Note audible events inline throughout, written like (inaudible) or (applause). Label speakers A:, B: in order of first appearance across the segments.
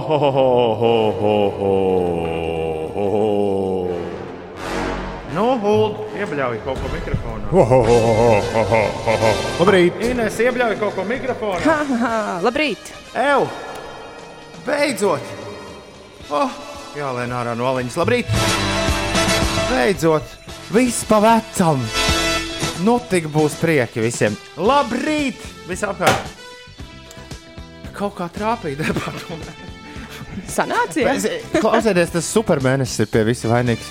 A: ho, ho, ho, ho, ho, ho, ho. Nu, Ulu, iebļauj kaut ko mikrofonā.
B: Ho, ho, ho, ho, ho, ho, ho, ho. Labrīt!
A: Ines, iebļauj kaut ko mikrofonā.
C: Haha, labrīt!
A: Ew! Beidzot! Oh, jālien ārā no aliņas. Labrīt! Beidzot! Viss pa vecam! Nu, tik būs prieki visiem. Labrīt! Visapkārt! Kaut kā trāpīja darbā.
C: Sanācija!
A: Es- Klausieties, tas supermēnesis ir pie visa vainīgs.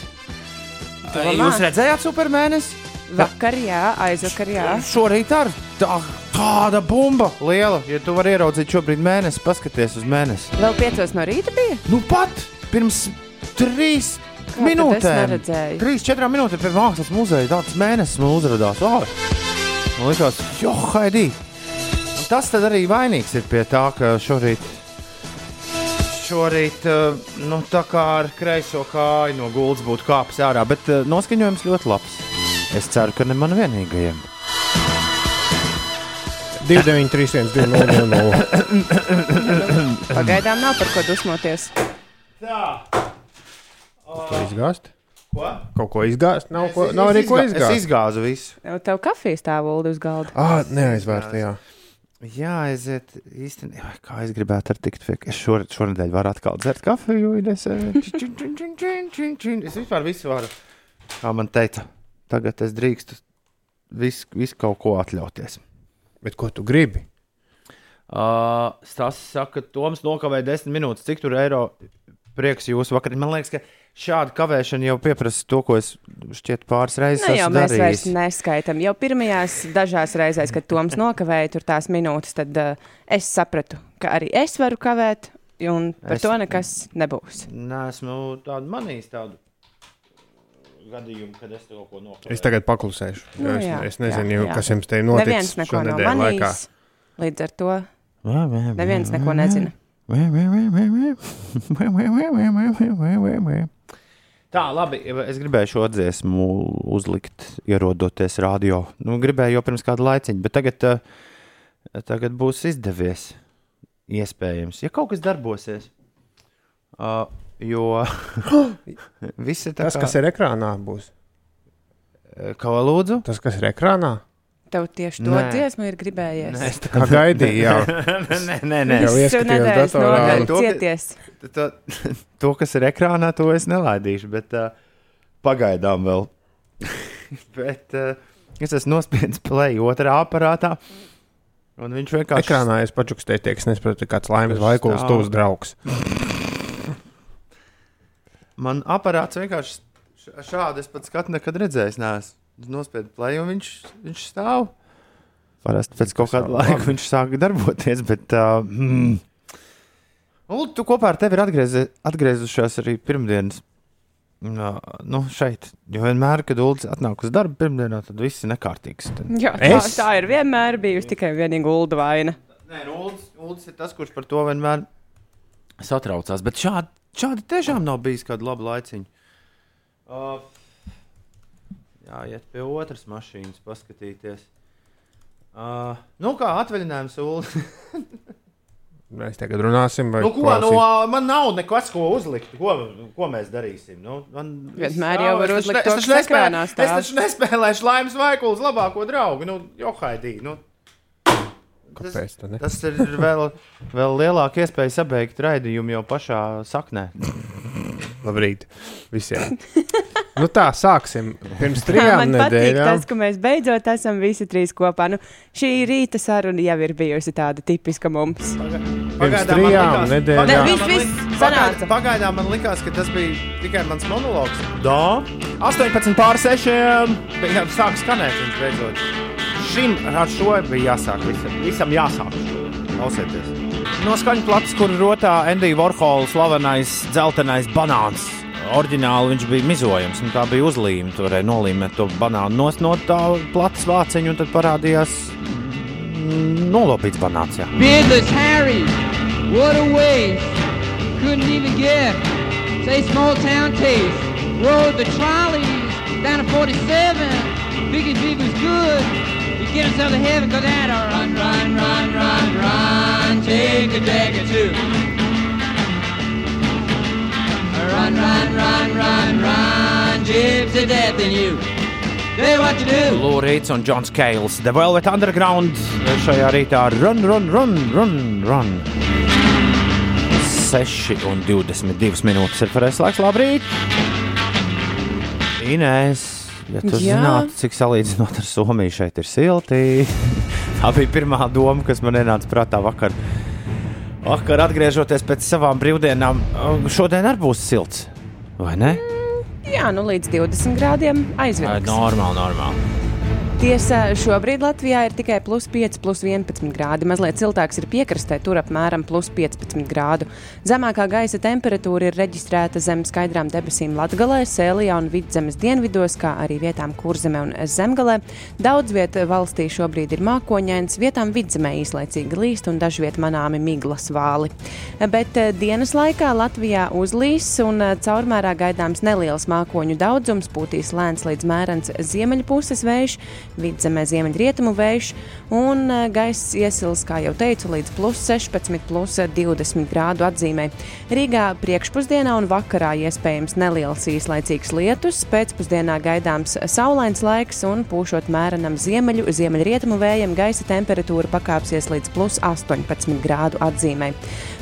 A: Jūs redzējāt supermēnesi?
C: Vakar, jā, aizvakar, jā.
A: Šorīt ar tā, tāda bumba liela. Ja tu vari ieraudzīt šobrīd mēnesi, paskaties uz mēnesi.
C: Vēl piecos no rīta bija?
A: Nu pat pirms trīs
C: Kā
A: minūtēm. Trīs, četrām minūtēm pie mākslas muzeja tāds mēnesis man uzrādījās. Oh, man liekas, jo, haidī. Un Tas tad arī vainīgs ir pie tā, ka šorīt. Šorīt, eh, nu, tā kā ar kreiso kāju no gultas būtu kāpis ārā, bet eh, noskaņojums ļoti labs. Es ceru, ka ne man vienīgajam.
B: 293, 200. (coughs)
C: Pagaidām nav par ko dusmoties.
A: Tā,
B: Ko izgāzt?
A: ko?
B: Kaut ko izgāzt? Nav, ko, nav arī ko
A: Es
B: izgāzt.
A: izgāzu visu.
C: Tev kafijas stāv ulu uz galda.
B: Ah, neaizvērta, jā.
A: Jā, aiziet īstenībā. Kā es gribētu ar tikt pie, es šor, šonadēļ varu atkal dzert kafiju. un Es, es vispār visu varu. Kā man teica, tagad es drīkstu visu, visu kaut ko atļauties.
B: Bet ko tu gribi?
A: Uh, Stāsts saka, ka Toms nokavēja desmit minūtes. Cik tur eiro prieks jūsu vakarā? Man liekas, ka šāda kavēšana jau pieprasa to, ko es šķiet pāris reizes
C: Nu, jau
A: esmu
C: mēs vairs
A: darījis.
C: neskaitām. Jau pirmajās dažās reizēs, kad Toms nokavēja tur tās minūtes, tad uh, es sapratu, ka arī es varu kavēt, un par
A: Es-
C: to nekas nebūs.
A: Nē, esmu tādu manījis tādu gadījumu, kad es kaut ko nokavēju.
B: Es tagad paklusēšu.
C: Nu,
B: jo es,
C: jā,
B: es nezinu,
C: jā,
B: jā,
C: jā.
B: kas jums te ir
C: Neviens
B: noticis
C: neko nav
B: šonadēļ laikā.
C: manījis. Līdz ar to neviens neko nezina.
A: Tā, labi. Es gribēju šo dziesmu uzlikt, ierodoties radio. Nu, gribēju jau pirms kāda laiciņa, bet tagad, eh, tagad būs izdevies. Iespējams, ja kaut kas darbosies. Uh, jo (gasps) viss ir tā,
B: Tas, kas ir ekrānā, būs.
A: ir. Kā lūdzu?
B: Tas, kas ir ekrānā,
C: Tev tieši to
A: Nē.
C: dziesmu ir gribējies.
A: Nē, es tā
B: kā gaidīju, jau (laughs)
A: nē, nē, nē.
B: Jau ieskatījos datorā.
C: nogali
A: To,
C: cieties.
A: to, (laughs) to, kas ir ekrānā, to es nelaidīšu, bet uh, pagaidām vēl. (laughs) bet uh, es esmu nospiedis play otrā aparātā. Un viņš vienkārši
B: ekrānā es pačukstēju, tiek, es nesaprotu, kāds laimes vaikuls
A: Stāv.
B: tuvs draugs.
A: Man aparāts vienkārši š- šādi es pat skatu nekad redzējis. Neesmu nospiedu play, un viņš, viņš stāv. Parasti pēc kaut kāda
B: Labi.
A: laika viņš sāk darboties. Bet, uh, mm. Un tu kopā ar tevi ir atgriezie- atgriezušās arī pirmdienas. Uh, nu, šeit. Jo vienmēr, kad Ulas atnāk uz darbu pirmdienā, tad viss ir nekārtīgs. Tad...
C: Jā, tā,
B: Es?
C: tā ir vienmēr bijusi tikai vienīga ulda vaina.
A: Nē, nu, Ulas, Ulas ir tas, kurš par to vienmēr satraucās. Bet šādi, šādi tiešām nav bijis kāda laba laiciņa. Uh, jā, iet pie otras mašīnas, paskatīties. Uh, nu, kā atvaļinājums, Ulu. (laughs)
B: Mēs tagad runāsim, vai
A: nu, ko, nu, ā, man nav nekas, ko uzlikt. Ko, ko mēs darīsim? Nu, man
C: Vienmēr jau var uzlikt
A: es taču
C: ekrānā
A: Es taču nespēlēšu laimes vaikulas labāko draugu. Nu, Johaidī, nu,
B: Kāpēc? ne?
A: Tas ir vēl, vēl lielāka iespēja sabeigt raidījumu jau pašā saknē.
B: Labrīt visiem. (laughs) nu tā, sāksim. Pirms
C: Jā,
B: trijām
C: man patīk
B: nedēļām.
C: tas, ka mēs beidzot esam visi trīs kopā. Nu, šī rīta saruna jau ir bijusi tāda tipiska mums.
B: Pirms trijām
C: Ne,
B: nedēļām.
C: viss, viss sanāca.
A: Pagaidām man likās, ka tas bija tikai mans monologs. Jā, 18 pār 6. Jā, sāk skanēt, viņš beidzot. Šim ar šo bija jāsāk visam. Visam jāsāk. Klausieties. No skaņas plats, kur rotā Endija Vorhola slavenais dzeltenais banāns. Oriģināli viņš bija mizojams, tā bija uzlīme. Tur varēja nolīmēt to banānu nost no tā plats vāciņa, un tad parādījās nolopīts banāns.
D: Beardless Harry, what a waste. Couldn't even get. Say small town taste. Rode the trolleys down to 47. Figured he was good. He get himself to heaven cause that run, run, run, run, run. Take a or two. Run, run, run, run, run, gypsy death in you. Do what you do.
A: Lūrīts un Džons Keils. The Velvet Underground šajā rītā run, run, run, run, run. 6 un 22 minūtes ir pareizais laiks. Labrīt! Inēs, ja tu
C: Jā.
A: zinātu, cik salīdzinot ar Somiju šeit ir silti. (laughs) Tā bija pirmā doma, kas man ienāca prātā vakar. Vakar, atgriežoties pēc savām brīvdienām, šodien arī būs silts. Vai ne?
C: Jā, nu līdz 20 grādiem aizvilks.
A: Normāli, normāli.
C: Tiesa, šobrīd Latvijā ir tikai plus 5, plus 11 grādi. Mazliet siltāks ir piekrastē, tur apmēram plus 15 grādu. Zemākā gaisa temperatūra ir reģistrēta zem skaidrām debesīm Latvijā, Sēlijā un Vidzemes dienvidos, kā arī vietām Kurzemē un Zemgalē. Daudz vietā valstī šobrīd ir mākoņains, vietām Vidzemē īslaicīgi līst un dažviet manāmi miglas vāli. Bet eh, dienas laikā Latvijā uzlīs un eh, caurmērā gaidāms neliels mākoņu daudzums, pūtīs lēns līdz mērens ziemeļpuses vējš vidzemē ziemeļrietumu vējš, un eh, gaiss iesils, kā jau teicu, līdz plus 16, plus 20 grādu atzīmē. Rīgā priekšpusdienā un vakarā iespējams neliels īslaicīgs lietus, pēcpusdienā gaidāms saulains laiks un pūšot mērenam ziemeļu, ziemeļrietumu vējam gaisa temperatūra pakāpsies līdz plus 18 grādu atzīmē.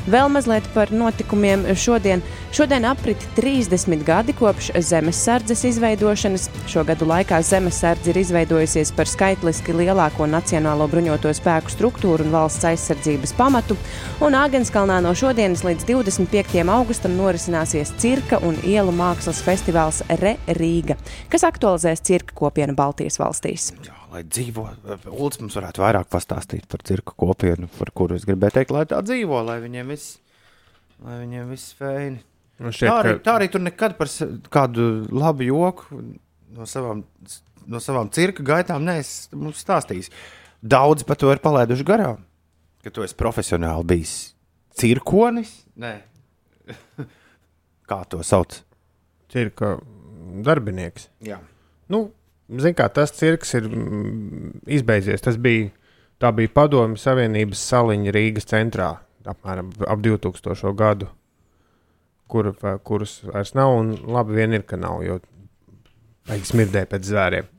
C: Vēl mazliet par notikumiem šodien. Šodien aprit 30 gadi kopš zemesardzes izveidošanas. Šo gadu laikā zemesardze ir izveidojusies par skaitliski lielāko nacionālo bruņoto spēku struktūru un valsts aizsardzības pamatu. Un Āgenskalnā no šodienas līdz 25. augustam norisināsies cirka un ielu mākslas festivāls Re Rīga, kas aktualizēs cirka kopienu Baltijas valstīs.
A: Jā, lai dzīvo, Ulas mums varētu vairāk pastāstīt par cirka kopienu, par kuru es gribēju teikt, lai tā dzīvo, lai viņiem viss, lai viņiem viss feini.
B: Man
A: Tā
B: šķiet,
A: arī,
B: ka
A: tā arī tur nekad par kādu labu joku no savām, no savām cirka gaitām neesmu stāstījis. Daudz par to ir palaiduši garām, ka tu esi profesionāli bijis cirkonis. Nē. (laughs) Kā to sauc?
B: cirka darbinieks.
A: Jā.
B: Nu, Ziniet, kā tas cirks ir mm, izbeidzies. Tas bija, tā bija Padomju Savienības saliņa Rīgas centrā apmēram ap 2000. gadu, kur, kuras vairs nav. Un labi vien ir, ka nav, jo vajag smirdēt pēc zvēriem.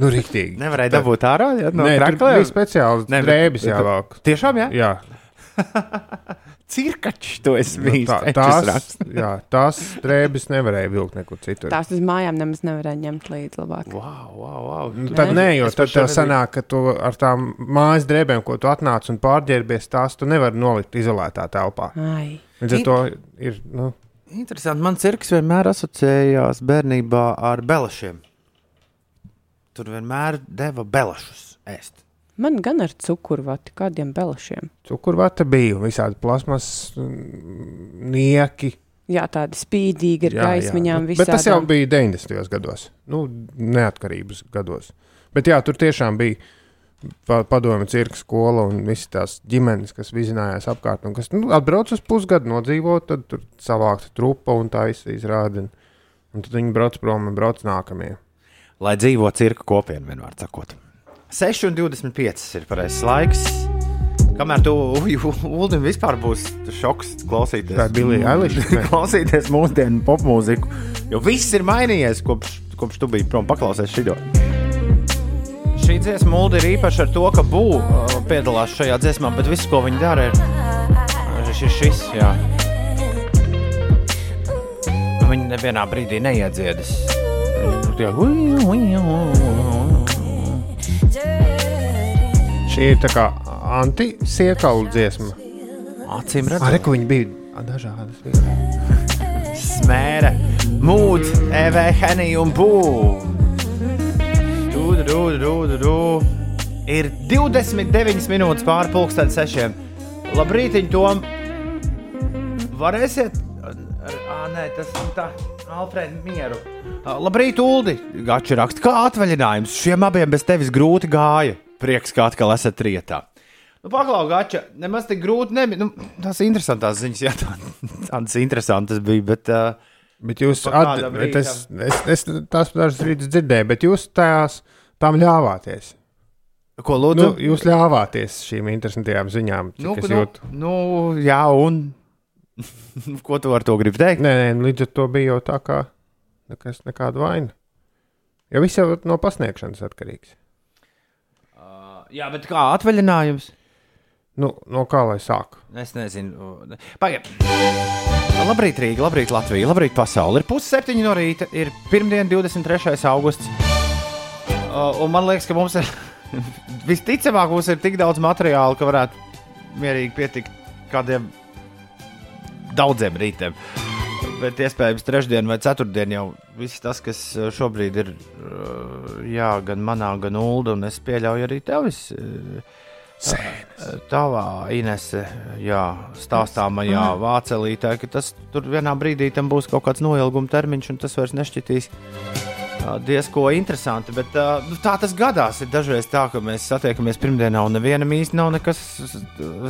B: nu, rīktīgi.
A: Nevarēja dabūt ārā ja, no
B: Nē, tur
A: krākliem.
B: bija speciāls
A: Nē, bet-
B: jāvāk.
A: Tiešām, jā? (laughs)
B: Jā,
A: Cirkačs to es
B: nu,
A: biju.
B: tā, tās, (laughs) jā, tās drēbes nevarēja vilkt nekur citur.
C: Tās uz mājām nemaz nevarēja ņemt līdzi labāk.
A: Wow, wow, wow.
B: Nu, Tad
C: Nē.
B: jo
A: Es
B: tad tev sanāk, ka tu ar tām mājas drēbēm, ko tu atnāc un pārģērbies, tās tu nevari nolikt izolētā telpā.
C: Ai.
B: Līdz ar to ir. Nu,
A: Interesanti. Man cirks vienmēr asociējās bērnībā ar belašiem. Tur vienmēr deva belašus ēst.
C: Man gan ar cukurvati, kādiem belašiem.
B: Cukurvata bija visādi plasmas, mm, nieki.
C: Jā, tādi spīdīgi ar gaismiņām.
B: Bet, bet tas jau bija 90. gados, nu, neatkarības gados. Bet jā, tur tiešām bija padomju cirka skola un visas tās ģimenes, kas vizinājās apkārt un kas nu, atbrauc uz pusgadu, nodzīvot, tad tur savākta trupa un tā izrāda. Un, un tad viņi brauc prom un brauc nākamie.
A: Lai dzīvo cirka kopiena, vienmēr sakot. 6,25 ir pareizais laiks. Kamēr tu Ulim vispār būs šoks klausīties.
B: Tā ir Billie Eilish, (laughs)
A: klausīties mūsdienu popmūziku. Jo viss ir mainījies kopš, kopš tu biji prom paklausies. Šī dziesma mūde ir īpaša ar to, ka būvniecība piedalās šajā dziesmā, bet viss, ko viņi dara, ir šis, šis jā. Viņi nevienā brīdī neiedziedās. Jā,
B: Šī ir tā kā anti-siekalu dziesma.
A: Acīm
B: Arī
A: redzot,
B: ko viņi bija dažādas.
A: smēra, mūds, EV, Henija un būvniecība. Ir 29 minūtes pāri pusdienas sešiem. Labrīt, Tom! Varēsiet? Ah, nē, tas ir tā. Alfrēda, mieru. Labrīt, Uldi! Gači raksta, kā atvaļinājums. Šiem abiem bez tevis grūti gāja. Prieks, ka atkal esat rietā. Nu, Paklau, Gača, nemaz tik grūti nebija. Nu, tās ir interesantas ziņas, jā, tā- tādas interesantas bija. Bet, uh,
B: Bet jūs at, bet es, es, es tās dažas rītas dzirdēju, bet jūs tās tam ļāvāties.
A: ko
B: Nu,
A: lūdzu?
B: jūs ļāvāties šīm interesantajām ziņām.
A: nu,
B: es
A: nu,
B: jūtu.
A: nu, jā, un (laughs) Ko tu ar to gribi teikt?
B: Nē, nē, līdz ar to bija jau tā kā nekas, nekāda vaina. Jo viss jau no pasniegšanas atkarīgs.
A: Uh, jā, bet kā atvaļinājums?
B: Nu, no kā lai sāku?
A: Es nezinu. Pagaidiet. Labrīt, Rīga, labrīt, Latvija, labrīt, pasaule. Ir pusseptiņi no rīta, ir pirmdiena, 23. augusts. Un man liekas, ka mums ir (laughs) visticamāk, mums ir tik daudz materiāla, ka varētu mierīgi pietikt kādiem daudziem rītiem. Bet iespējams, trešdien vai ceturtdien jau viss tas, kas uh, šobrīd ir uh, jā, gan manā, gan Ulu, un es pieļauju arī tevis. uh, Tavā Inese, jā, stāstāmajā vācelītē, ka tas tur vienā brīdī tam būs kaut kāds noilguma termiņš, un tas vairs nešķitīs diezko interesanti. Bet uh, nu, tā tas gadās. Ir dažreiz tā, ka mēs satiekamies pirmdienā, un nevienam īsti nav nekas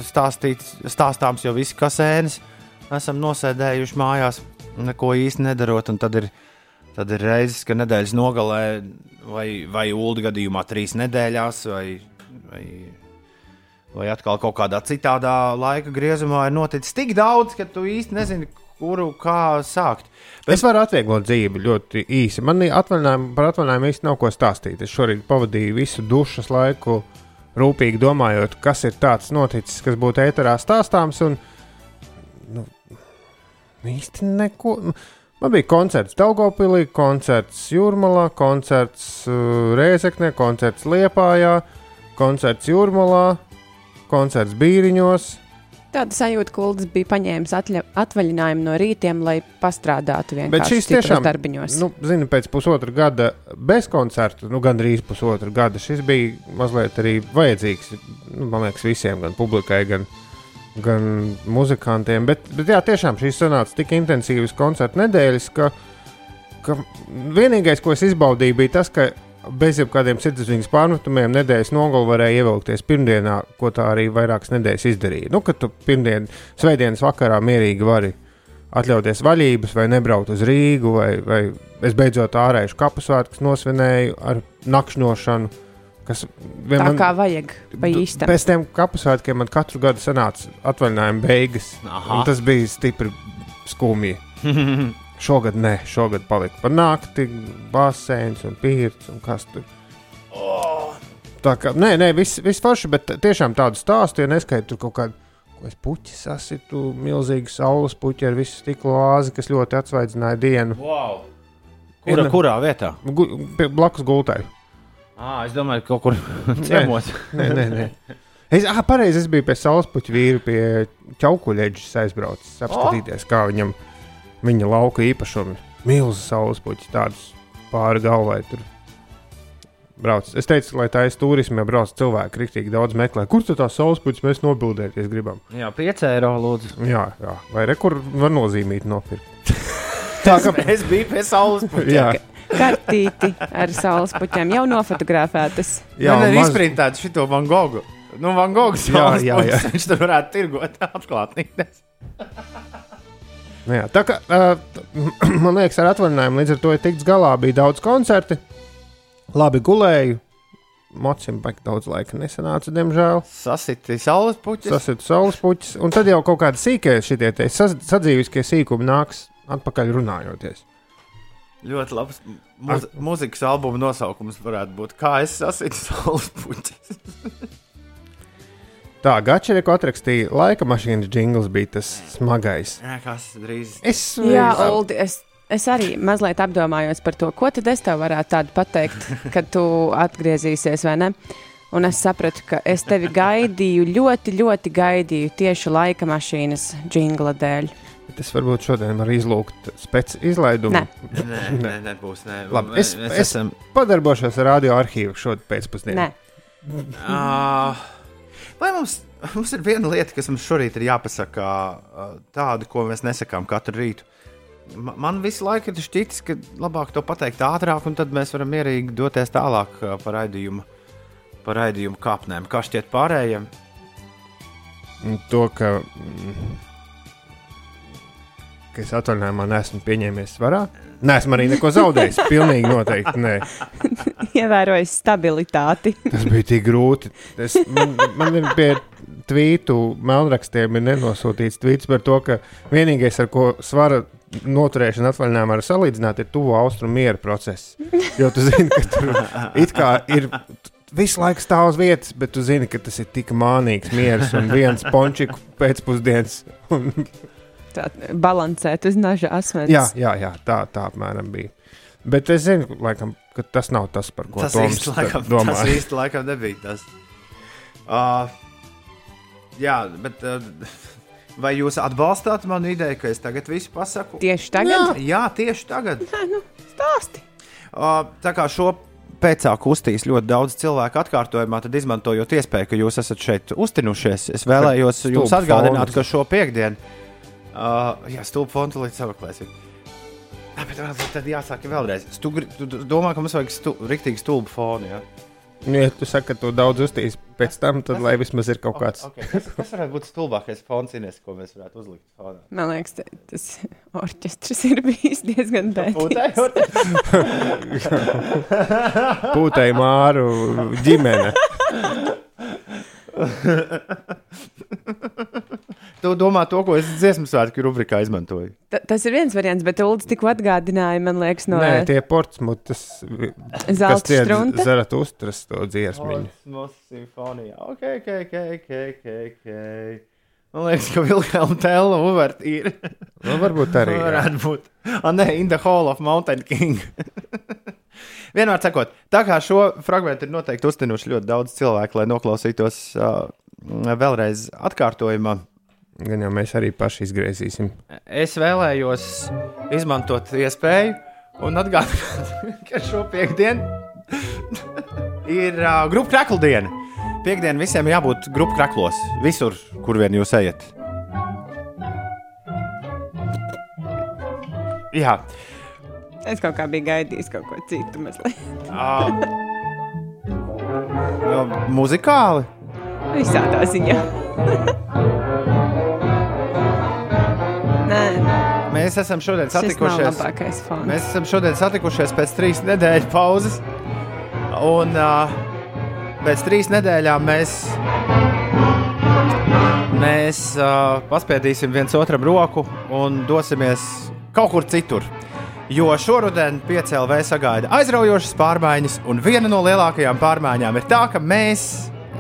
A: stāstīts, stāstāms, jo visi kasēnes esam nosēdējuši mājās, neko īsti nedarot. Tad ir, tad ir reizes, ka nedēļas nogalē, vai, vai ulu gadījumā trīs nedēļās, vai, vai, vai atkal kaut kādā citādā laika griezumā ir noticis tik daudz, ka tu īsti nezini, kuru kā sākt.
B: Bet... Es varu atvieglot dzīvi ļoti īsi. Man atvaļinājumu, par atvaļinājumu īsti nav ko stāstīt. Es šorīt pavadīju visu dušas laiku rūpīgi domājot, kas ir tāds noticis, kas būtu ēterā stāstāms. Un, nu, īsti neko. Man bija koncerts Daugopilī, koncerts Jūrmalā, koncerts uh, Rēzeknē, koncerts Liepājā, koncerts Jūrmalā, koncerts Bīriņos.
C: Tāda sajūta, ka Ulas bija paņēmis atļa, atvaļinājumu no rītiem, lai pastrādātu
B: Bet
C: vienkārši
B: šis
C: citos
B: tiešām,
C: darbiņos.
B: nu, zini, pēc pusotra gada bez koncerta, nu, gandrīz pusotra gada, šis bija mazliet arī vajadzīgs. Nu, man liekas, visiem, gan publikai, gan, gan muzikantiem. Bet, bet jā, tiešām šīs sanāca tik intensīvas koncerta nedēļas, ka, ka vienīgais, ko es izbaudīju, bija tas, ka bez jebkādiem sirdsapziņas pārmetumiem nedēļas nogalē varēja ievilkties pirmdienā, ko tā arī vairākas nedēļas izdarīja. Nu, kad tu pirmdien, svētdienas vakarā mierīgi vari atļauties vaļības, vai nebraukt uz Rīgu, vai, vai es beidzot ārēju kapu svētkus nosvinēju ar nakšņošanu. Kas
C: Tā
B: vienmēr
C: kā vajag, īstam.
B: Pēc tam kapu svētkiem man katru gadu sanāca atvaļinājuma beigas. Tas bija stipri skumji. (laughs) Šogad nē, šogad palika par nakti, basēns un pīrāgs un kas tur. Tā kā nē, nē, viss vis forši, bet tiešām tādu stāstu, ja neskaitu tur kaut kādu. Ko es puķi sasitu, milzīgu saules puķi ar visu stikla vāzi, kas ļoti atsvaidzināja dienu.
A: Wow. Kura,
B: Ir-
A: kurā vietā?
B: Gu, pie- blakus gultai.
A: À, es domāju, ka kaut kur (laughs) ciemos.
B: Nē, nē, nē. Es, ah, pareizi, es biju pie saulespuķa vīra, pie ķaukuļeģis aizbraucis, apskatīties, kā viņam viņa lauka īpašumi. Milzu saulespuķi, tādus pāri galvai tur. Brauc. Es teicu, lai tā ir turisma, ja brauc cilvēki, rīktīgi daudz meklē. Kur tad tā saulespuķis mēs nobildēties gribam?
A: Jā, 5 eiro lūdzu.
B: Jā, jā. vai re, kur var nozīmīt nopirkt? (laughs) tā kā
A: Es biju pie saules puķa.
B: jā,
C: Kartīti ar saules puķiem jau nofotografētas.
B: jā,
A: ir
B: maz-
A: izprintēts šito Van Gogu. Nu, Van Gogs
B: Jā,
A: saules
B: jā, jā.
A: puķis, Viņš tur varētu tirgot (laughs) atklātnīs.
B: Nu Jā, tā kā uh, (clears throat) man liekas, ar atvaļinājumu līdz ar to ir tikts galā. Bija daudz koncertu, labi gulēju. Mocim baigi daudz laika nesanāca, diemžēl.
A: Sasiti saules puķis.
B: Tas ir saules puķis. Un tad jau kaut kāda sīkā šitie te sadzīviskie sīkumi nāks atpakaļ runājoties.
A: Ļoti labs muz mūzikas albuma nosaukums varētu būt Kā es sasitu saules puķis. (laughs)
B: Tā, Gačereko atrakstīja, laika mašīnas jingls bija tas smagais.
A: Jā, kas drīz.
B: Es,
C: Jā, Uldi, es, es arī mazliet apdomājos par to, ko tad es tev varētu tādu pateikt, (laughs) kad tu atgriezīsies, vai ne? Un es sapratu, ka es tevi gaidīju, ļoti, ļoti gaidīju tieši laika mašīnas jingla dēļ.
B: es varbūt šodien varu izlūgt spēc izlaidumu.
C: Nē. (laughs)
A: Nē, nē, nebūs. Nē.
B: Labi, es-
A: mēs
B: es-
A: esam.
B: Padarbošos ar radio arhīvu šodien pēcpusdienā.
C: Nē,
A: Uh, vai mums, mums ir viena lieta, kas mums šorīt ir jāpasaka, tāda, ko mēs nesakām katru rītu? Ma- Man visu laiku ir šķitis, ka labāk to pateikt ātrāk, un tad mēs varam mierīgi doties tālāk par raidījumu, par raidījumu kāpnēm. Kā šķiet pārējiem?
B: To, ka, ka es atvaļinājumā neesmu pieņēmies svarā. Nē, esmu arī neko zaudējis. (laughs) Pilnīgi noteikti. Nē.
C: ievērojis stabilitāti.
B: Tas bija tik grūti. Es, man, man ir pie tvītu melnrakstiem ir nenosūtīts tvīts par to, ka vienīgais, ar ko svara noturēšana atvaļinājumā var salīdzināt, ir tuvo austrumu miera process. Jo tu zini, ka tur it kā ir. Visu laiku stāv uz vietas, bet tu zini, ka tas ir tik mānīgs miers un viens pončiku pēcpusdienas. Un,
C: Tā balansēt uz naža asmens.
B: jā, jā, jā, tā, tā apmēram bija. Bet es zinu, laikam, ka tas nav tas, par ko
A: Tas
B: Toms
A: īsti laikam,
B: domā.
A: tas īsti laikam nebija tas. Uh, jā, bet uh, vai jūs atbalstāt manu ideju, ka es tagad visu pasaku?
C: Tieši tagad?
A: Jā, tieši tagad.
C: Nē, nu, stāsti.
A: Uh, tā kā šo pēcāk uztīs ļoti daudz cilvēku atkārtojumā, tad izmantojot iespēju, ka jūs esat šeit uztinušies, es vēlējos jums atgādināt, ka šo piekdienu, uh, jā, stulbu fontu līdz sameklēsim. Nē, bet vēl- tad jāsaka vēlreiz. Tu, gri- tu tu domā, ka mums vajag stu, riktīgi stulbu fonu. Ja?
B: Nu, ja tu saki, ka tu daudz uztīs pēc tam, tad lai vismaz ir kaut kāds.
A: Okay. Kas, kas varētu būt stulbākais fons, Ines, ko mēs varētu uzlikt fonā?
C: Man liekas, tas orķestris ir bijis diezgan bēdīgs.
B: Pūtai (laughs) māru ģimene. (laughs)
A: Tu domā to, ko es dziesmu svētku rubrikā izmantoju.
C: Ta- Tas ir viens variants, bet Ulas tikko atgādināja, man liekas, no
B: Nē, tie portsmutas,
C: zelta strunta.
B: zarat uztras to dziesmiņu.
A: Mūsu simfonijā. Ok, ok, ok, ok, ok. ok. Man liekas, ka Vilhelma Tēla uvertīra.
B: Nu, varbūt arī.
A: Varētu būt. Ah, nē, In the Hall of Mountain King. (laughs) Vienmēr sakot, tā kā šo fragment ir noteikti uztinuši ļoti daudz cilvēku, lai noklausītos uh, vēlreiz atkārtojumā.
B: Gan jau mēs arī paši izgriezīsim.
A: Es vēlējos izmantot iespēju un atgādināt, (laughs) ka šo piekdienu (laughs) ir uh, grupu krakla diena. Piektdiena visiem jābūt grupu kraklos, visur, kur vien jūs ejat. Jā,
C: Es kaut kā biju gaidījis kaut ko citu mazliet.
A: uh, no, muzikāli.
C: Visādā ziņā. (laughs) Nē,
A: Mēs esam šodien satikušies.
C: labākais fons.
A: Mēs esam šodien satikušies pēc trīs nedēļu pauzes. Un uh, pēc trīs nedēļām mēs, mēs uh, paspēdīsim viens otram roku un dosimies kaut kur citur. Jo šoruden PCLV sagaida aizraujošas pārmaiņas, un viena no lielākajām pārmaiņām ir tā, ka mēs,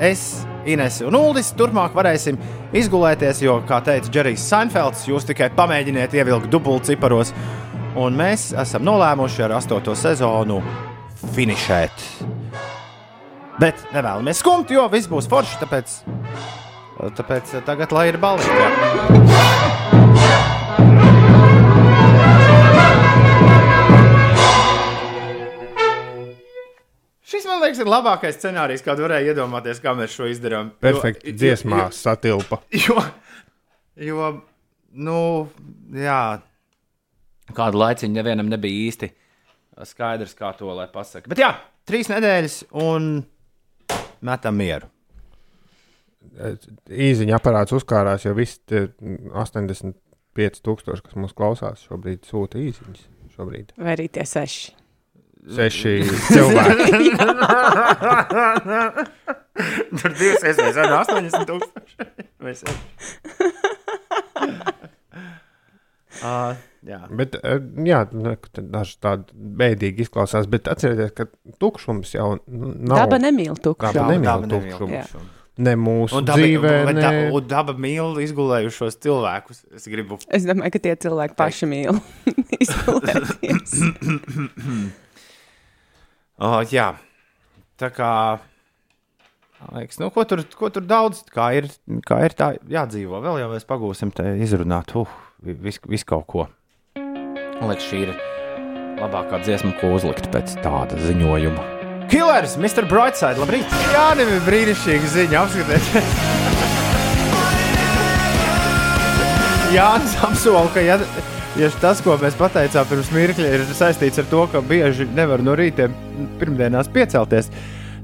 A: es, Ines un Uldis, turpmāk varēsim izgulēties, jo, kā teica Džerijs Seinfelds, jūs tikai pamēģiniet ievilkt dubultciparos, un mēs esam nolēmuši ar astoto sezonu finišēt. Bet nevēlamies skumt, jo viss būs forši, tāpēc, tāpēc tagad lai ir balīti. Liekas, ir labākais scenārijs, kādu varēja iedomāties, kā mēs šo izdarām.
B: Perfekti
A: Jo-
B: dziesmā satilpa.
A: Jo, jo, nu, jā, kādu laiciņu nevienam nebija īsti skaidrs, kā to lai pasakā. Bet jā, trīs nedēļas un metam mieru.
B: Īziņa aparāts uzkārās, jo visi tie 85,000, kas mūs klausās, šobrīd sūta īziņas. Šobrīd
C: Vai arī tie seši?
B: Seši (laughs) cilvēki. (laughs)
A: Tur divas iesaistās, vai 80 tūkstoši. Uh, (laughs) jā.
B: Bet, eh, jā, tad daži tādi bēdīgi izklausās, bet atcerieties, ka tukšums jau nu, nav.
C: Daba nemīl tukšu.
B: Daba nemīl
A: Daba nemīl
B: tukšumu. Ne mūsu
A: Un daba,
B: dzīvē, ne
A: da, un daba mīl izgulējušos cilvēkus. Es gribu
C: Es domāju, ka tie cilvēki paši mīl izgulēties. (coughs)
A: Oh, jā, tā kā. Liekas, nu, ko, tur, ko tur daudz, kā ir, kā ir tā jādzīvo. Vēl jau mēs pagūsim te izrunāt, uh, visu vis kaut ko. Man liekas, šī ir labākā dziesma, ko uzlikt pēc tāda ziņojuma. Killers, Mr. Brightside, labrīt! Jā, nebija brīnišķīga ziņa, apskatieties! (laughs) Jānis apsola, ka ja, ja tas, ko mēs pateicām pirms mirkļa, ir saistīts ar to, ka bieži nevar no rīta pirmdienās piecelties,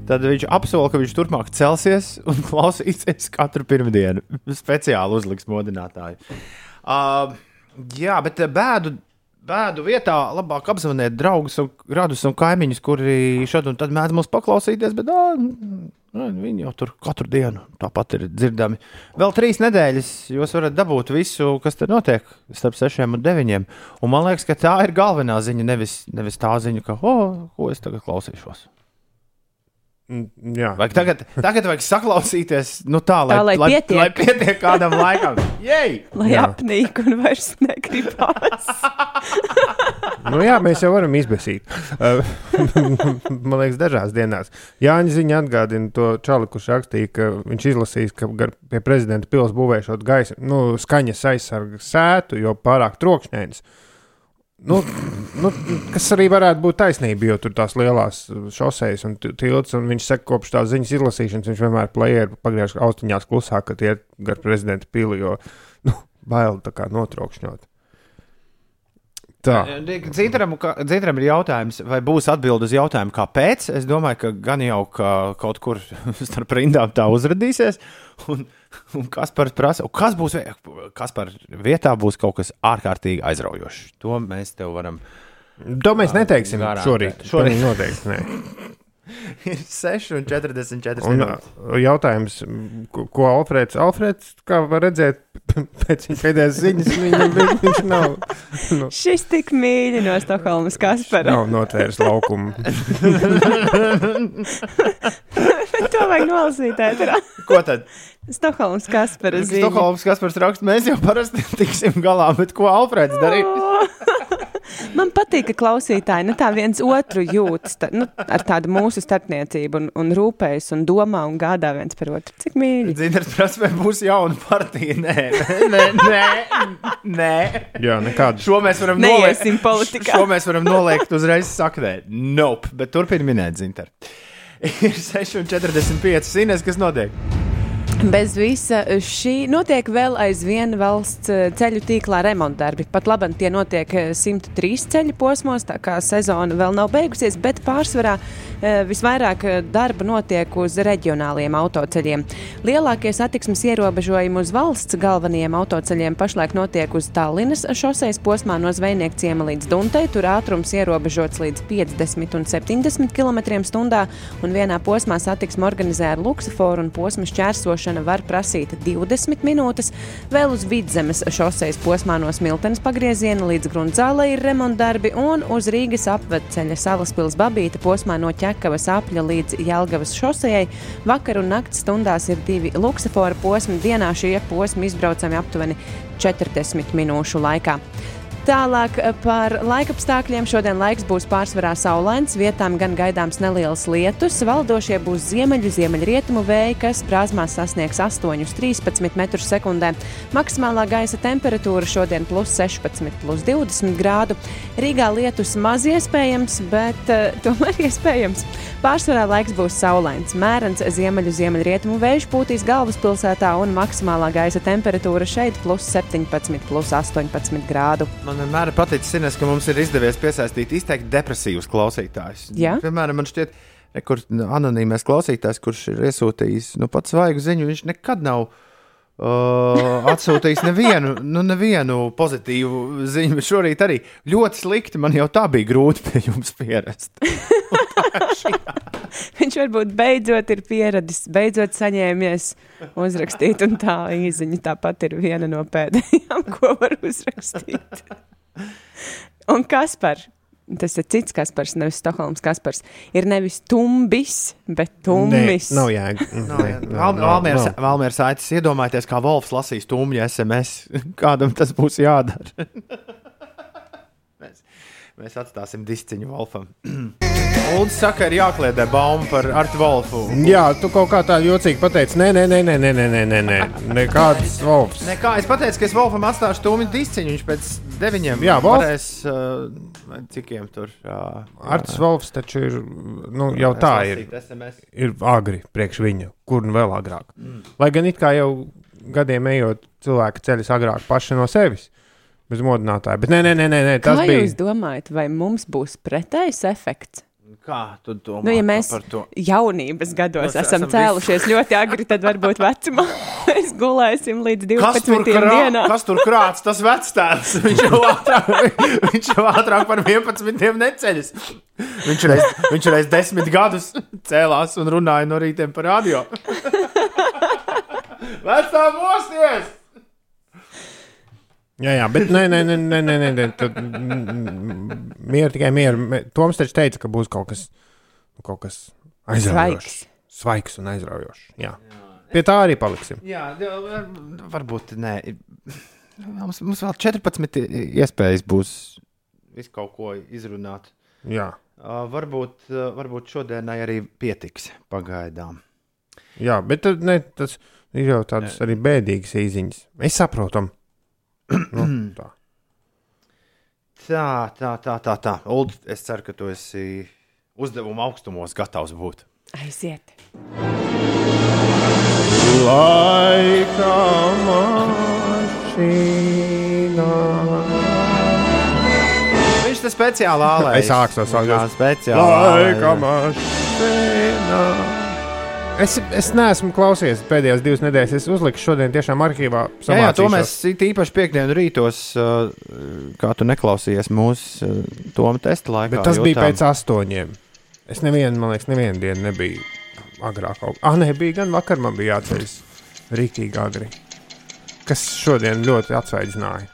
A: tad viņš apsola, ka viņš turpmāk celsies un (laughs) klausīsies katru pirmdienu. Speciāli uzliks modinātāju. Uh, jā, bet bēdu, bēdu vietā labāk apzvanīt draugus, un, radus un kaimiņus, kuri šad un tad mēdz mūs paklausīties. Bet, uh, Viņi jau tur katru dienu tāpat ir dzirdami. Vēl trīs nedēļas jūs varat dabūt visu, kas tur notiek starp sešiem un deviņiem. Un man liekas, ka tā ir galvenā ziņa, nevis, nevis tā ziņa, ka, oh, ko es tagad klausīšos.
B: Jā,
A: Vajag tagad, tagad vajag saklausīties, nu tā, lai,
C: Tā, lai pietiek.
A: lai pietiek kādam laikam. Jej!
C: Lai
B: Jā.
C: apnīk un vairs negribas. (laughs)
B: nu, jā mēs jau varam izbēsīt. (laughs) Man liekas, dažās dienās. Jāņa ziņa atgādina to čali, kurš rakstīja, ka viņš izlasīs, ka gar pie prezidenta pils būvēšot gaisa, nu, skaņas aizsargas sētu, jo pārāk trokšņains. Nu, nu, kas arī varētu būt taisnība, jo tur tās lielās šoseis un tilts, un viņš saka, kopš tās ziņas izlasīšanas, viņš vienmēr plēja pagriež austiņās klusāk, kad iet gar prezidenta pili, jo nu, bail tā kā notrokšņot. Tā.
A: Dzītram, Dzītram ir jautājums, vai būs atbilde uz jautājumu, kāpēc. Es domāju, ka gan jau ka kaut kur (laughs) starp rindām tā uzrādīsies. Un, (laughs) un kas par prasa, kas būs, kas par vietā būs kaut kas ārkārtīgi aizraujošs. To mēs tev varam.
B: To mēs neteiksim
A: garantē.
B: šorīt.
A: Šorīt.
B: Noteikti. Nē. (laughs)
A: Ir 6 un 44
B: Un, uh, jautājums, ko, ko Alfrēds, Alfrēds, kā var redzēt, (laughs) pēc viņa pēdējās ziņas, viņam, vi- viņš nav, nu,
C: Šis tik mīļi no Stokholmas Kaspara.
B: nav notvērs laukumu.
C: To vajag nolasīt. ēterā.
A: Ko tad?
C: Stokholmas Kaspara ziņa.
A: Stokholmas Kaspars raksta, mēs jau parasti (laughs) tiksim galā, bet ko Alfrēds darīja? (laughs)
C: Man patīk, ka klausītāji nu, tā viens otru jūt sta, nu, ar tādu mūsu starpniecību un, un rūpējas un domā un gādā viens par otru. Cik mīļi.
A: Prasa, vai būs jauna partija. Nē, nē, nē. nē.
B: Jā, nekādu.
A: Šo mēs varam noliekt.
C: Neiesim politikā.
A: Šo mēs varam noliekt uzreiz saknē. Nope, bet turpini minēt, Zinter. Ir 6,45 zinās, kas notiek.
C: Bez visa šī notiek vēl aizvien valsts eh, ceļu tīklā remontdarbi. Pat labi, tie notiek eh, 103 ceļu posmos, tā kā sezona vēl nav beigusies, bet pārsvarā eh, visvairāk eh, darba notiek uz reģionāliem autoceļiem. Lielākie satiksmes ierobežojumi uz valsts galvenajiem autoceļiem pašlaik notiek uz Tallinas šoseis posmā no Zvejnieka ciema līdz Duntei. Tur ātrums ierobežots līdz 50 un 70 km/h, un vienā posmā satiksme organizē ar luksuforu un posmu šķērsošanu var prasīt 20 minūtes. Vēl uz vidzemes šoseis posmā no Smiltenes pagrieziena līdz Grunzālei ir remontdarbi, un uz Rīgas apvedceļa Salaspils Babīta posmā no Ķekavas apļa līdz Jelgavas šosejai vakar un nakts stundās ir divi luksufora posmi. Dienā šie posmi izbraucami aptuveni 40 minūšu laikā. Tālāk eh, par laikapstākļiem. Šodien laiks būs pārsvarā saulains, vietām gan gaidāms neliels lietus. Valdošie būs ziemeļu, ziemeļrietumu vēji, kas brāzmās sasniegs 8,13 m2. Maksimālā gaisa temperatūra šodien plus 16, plus 20 grādu. Rīgā lietus maz iespējams, bet uh, tomēr (laughs) iespējams. Pārsvarā laiks būs saulains, mērens ziemeļu, ziemeļrietumu vējš pūtīs galvaspilsētā un maksimālā gaisa temperatūra šeit plus 17, plus 18 grādu.
A: Man vienmēr ir paticis, zinās, ka mums ir izdevies piesaistīt izteikti depresīvus klausītājus.
C: Jā?
A: Piemēram, man šķiet, kur anonīmais klausītājs, kurš ir iesūtījis nu, pats svaigu ziņu, viņš nekad nav. Uh, (laughs) atsūtījis nevienu, nu, nevienu pozitīvu ziņu, bet šorīt arī ļoti slikti. Man jau tā bija grūti pie jums pierast. (laughs) (laughs)
C: Viņš varbūt beidzot ir pieradis, beidzot saņēmies uzrakstīt, un tā īziņa tāpat ir viena no pēdējām, ko var uzrakstīt. Un Kaspar, tas ir cits Kaspars, nevis Stokholmas Kaspars, ir nevis tumbis, bet tummis.
B: Nē, nav jēga.
A: No, jā. Val- Valmiers Valmiers aicis iedomājieties, kā Volfs lasīs tūmļa SMS. (laughs) Kādam tas būs jādara? Mēs, atstāsim disciņu Volfam. Lūdzu, (clears throat) saka, ir jākliedē baumu par Artu Volfu.
B: Jā, tu kaut kā tā jocīgi pateici, nē, nē, nē, nē, nē, nē, nē, nē, nē. nekāds valsts.
A: Nē, kā es pateicu, ka es Volfam atstāšu tūmļu disciņu. Viņš pēc deviņiem
B: Jā, Volf-
A: varēs, uh, cikiem tur. Uh,
B: Arts Volfs taču ir, nu, jau tā ir,
A: SMS.
B: ir agri priekš viņa, kur nu vēl agrāk. Mm. Lai gan it kā jau gadiem ejot, cilvēki ceļas agrāk paši no sevis, bez modinātāja. Bet nē, nē, nē, nē, nē
C: Kā
B: tas bija.
C: jūs domājat, vai mums būs pretējs efekts?
A: Kā tu domā
C: Nu, ja mēs
A: par to?
C: jaunības gados
A: Mēs
C: esam
A: esam
C: cēlušies ļoti agri, tad varbūt vecumā (laughs) mēs gulēsim līdz
A: Kas tur,
C: 12.
A: krā,
C: dienā.
A: kas tur krāts, tas vectēvs. (laughs) Viņš jau ātrāk, viņš jau ātrāk par 11 neceļas. Viņš reiz, viņš reiz desmit gadus cēlās un runāja no rītiem par radio. (laughs) Vecā mosties!
B: Jā, jā, bet nē, nē, nē, nē, nē, nē, nē tad, mieru, tikai mieru. Toms taču teica, ka būs kaut kas, kaut kas aizraujošs. Svaigs un aizraujošs. Jā. Pie tā arī paliksim.
A: Jā, jā, varbūt nē. Mums, mums vēl 14 iespējas būs visu kaut ko izrunāt.
B: Jā,
A: Uh, varbūt, uh, varbūt šodienai arī pietiks pagaidām.
B: jā bet tad, ne, tas ir jau tādas arī bēdīgas īziņas. Mēs saprotam. Nu, (clears throat) tā.
A: Tā, tā, tā, tā. tā. Ulu, es ceru, ka tu esi uzdevuma augstumos gatavs būt.
C: Aiziet!
B: Laika mašīnā.
A: Viņš te speciāli ālē.
B: Es sāku to saukt.
A: Jā, speciāli.
B: Laika mašīnā. Es, es neesmu klausījies pēdējās divas nedēļas. Es uzliku šodien tiešām arhīvā.
A: Jā, jā, to mēs īpaši piekdienu rītos, uh, kā tu neklausījies mūsu uh, Toma testa laikā.
B: Bet tas bija
A: jutām.
B: pēc astoņiem. Es nevienu, man liekas, nevienu dienu nebiju agrāk. Ah, nē, bija gan vakar, man bija jāceļas rītīgi agri. Kas šodien ļoti atsvaidzināja.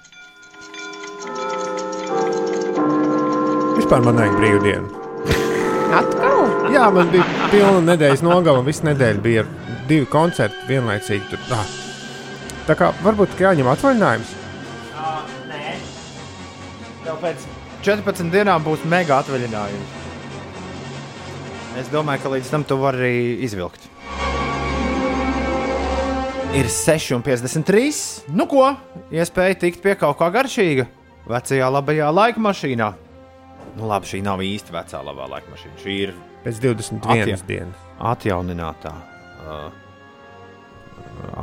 B: Vispār man vajag brīvdienu.
C: Atkal!
B: Jā, man bija pilna nedēļas nogala, un visu nedēļu bija divi koncerti vienlaicīgi. Tur, ah. Tā kā varbūt jāņem atvaļinājums.
A: Tev pēc 14 dienām būs mega atvaļinājums. Es domāju, ka līdz tam tu vari arī izvilkt. Ir 6,53. Nu ko? Iespēja tikt pie kaut kā garšīga. Vecajā labajā laika mašīnā. Nu, labi, šī nav īsti vecā labā laika mašīna. Šī ir
B: Pēc 21
A: Atja.
B: dienas.
A: atjauninātā, uh,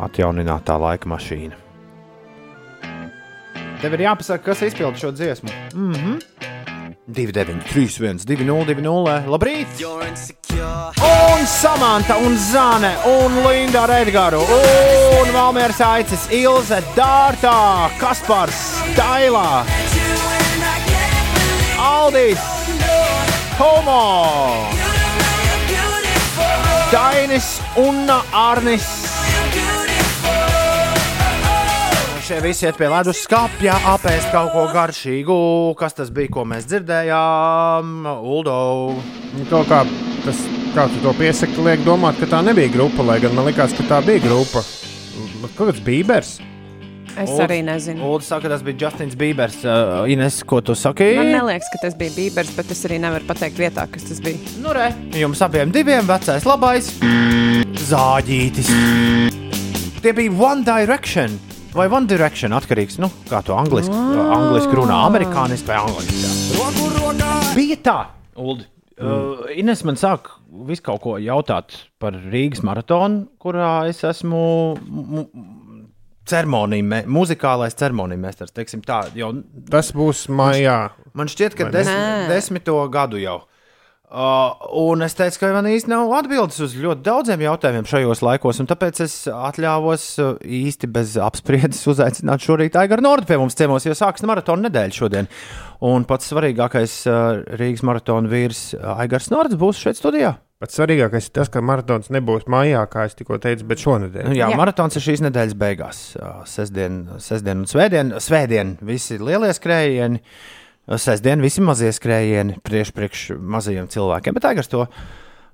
A: atjauninātā laika mašīna. Tev ir jāpasaka, kas izpildīja šo dziesmu. Mhm. 2, 9, 3, 1, 2, 0, 2, 0. Labrīt! Un Samanta, un Zane, un Linda Redgara, un Valmieras Aicis, Ilze, Dārtā, Kaspars, Tailā, Aldis, Homo, Dainis un Arnis. Šie visi iet pie ledus skāpja, apēst kaut ko garšīgu. Kas tas bija, ko mēs dzirdējām? Uldo.
B: Nu, Kaut kā tas, kā tu to piesaki, liek domāt, ka tā nebija grupa, lai gan man likās, ka tā bija grupa. Kāds bībers.
C: Es
A: Uldis-
C: arī nezinu.
A: Ulds saka, tas bija Justins Bībers. Uh, Ines, ko tu saki?
C: Man liekas, ka tas bija Bībers, bet es arī nevaru pateikt vietā, kas tas bija.
A: Nu, re, jums abiem diviem vecais labais zāģītis. Tie bija One Direction. Vai One Direction atkarīgs no nu, kā to angliski, angliski runā, amerikāniski vai angliski. Bija tā, Uldi. Uh, Ines man sāk visu kaut ko jautāt par Rīgas maratonu, kurā es esmu me- muzikālais ceremoniju meistars. teiksim Tā, jau
B: Tas būs maijā.
A: Man šķiet, ka des, desmito gadu jau. Uh, un es teicu, ka man īstenībā nav atbildes uz ļoti daudziem jautājumiem šajos laikos, un tāpēc es atļāvos uh, īsti bez apspriedes uzaicināt šorīt Aiguru Nordu pie mums ciemos, jo sāksies maratona nedēļa šodien. Un pats svarīgākais uh, Rīgas maratona vīrs uh, Aigars Nords būs šeit studijā.
B: Pats svarīgākais ir tas, ka maratons nebūs maijā, kā es tikko teicu, bet šonadēļ.
A: Nu, jā, jā, maratons ir šīs nedēļas beigās. Uh, Sestdien, un svētdien, svētdien visi lielie skrējieni, sestdien visi mazie skrējieni priekš, priekš mazajiem cilvēkiem. Bet tagad to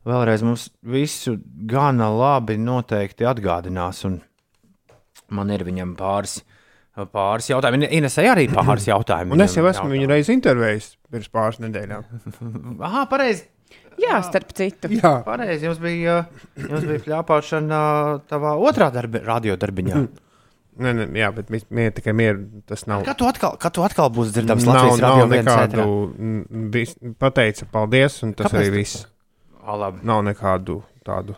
A: vēlreiz mums visu gana labi noteikti atgādinās. Un man ir viņam pāris, pāris jautājumi. Inesai arī pāris (clears throat) jautājumi.
B: Un es jau esmu viņu reizi intervējis pirms pāris nedēļām.
A: Aha, pareizi.
C: Jā, starp citu.
B: Jā,
A: Pareizi, jums bija, jums bija pļāpāšana tavā otrā darbi, radiodarbiņā.
B: nē, nē, jā bet mi- mie, tikai mieru tas nav.
A: Kad tu atkal, kad tu atkal būsi dzirdams
B: nav,
A: Latvijas
B: nav
A: radio viens
B: nekādu, pateica paldies, un tas
A: Kāpēc
B: arī viss.
A: Labi.
B: Nav nekādu tādu.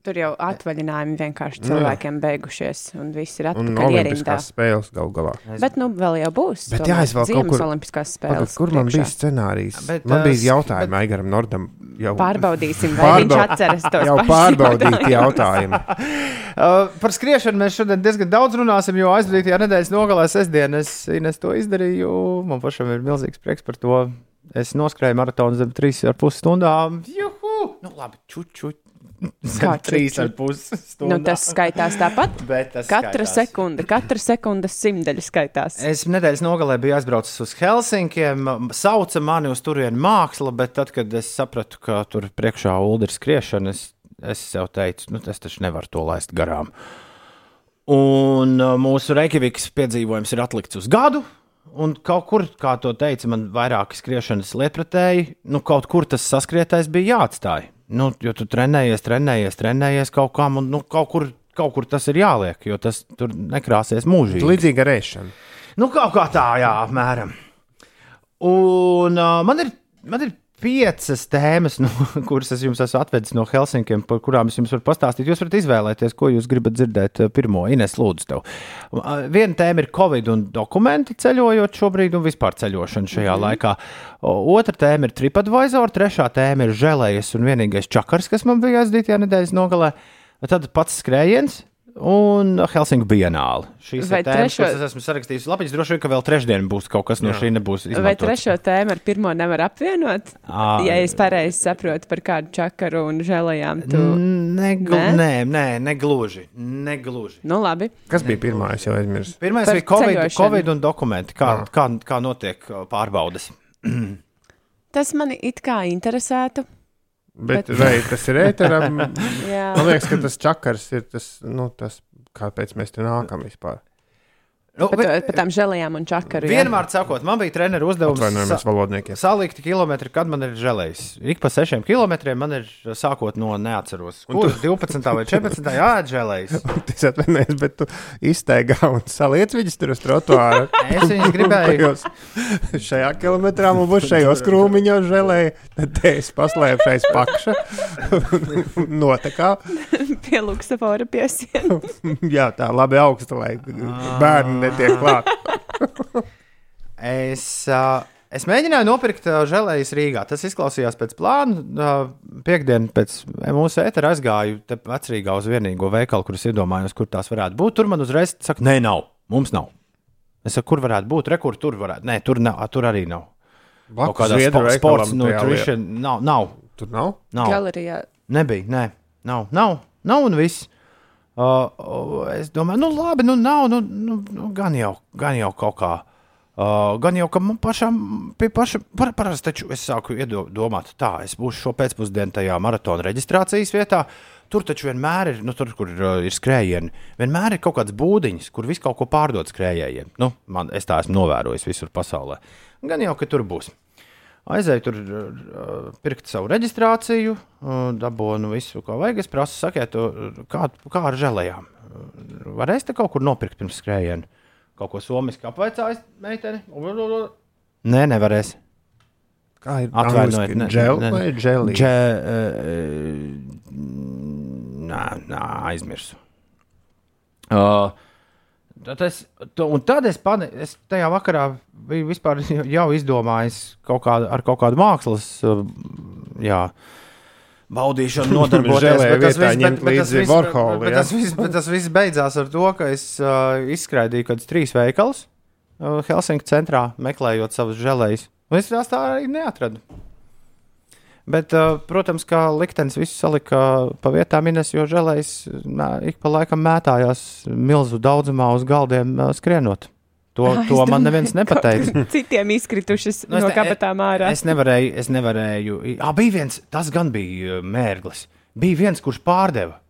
C: Tur jau atvaļinājumi vienkārši
B: jā.
C: cilvēkiem beigušies, un viss ir atpakaļ ierindā.
B: Spēles gal galā.
C: Bet nu vēl jau būs.
B: Bet jāizvēl kaut kur-
C: Olimpiskās
B: Pagad,
C: spēles.
B: kur man
C: priekšā.
B: bija scenārijs?
A: Bet,
B: man bija
A: uh,
B: jautājumi Aigaram Nordam. Jau,
C: Pārbaudīsim, vai viņš
B: Pārbau-
C: atceras tos
B: jau
C: pašus
B: pārbaudīti jautājumi. (laughs) (laughs)
A: Uh, par skriešanu mēs šodien diezgan daudz runāsim, jo aizvadītajā nedēļas nogalē sestdien es, Ines, to izdarīju. Man pašam ir milzīgs prieks par to. Es noskrēju maratonu zem 3,5 stundām. Juhu! Nu, labi, čuču. Zem
C: Kā čuču?
A: 3,5 stundām.
C: Nu, tas skaitās tāpat. (laughs) Katra
A: skaitās.
C: sekunde, katra sekundes simtaļa skaitās.
A: Es nedēļas nogalē biju aizbraucis uz Helsinkiem. Sauca mani uz turieni māksla, bet tad, kad es sapratu, ka tur priekšā ULD ir skriešana, es, es sev teicu, nu, tas taču nevar to laist garām. Un uh, mūsu Reikjavikas piedzīvojums ir atlikts uz gadu. Un kaut kur, kā to teica, man vairāki skriešanas lietpratēji, nu, kaut kur tas saskrietējs bija jāatstāj. Nu, jo tu trenējies, trenējies, trenējies kaut kam, un nu, kaut, kur, kaut kur tas ir jāliek, jo tas tur nekrāsies mūžīgi.
B: Līdzīga ar ēšanu.
A: Nu, kaut kā tā, jā, apmēram. Un uh, man, ir, man ir piecas tēmas, nu, (laughs) kuras es jums esmu atvedis no Helsinkiem, par kurām es jums varu pastāstīt. Jūs varat izvēlēties, ko jūs gribat dzirdēt. uh, Pirmo, Ines, lūdzu, tev. Viena tēma ir Covid un dokumenti ceļojot šobrīd, un vispār ceļošana šajā mm. laikā. O, Otra tēma ir TripAdvisor, trešā tēma ir žēlējas un vienīgais čakars, kas man bija aizdītajā nedēļas nogalē. Tad pats skrējiens. Un Helsinku bienāli. Šīs
C: Vai
A: ir tēmas,
C: trešo-
A: kuras es esmu sarakstījis. Labi, es droši vien, ka vēl trešdien būs kaut kas no šī nebūs.
C: Vai
A: izmantots.
C: trešo tēmu ar pirmo nevar apvienot?
A: Ā.
C: Ja es pareizi saprotu, par kādu čakaru un žēlējām, tu.
A: Neglu,
C: Nē?
A: nē, nē, negluži. negluži.
C: Nu, labi.
B: Kas bija pirmā? Es jau aizmirsu.
A: Pirmais
C: Par
A: bija COVID,
C: ceļošanu.
A: COVID un dokumenti. Kā, kā, kā notiek pārbaudas? (clears throat)
C: Tas mani it kā interesētu.
B: Bet,
C: Bet-
B: vai tas ir ēteram? (laughs) Man liekas, ka tas čakars ir tas, nu, tas kāpēc mēs te nākam vispār.
A: Nu,
C: Par, to, par tām žēlējām un čakaru. jā.
A: Vienmēr sakot, man bija treneru uzdevums
B: Atvainojamies valodniekiem.
A: salikti kilometri, kad man ir žēlējis. Ik pa sešiem kilometriem man ir sākot no neatceros. Kur 12. vai 14. jāatžēlējis.
B: Es atvainojos, bet tu izteigā un saliec viņus tur uz trotuāra. (laughs)
A: Es viņus gribēju.
B: Šajā kilometrā mums būs šajos krūmiņos žēlēji. Tad te es paslēpšais pakša. (laughs) Notekā.
C: Pie Luksafora piesiena. (laughs)
B: Jā, tā labi augsta, lai bērni netiek klāt. (laughs)
A: Es, uh, es mēģināju nopirkt uh, žēlējas Rīgā. Tas izklausījās pēc plāna. Uh, Piektdien pēc mūsu ētera aizgāju te vecrīgā uz vienīgo veikalu, kurus iedomājos, kur tās varētu būt. Tur man uzreiz saka, nē, nav. Mums nav. Es saku, kur varētu būt? Re, kur tur varētu? Nē, tur, nav, tur arī nav. Kaut kādā spo sports nutrition nav. nav.
B: Tur nav.
A: nav.
C: Galerijā.
A: Nebija, nē, nav, nav, nav un viss. Uh, es domāju, nu labi, nu nav, nu, nu, nu gan, jau, gan jau kaut kā. Uh, gan jau, ka man pašam, pie paša, par, parasti taču es sāku iedo- domāt, tā, es būšu šo pēcpusdienu tajā maratona reģistrācijas vietā. Tur taču vienmēr ir, nu, tur, kur uh, ir skrējieni, vienmēr ir kaut kāds būdiņš, kur visu kaut ko pārdod skrējējiem. Nu, man, es tā esmu novērojis visur pasaulē. Gan jau, ka tur būs. Aizēju tur, uh, pirkt savu reģistrāciju, uh, dabūnu visu, ko vajag. Es prasu, sakiet, uh, kā, kā ar žēlējām. Varēs te kaut kur nopirkt pirms skrējiena. Kaut ko somiski apvaicājis meiteni. Nē, nevarēs.
B: Kā ir
A: Atvainojiet, ne-
B: Džel
A: ne-
B: vai dželī?
A: Dže, uh, nē, nē, aizmirsu. Uh, Tad es, to, un tad es, pane, es tajā vakarā biju vispār (laughs) jau izdomājis kaut kādu, ar kaut kādu mākslas uh, jā, baudīšanu, nodarboties. (laughs)
B: Žēlēja
A: bet tas
B: ņemt
A: bet- bet tas
B: līdzi
A: viss-
B: Warholu,
A: bet- tas viss- bet Tas viss beidzās ar to, ka es uh, izskraidīju kaut kādus trīs veikalus uh, Helsinku centrā, meklējot savus žēlējus. Un es tās tā arī neatradu. Bet, uh, protams, kā liktenis visu salika pa vietām, Ines, jo žēlējs ik pa laikam mētājās milzu daudzumā uz galdiem uh, skrienot. To,
C: Es
A: to man neviens nepateica. (laughs)
C: Citiem izkritušas
A: Nu, es
C: no
A: ne-
C: kabatām ārā.
A: Es nevarēju, es nevarēju. Ah, bija viens, tas gan bija mērglis. Bija viens, kurš pārdeva.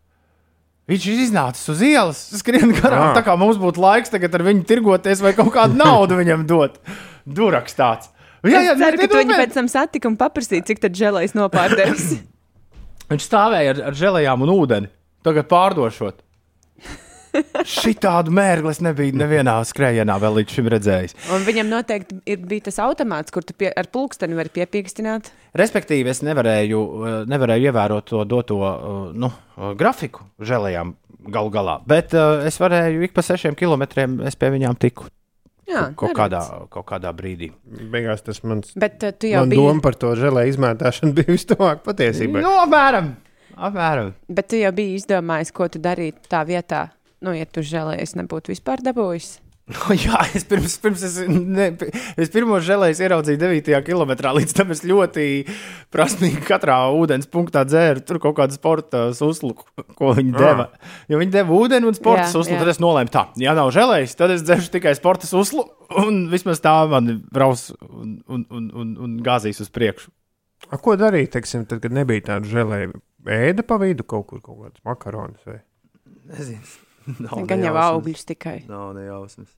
A: Viņš ir iznācis uz ielas, skrien garām.
B: Ah.
A: Tā kā mums būtu laiks tagad ar viņu tirgoties vai kaut kādu naudu viņam dot. Duraks tāds. Jā, jā,
C: es ceru,
A: ne-
C: ka tu viņu pēc tam satika un paprasīja, cik tad žēlējs nopārdevis. (coughs)
A: Viņš stāvēja ar, ar žēlējām un ūdeni. Tagad pārdošot. Šitādu mērgli es nebiju nevienā skrējienā vēl līdz šim redzējis.
C: Un viņam noteikti ir, bija tas automāts, kur tu pie, ar pulksteni vari piepīkstināt.
A: Respektīvi, es nevarēju, eh, nevarēju ievērot to doto eh, nu, eh, grafiku žēlējām galu galā. Bet es varēju ik pa sešiem kilometriem, es pie viņām tiku.
C: Jā,
A: kaut, kādā, kaut kādā brīdī.
B: Beigās tas mans,
C: Bet uh, tu jau
B: man
C: biji,
B: doma par to žēlē izmētāšanu (laughs) bija vistuvāk patiesībai.
A: Nu, apmēram. apmēram.
C: bet tu jau biji izdomājis, ko tu darītu tā vietā. Nu, ja tu žēlējies, nebūtu vispār dabūjis. (laughs)
A: Jā, es pirms, pirms es, ne, es pirmo žēlēju ieraudzīju 9. kilometrā. Līdz tam es ļoti prasmīgi katrā ūdens punktā dzēru tur kaut kādu sporta suslu, ko viņi deva. Jo viņi deva ūdeni un sporta
C: Jā,
A: suslu.
C: jā.
A: Tad es nolēmu, tā, ja nav žēlējis, tad es dzeršu tikai sporta suslu. Un vismaz tā man braus un, un, un, un, un gāzīs uz priekšu.
B: A, ko darīt, teiksim, tad, kad nebija tāda žēlē? Ēda pa vidu kaut kur, kaut kādas makaronas vai
A: Nezinu. (laughs) Nav
C: Gan jau augļus tikai.
A: Nav nejausmas.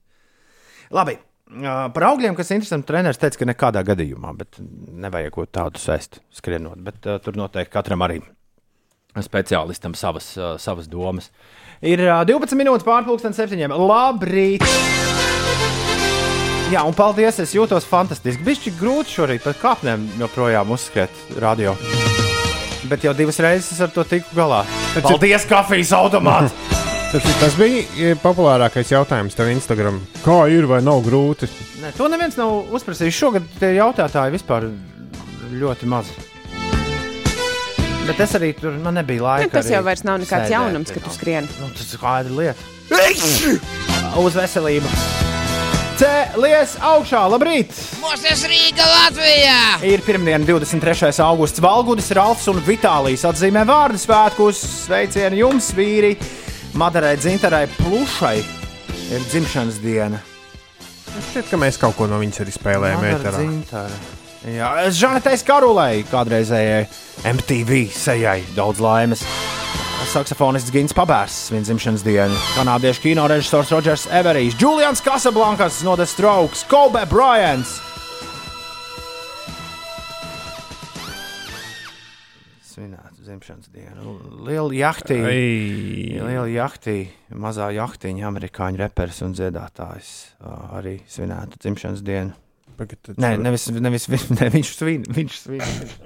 A: Labi. Par augļiem, kas ir interesanti, treneris teica, ka nekādā gadījumā, bet nevajag ko tādu sēst, skrienot. Bet uh, tur noteikti katram arī speciālistam savas, uh, savas domas. Ir uh, 12 minūtes pārpusdienas septiņiem. Labrīt! Jā, un paldies! Es jūtos fantastiski. Bija grūti šorīt pat kāpnēm joprojām uzskriet radio. Bet jau divas reizes ar to tiku galā. Paldies, kafijas automāts! (laughs)
B: Tas, tas bija e, populārākais jautājums tev Instagram. Kā ir vai nav grūti?
A: Nē, to neviens nav uzprasījis. Šogad tie jautātāji vispār ļoti maz. Bet es arī tur man nebija laika.
C: Nu, tas
A: arī
C: jau vairs nav nekāds
A: sēdēt,
C: jaunums, ka tu skrien.
A: Nu, tas ir kāda lieta. Uz veselību. Cēlies augšā, labrīt!
E: Mūsu Rīga Latvijā!
A: Ir pirmdiena, 23. augusts. Valgudis, Ralfs un Vitālijas atzīmē vārdu svētkus. Sveicieni jums, vīri! Madarai Dzintarai Plušai ir dzimšanas diena.
B: Šķiet, ka mēs kaut ko no viņas arī spēlējām.
A: Jā, Žanetais Karulai, kādreizējai MTV sejai, daudz laimes. Saksofonists Gins Pabērs, viņa dzimšanas diena, kanādiešu kino režisors Rodžers Everijs, Julians Casablankas no The Strokes, Kobe Bryants. Svinētu dzimšanas dienu. Liela jachtī. Liela jachtī, mazā jachtiņa, amerikāņu reperis un dziedātājs arī svinētu dzimšanas dienu.
B: pagad, tad
A: Nē,
B: tur-
A: nevis, nevis, (laughs) ne, viņš svin, viņš svin.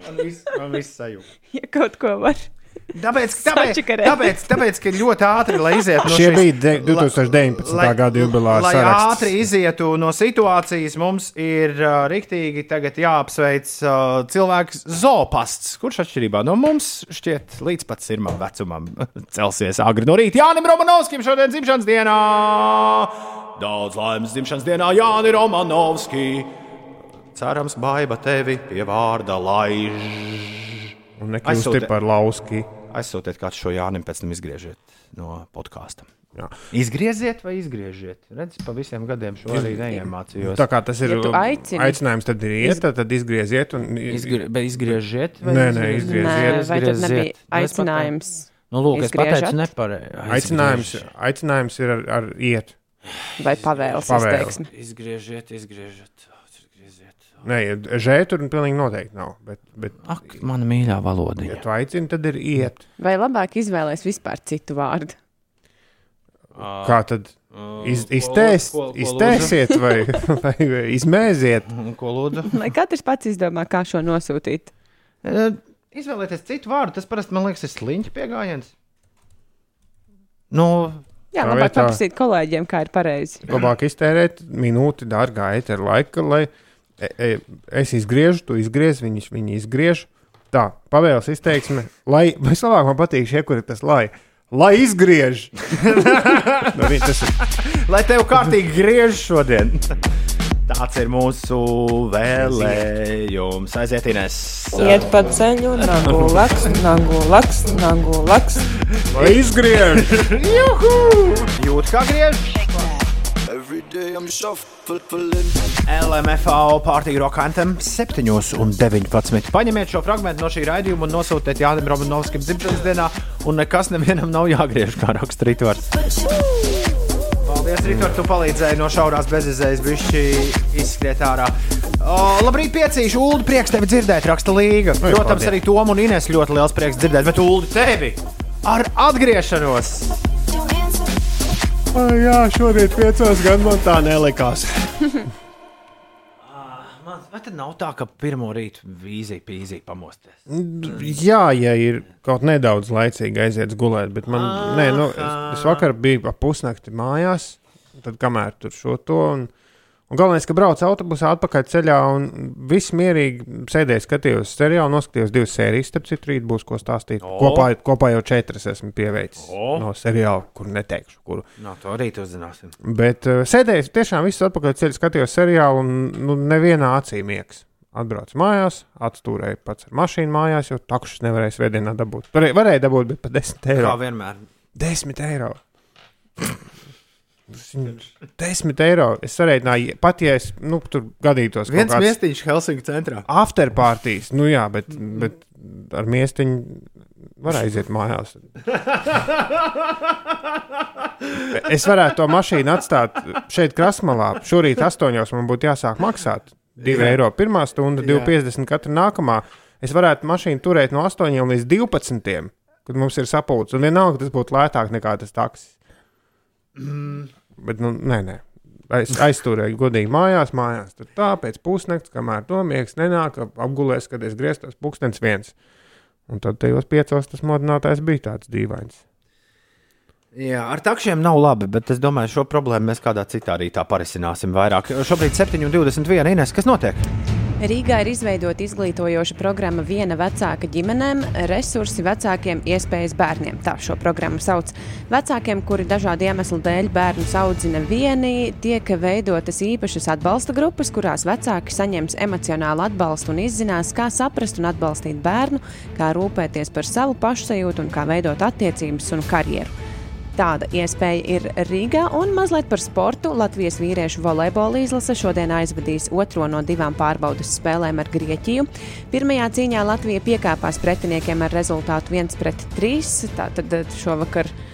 A: Man viss, man viss sajūta.
C: Ja kaut ko var.
A: Tāpēc, (laughs) tāpēc, tāpēc, tāpēc, ka ļoti ātri, lai izietu no
B: Šie
A: šīs- la-
B: 2019.
A: lai-
B: gada jubileāra
A: Lai
B: saraksts.
A: ātri izietu no situācijas, mums ir uh, rīktīgi tagad jāapsveic uh, cilvēks zoopasts, kurš atšķirībā no mums šķiet līdz pat sirmam vecumam (laughs) celsies agri no rīta. Jānim Romanovskim šodien dzimšanas dienā! Daudz laimes dzimšanas dienā Jāni Romanovski! Cerams, baiba tevi pie vārda laiž.
B: Un nekļūsti
A: Aizsūti-
B: par lauski.
A: Aizsūtiet kādu šo Jānim, pēc tam izgriežiet no podkāsta.
B: Jā.
A: Izgrieziet vai izgriežiet? Redziet, pa visiem gadiem šo arī neiemācījos.
B: Tā kā tas ir
C: Ja aicini.
B: aicinājums, tad ir iet, tad, tad izgrieziet. Un...
A: Izgrie, bet izgriežiet, vai
B: Nē, nē,
A: izgrieziet?
C: Nē,
B: izgrieziet.
C: vai tad nebija aicinājums?
A: Nu, lūk, es pateicu
C: Izgriežat?
A: nepareizi.
B: Aicinājums, aicinājums ir ar, ar iet.
C: Vai pavēles
B: Pavēle.
C: izteiksme?
A: Izgriežiet, izgriežiet.
B: Nē, žēt tur pilnīgi noteikti nav. Bet, bet
A: Ak, mana mīļā
B: ja
A: valodiņa.
B: tu aicini, tad ir iet.
C: Vai labāk izvēlēties vispār citu vārdu?
B: Kā tad iz, iztēs,
A: ko- ko lūdzu?
B: iztēsiet vai, (laughs) vai, izmēziet? (laughs)
A: Ko lūdzu?
C: Lai katrs pats izdomā, kā šo nosūtīt.
A: E, Izvēlēties citu vārdu, tas parasti man liekas, ir sliņķi pieejams. Nu,
C: Jā, labāk paprasīt kolēģiem, kā ir pareizi.
B: Labāk iztērēt minūti dārgā etera laika, lai es izgriežu, tu izgriež, viņi, viņi izgriež. Tā, pavēles izteiksme, lai vislabāk man patīk šie, kur ir tas lai. Lai izgriež! (laughs) nu, tas ir
A: lai tev kārtīgi griež šodien. Tāds ir mūsu vēlējums. Aiziet, Inês.
C: Iet pa ceļu, nagu laks, nagu laks, nagu laks.
B: lai izgriež!
A: Jūt, kā griež. LMFAO pārtīk roka anthem 7 un 19. Paņemiet šo fragment no šī raidījuma un nosūtiet Jānis Romanovskim dzimšanas dienā, un nekas nevienam nav jāgriež, kā raksta Ritvars. Paldies, Ritvars, tu palīdzēji no šaurās bezizējas bišķi izskriet ārā. O, labrīt, piecīši, Ulu, prieks tevi dzirdēt, raksta Līga.
B: Oi,
A: Protams,
B: paldies.
A: arī Tomu un Ines ļoti liels prieks dzirdēt, bet Ulu, tevi ar atgriešanos!
B: Jā, šorīt piecos gan man tā nelikās.
A: Man, vai tad nav tā, ka pirmo rītu vīzija pīzī pamosties?
B: Jā, ja ir kaut nedaudz laicīgi aiziet gulēt, bet man, nē, nu, es, es vakar biju ap pusnakti mājās, tad kamēr tur šo to. Un, un galvenais, ka braucu autobusā atpakaļ ceļā un viss mierīgi sēdēju, skatījos seriālu, noskatījos divas sērijas, starp citu, rīt būs ko stāstīt.
A: O.
B: Kopā, kopā jau četras esmu pieveicis
A: O.
B: no seriāla, kur neteikšu, kuru.
A: No to rīt uzzināsim.
B: Bet uh, sēdēju, tiešām visu atpakaļ ceļā skatījos seriālu, un nu, nevienā acī miegs. Atbraucu mājās, atstūrēju pats ar mašīnu mājās, jo takšus nevarēju svētdienā dabūt. Varēja, varēja dabūt, bet par 10 eiro.
A: Kā vienmēr.
B: 10 eiro. 10 eiro. Es sarēķināju, pat ja es nu, tur gadītos
A: Viens
B: kāds
A: miestiņš Helsinku centrā.
B: afterpartijas, nu jā, bet, bet ar miestiņu var aiziet mājās. Es varētu to mašīnu atstāt šeit, krasmalā. Šorīt, 8. man būtu jāsāk maksāt 2
A: Jā.
B: eiro pirmā stunda,
A: Jā.
B: 2,50 katra nākamā. Es varētu mašīnu turēt no 8 līdz 12, kad mums ir sapulcs. Un vienalga, tas būtu lētāk nekā tas taksis. Bet, nu, nē, nē. Aiz, aizturēju godīgi mājās, mājās. Tur tā pēc pusnakts, kamēr to miegs nenāk, ap- apgulēs, kad es grieztos pūkstens viens. Un tad tajos piecos tas modinātājs bija tāds dīvains.
A: Jā, ar takšiem nav labi, bet es domāju, šo problēmu mēs kādā citā rītā parisināsim vairāk. Šobrīd 7,21. Ines, kas notiek?
C: Rīgā ir izveidota izglītojoša programma viena vecāka ģimenēm, resursi vecākiem, iespējas bērniem. Tā šo programmu sauc. Vecākiem, kuri dažādu iemeslu dēļ bērnus audzina vieni, tiek veidotas īpašas atbalsta grupas, kurās vecāki saņems emocionālu atbalstu un izzinās, kā saprast un atbalstīt bērnu, kā rūpēties par savu pašsajūtu un kā veidot attiecības un karjeru. Tāda iespēja ir Rīgā un mazliet par sportu. Latvijas vīriešu volejbola izlase šodien aizvadīs otro no divām pārbaudas spēlēm ar Grieķiju. Pirmajā cīņā Latvija piekāpās pretiniekiem ar rezultātu 1-3. Tātad šovakar e,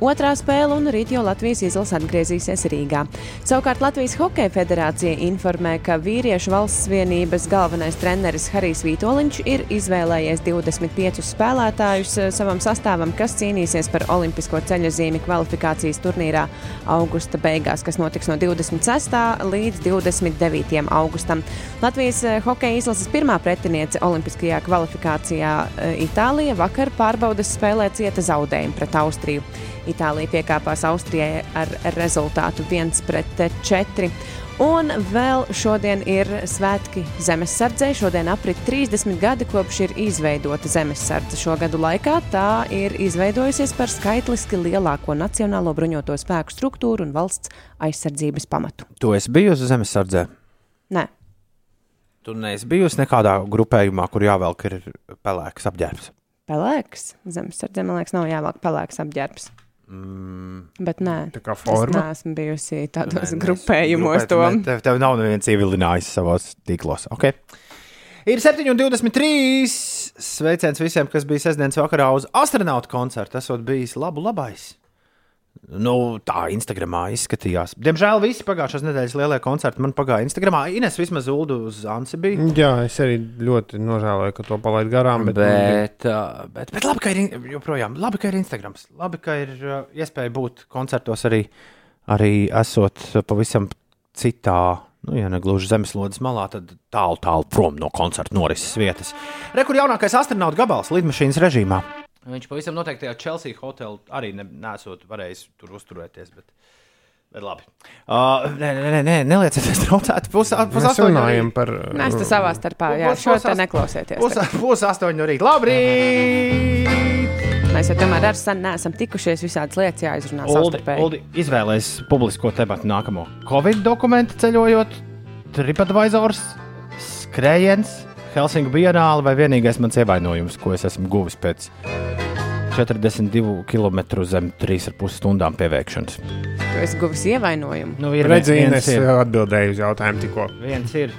C: otrā spēle, un rīt jau Latvijas izlase atgriezīsies Rīgā. Savukārt Latvijas Hokeja federācija informē, ka vīriešu valsts vienības galvenais treneris Harijs Vitoļņš ir izvēlējies 25 spēlētājus eh, savam sastāvam, kas cīnīsies par olimpisko ceļa zīmi kvalifikācijas turnīrā augusta beigās, kas notiks no 26. līdz 29. augustam. Latvijas eh, hokeja izlases pirmā pretiniece Olimpiskajā kvalifikācijā eh, Itālija vakar pārbaudas spēlē cieta zaudējumu pret Austriju. Itālija piekāpās Austrijai ar rezultātu 1-4. Un vēl šodien ir svētki zemesardzē. Šodien aprit 30 gadi kopš ir izveidota zemesardze. Šo gadu laikā tā ir izveidojusies par skaitliski lielāko nacionālo bruņoto spēku struktūru un valsts aizsardzības pamatu.
A: Tu esi bijusi zemesardzē.
C: Nē,
A: Tu neesi bijusi nekādā grupējumā, kur jāvelk pelēks apģērbs.
C: pelēks. Zemesardzē man liekas, nav jāvelk pelēks apģērbs.
A: Mm.
C: Bet nē,
B: Tā kā
C: es
B: forma.
C: neesmu bijusi tādos
A: nē,
C: grupējumos.
A: grupēt, ne, Tev, tev nav neviens ievilinājis savos tīklos. Okay. Ir 7,23. Sveiciens visiem, kas bija sestdienas vakarā uz astronautu koncertu. Tas bijis labu labais. Nu, tā Instagramā izskatījās. Diemžēl visi pagājušās nedēļas lielie koncerti man pagāja Instagramā. Ines vismaz Ulu uz Ansi bija.
B: Jā, es arī ļoti nožēloju, ka to palaidu garām. Bet,
A: Bet, uh, bet, bet labi, ka ir joprojām labi, ka ir Instagram. Labi, ka ir uh, iespēja būt koncertos arī, arī esot pavisam citā. Nu, ja ne gluži zemeslodes malā, tad tālu, tālu prom no koncerta norises vietas. Rekur jaunākais astronauts gabals lidmašīnas režīmā. Viņš pavisam noteikti tajā Chelsea hotelā arī ne, nesot varējis tur uzturēties. Bet, bet labi. Uh, nē, nē, nē, nē neliecieties (laughs) traucēt. Pus, pus no
B: runājam par.
C: Mēs te savā starpā, jā,
A: Pus-
C: šo
A: pus
C: te neklausieties.
A: Pus, pus astoņi no rīta. Labrīt!
C: Mēs jau tomēr ar senu neesam tikušies visādas lietas jāizrunā savstarpēji.
A: Uldi izvēlēs publisko debatu nākamo. Covid dokumentu ceļojot, TripAdvisors, skrējiens, Helsinku bienāli vai vienīgais mans ievainojums, ko es esmu guvis pēc 42 km zem 3,5 stundām pieveikšanas.
C: Tu esi guvis ievainojumu.
A: Nu,
B: Redzīnes
A: viens ir.
B: atbildēju uz jautājumu tikko.
A: Viens ir.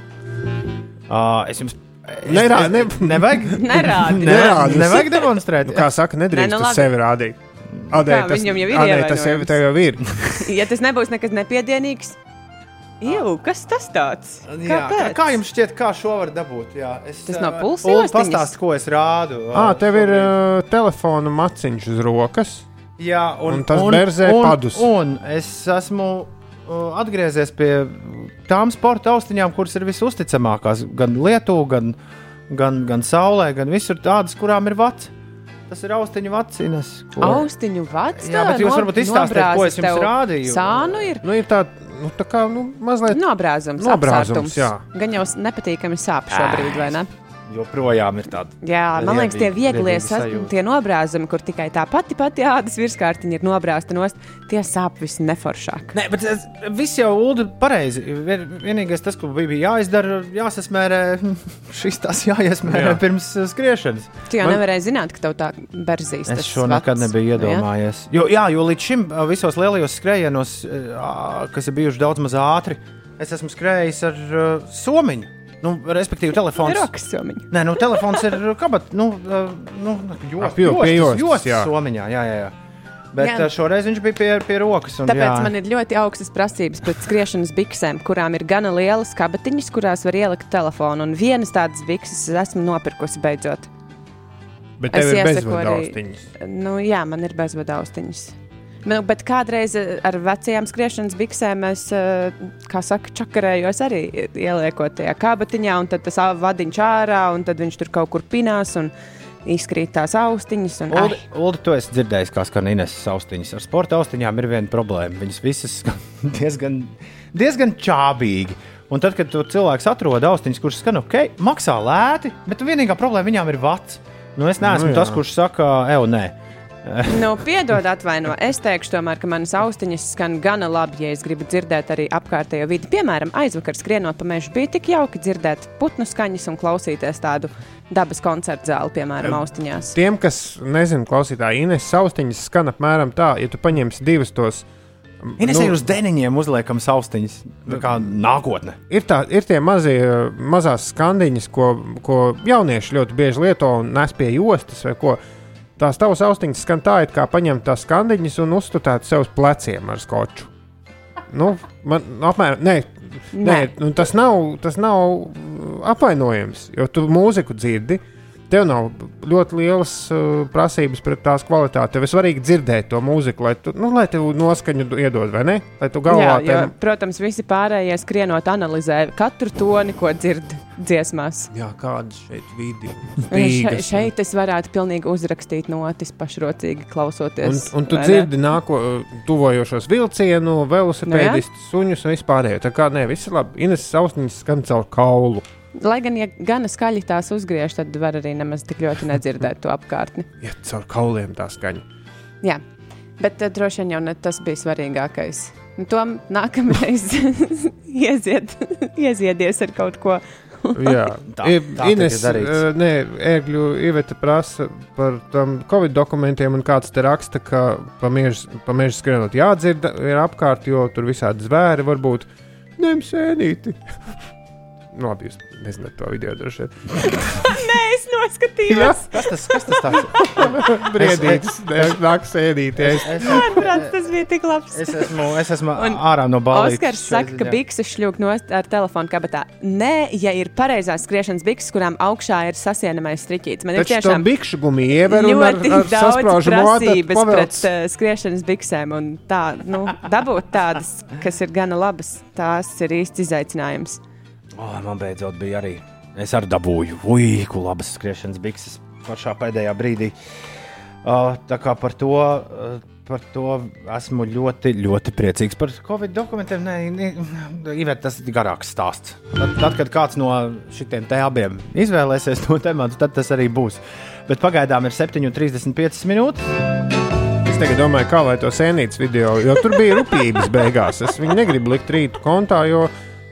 A: Uh, es jums. Es,
B: Nerā-
A: es-
B: ne-
A: nevajag. (laughs)
C: Nerādi.
A: Ne,
B: Nerādi.
A: nevajag demonstrēt.
B: Nu, kā saka, nedrīkst
C: Nē, nu labi.
B: sevi rādīt. Adē,
C: Kā, viņam jau ir
B: Adē, tas jau, tev jau ir. (laughs)
C: Ja tas nebūs nekas nepiedienīgs, Jū, kas tas tāds?
A: Jā, kā, kā jums šķiet, kā šo var dabūt? Jā, es,
C: Tas nav jostiņas?
A: Pastāst, ko es rādu. ā,
B: Ah, tev ir uh, telefona maciņš uz rokas.
A: Jā,
B: Un tas berzē
A: un,
B: padus.
A: Un es esmu uh, atgriezies pie tām sporta austiņām, kuras ir visusticamākās. Gan Lietuvā, gan, gan, gan Saulē, gan visur tādas, kurām ir vats. Tas ir austiņu vacīnas.
C: Austiņu vats.
A: Jā, bet jūs varbūt izstāstāt, ko es jums rādīju.
C: Sānu ir
B: Nu, ir tā, nu, tā kā nu, mazliet.
C: nobrāzums,
B: Nobrāzums,
C: apsārtums.
B: jā.
C: Gan jau nepatīkami sāp šobrīd, vai ne?
A: Joprojām ir tāda.
C: Jā, man liekas, tie vieglie
A: riebīgi
C: sa-
A: sajūta.
C: tie nobrāzumi, kur tikai tā pati pati ādas virskārtiņa ir nobrāzta nost, tie sāp visneforšāk.
A: Nē, bet es, viss jau ulu pareizi. Vien- Vienīgais tas, ko bija jāizdara, jāsasmērē, (laughs) šis tas jāiesmērē jā. Pirms uh, skriešanas.
C: Tu jau
B: Man-
C: nevarēji zināt, ka tev tā berzīs.
A: Es šo nekad
C: vats,
A: nebiju
C: nu, jā?
A: iedomājies. Jo, jā, jo līdz šim uh, visos lielajos skrejienos, uh, kas ir bijuši daudz maz ātri, es esmu skrējis ar uh, somiņu. Nu, respektīvi, telefons.
C: Rokas somiņa.
A: Nē, nu, telefons ir kabat, nu, uh, nu, jost,
B: Ap, jo, pie jostas,
A: jostas
B: jā.
A: somiņā. Jā, jā, jā. Bet
C: Jā.
A: jā. šoreiz viņš bija pie, pie rokas. Un,
C: Tāpēc
A: jā.
C: man ir ļoti augstas prasības pret skriešanas biksēm, kurām ir gana lielas kabatiņas, kurās var ielikt telefonu. Un vienas tādas bikses es esmu nopirkusi beidzot.
B: Bet
C: Es
B: tev ir
C: iesaku
B: bezvadu austiņas.
C: Nu, jā, man ir bezvadu austiņas. Nu, bet kādreiz eh, ar vecajām skriešanas biksēm es, eh, kā saka, čakarējos arī ieliekot tajā kabatiņā, un tad tas vadiņš ārā, un tad viņš tur kaut kur pinās un izkrīt tās austiņas. Un,
A: Uldi,
C: ai,
A: Uldi, tu esi dzirdējis, kā skan Ineses austiņas. Ar sporta austiņām ir viena problēma. Viņas visas (laughs) diezgan, diezgan čābīgi. Un tad, kad tu cilvēks atrod austiņas, kuras skan ok, maksā lēti, bet vienīgā problēma viņām ir vats. Nu, es neesmu
B: Nu
A: nu,
B: jā.
A: tas, kurš saka, ej, nē. (laughs)
C: Nu, piedod, atvaino. Es teikšu, tomēr, ka manas austiņas skan gana labi, ja es gribu dzirdēt arī apkārtējo vidi. Piemēram, aizvakar skrienot pa mežu, bija tik jauki dzirdēt putnu skaņas un klausīties tādu dabas koncertu zāli, piemēram, austiņās.
B: Tiem, kas nezina, klausītāji, Ines austiņas skan apmēram tā, ja tu paņemsi divas tos.
A: Ines
B: nu,
A: ir uz deniņiem uzliekam austiņas, tā kā nākotne.
B: ir, tā, ir tie mazie, mazās skandiņas, ko, ko jaunieši ļoti bieži lieto un nes pie jostas vai ko. Tās tavas austiņas skan tā, it kā paņemt tās skandiņas un uzstutēt sev uz pleciem ar skoču. Nu, man apmēram, nē, nē. nē nu, tas, nav, tas nav uh, apvainojams, jo tu mūziku dzirdi. Tev nav ļoti lielas uh, prasības pret tās kvalitāti. Tev ir svarīgi dzirdēt to mūziku, lai tu, nu, lai tev noskaņu iedod, vai ne? Lai tu galvā
C: jo,
B: tam
C: protams, visi pārējie skrienot analizē katru toni, ko dzird dziesmās.
B: Jā, kādas šeit vidi
C: Še, šeit es varētu pilnīgi uzrakstīt notis pašrocīgi
B: Un,
C: klausoties.
B: un tu
C: vai ne?
B: dzirdi nāko, tuvojošos vilcienu, velosipēdistus, suņus un vispārējo. Tā kā nē, viss ir labi. Ines austiņas skan caur kaulu.
C: Lai gan, ja gana skaļi tās uzgriež, tad var arī nemaz tik ļoti nedzirdēt to apkārtni.
B: Ja caur kauliem tā skaņa.
C: Jā, bet uh, droši vien jau ne tas bija svarīgākais. Nu, to nākamreiz (laughs) iezied, ieziedies ar kaut ko.
B: Jā, (laughs)
A: Tā-
B: I-
A: tā
B: Ines,
A: darīts.
B: uh, nē, Ēgļu Iveta prasa par tam Covid dokumentiem, un kāds te raksta, ka pa mežu pa mežu skrienot jādzird ir apkārt, jo tur visādi zvēri var būt. Nemsēnīti. (laughs) Nu, labi, jūs nezināt to video droši vien. (laughs)
C: Nē, es noskatījos.
A: Kas tas, kas tas tāds? (laughs)
B: Briedītis, nāk sēdīt.
A: Es,
B: Es,
C: Manuprāt, tas bija tik labs.
A: es esmu, es esmu
C: Un
A: ārā no balvas.
C: Oskars saka, ka bikses šļūk nost ar telefonu kabatā. Nē, ja ir pareizās skriešanas bikses, kurām augšā ir sasienamais striķītis. Man ir
B: Taču to
C: tiešām
B: bikšu gumiju iever un ar,
C: ļoti
B: ar
C: daudz
B: sasprāžu
C: prasības
B: modu
C: pret uh, skriešanas biksēm. Un tā, nu, dabūt tādas, kas ir gana labas, tās ir īsts izaicinājums.
A: Oh, man beidzot bija arī. Es arī dabūju, ui, ko labas skriešanas bikses pašā pēdējā brīdī. Uh, tā kā par to, uh, par to esmu ļoti, ļoti priecīgs. Par Covid dokumentiem, nē, nē, tas ir garāks stāsts. Tad, tad, kad kāds no šitiem te abiem izvēlēsies to tematu, tad tas arī būs. Bet pagaidām ir 7,35 minūtes.
B: Es tagad domāju, kā lai to sēnītas video, jo tur bija rupjības beigās. Es viņu negribu likt rītu kontā, jo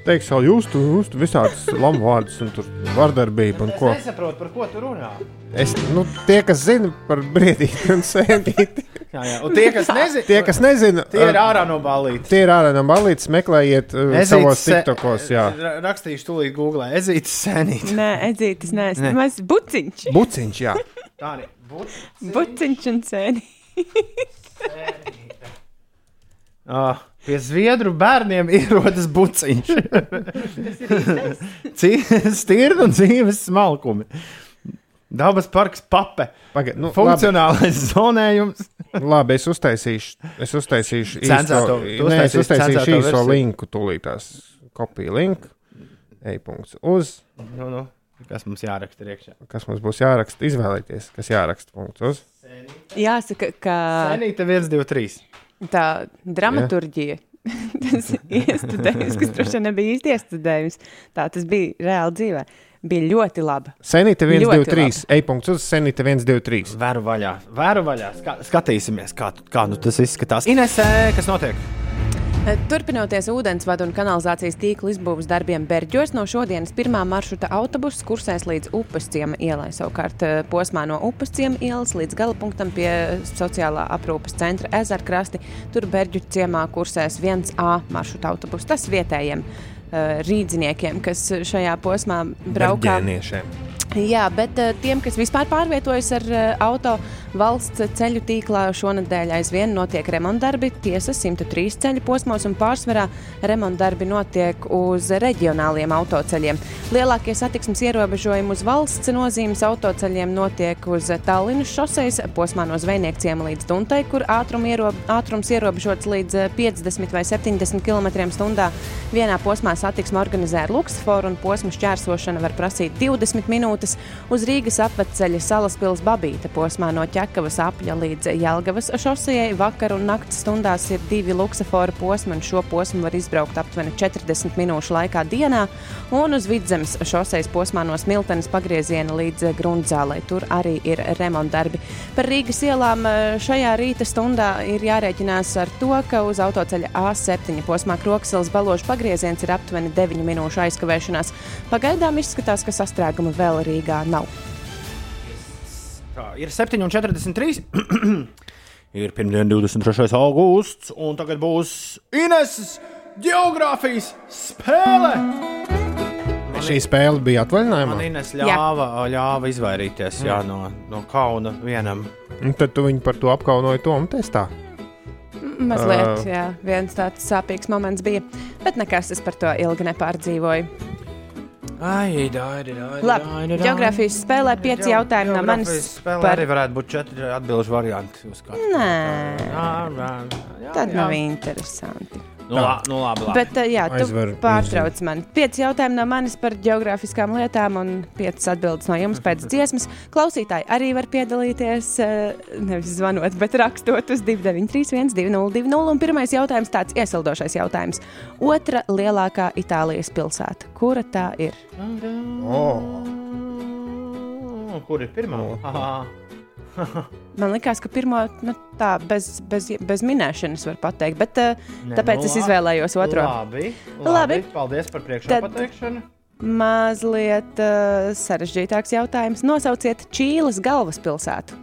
B: teiks, ka jūs tur jūs tur visādas lamu vārdus un tur vardarbība un ko.
A: nesaprotu, par ko tu runā.
B: Es, nu, tie, kas zina par briedīti un sēnīti,
A: Jā, jā. Un tie, kas nezina,
B: tie, kas nezina,
A: tie ir
B: uh,
A: ārā no balītes.
B: tie ir ārā no balītes, meklējiet uh, savos tiktokos, jā.
A: Ra- Rakstīšu tūlīt Google. Ezītis senīt.
C: Nē, edzītis, nē,
A: Nē.
C: tas ir buciņš.
B: Buciņš, jā.
A: Tā arī. Būt.
C: Buciņš un sēni.
A: Uh, pie zviedru bērniem ierodas buciņš. Stirna un dzīves smalkumi. Dabas parks pape.
B: Pagaid, nu, labi,
A: Funkcionālais zonējums.
B: labi, es uztaisīšu, es uztaisīšu
A: Cenzēto-
B: īsto, nē, es uztaisīšu īso linku tūlītās. Kopija link, e-punkts uz,
A: Nu, nu. Kas mums jāraksta iekšā?
B: kas mums būs jāraksta, izvēlēties, kas jāraksta punkts uz.
C: Jāsaka, ka
A: Senīte 1, 2, 3.
C: Tā dramaturgija. (laughs) tas iestudējums, kas droši vien nebija īsti iestudējums. Tā tas bija reāli dzīvē. Bija ļoti laba.
B: Senīte 1,
C: Ļoti
B: 2, 3, e-punkts uz, senīte 1, 2, 3.
A: Vēru vaļā, vēru vaļā. Ska skatīsimies, kā, kā nu tas izskatās. Inesē, kas notiek?
C: Turpinoties ūdensvadu un kanalizācijas tīkla izbūves darbiem Berģos, no šodienas pirmā maršruta autobuss kursēs līdz upes ciema ielai. Savukārt eh, posmā no upes ciema ielas līdz galapunktam pie sociālā aprūpes centra ezerkrasti, tur Berģu ciemā kursēs 1A maršruta autobuss. Tas vietējiem eh, rīdziniekiem, kas šajā posmā braukā.
B: Berģēniešiem.
C: Jā, bet uh, tiem, kas vispār pārvietojas ar uh, auto valsts ceļu tīklā, šonadēļ aizvien notiek remontdarbi. Tiesa 103 ceļu posmos un pārsvarā remontdarbi notiek uz reģionāliem autoceļiem. Lielākie satiksmes ierobežojumi uz valsts nozīmes autoceļiem notiek uz Tallinas šoseis posmā no Zvejniekciema līdz Duntai, kur ātrum iero, ātrums ierobežots līdz eh, 50 vai 70 km/h. Vienā posmā satiksme organizē ar Luksforu un posmu šķērsošana var prasīt 20 minūtes. Uz Rīgas apveceļa Salaspils Babīta posmā no Ķekavas apļa līdz Jelgavas šosejai vakar un naktas stundās ir divi Luksafora posmi, un šo posmu var izbraukt aptuveni 40 minūšu laikā dienā. Un uz Vidzemes šosejas posmā no Smiltenes pagrieziena līdz Grundzālei tur arī ir remontdarbi. Par Rīgas ielām eh, šajā rīta stundā ir jārēķinās ar to, ka uz autoceļa A7 posmā Kroksils baložu pagrieziens ir aptuveni 9 minūšu aizkavēšanās. Pagaidām izskatās, ka sastrēguma vēl Rīgā nav.
A: Tā, ir 7,43. (clears throat) ir pirmdiena, 23. augusts, un tagad būs Ineses geogrāfijas spēle.
B: Šī spēle bija
A: Man
B: atvaļinājumā.
A: Ines ļāva, ļāva izvairīties jā, no, no kauna vienam.
B: Un tad tu viņu par to apkaunoji Tomu testā.
C: Mazliet, jā, viens tāds sāpīgs moments bija, bet nekas es par to ilgi nepārdzīvoju.
A: Ai, dāri, dāri,
C: Labi, geogrāfijas spēlē pieci jautājumi no manis
A: Spēlē
C: par-
A: arī varētu būt četri atbildžu varianti.
C: Nē,
A: Jā, jā, jā,
C: tad nav interesanti.
A: Nu, la, nu labi, labi.
C: Bet, uh, jā, tu
B: Aizver-
C: pārtrauc mani. Pieci jautājumi no manis par geogrāfiskām lietām un piecas atbildes no jums pēc dziesmas. Klausītāji arī var piedalīties, uh, nevis zvanot, bet rakstot uz 293, 202, un pirmais jautājums tāds iesildošais jautājums. Otra lielākā Itālijas pilsēta. Kura tā ir?
B: Oh.
A: Kur ir pirmā? Aha. (laughs)
C: Man liekas, ka pirmo nu, tā bez, bez, bez minēšanas var pateikt, bet uh,
A: Nē,
C: tāpēc
A: nu
C: es izvēlējos otro.
A: Labi, labi.
C: Labi.
A: Paldies par priekšpateikšanu.
C: Mazliet uh, sarežģītāks jautājums. Nosauciet Čīles galvaspilsētu.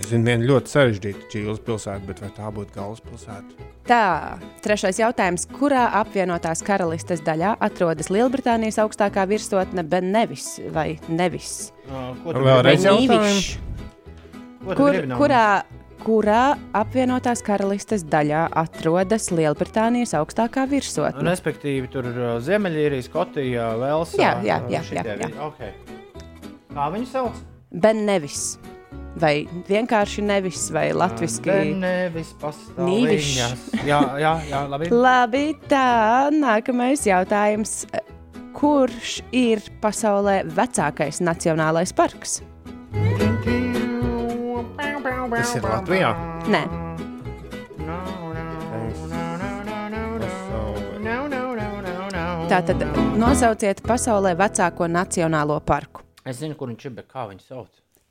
B: Es zinu, viena ļoti sarežģīta Čīles pilsēta, bet vai tā būtu galvaspilsēta?
C: Tā, trešais jautājums. Kurā apvienotās karalistes daļā atrodas Lielbritānijas augstākā virsotne Benevis vai Nevis?
A: Ā, Ko tu
B: Vēlreiz
A: tu
C: Kur, kurā, kurā apvienotās karalistes daļā atrodas Lielbritānijas augstākā virsotne?
A: Respektīvi, tur ir Ziemeļīrija, Skotija, Velsa.
C: Jā, jā, jā, jā, jā.
A: Okay. Kā viņi sauc?
C: Benevis. Vai vienkārši nevis, vai latviešu?
A: Nevis pastāv.
C: Nīvišs.
A: viņas. Jā, jā, jā, labi. (laughs)
C: Labi, tā nākamais jautājums. Kurš ir pasaulē vecākais nacionālais parks?
B: Tas ir Latvijā.
C: Nē, tā tad nosauciet pasaulē vecāko nacionālo parku.
A: Es zinu, kur viņš ir, bet kā viņu sauc?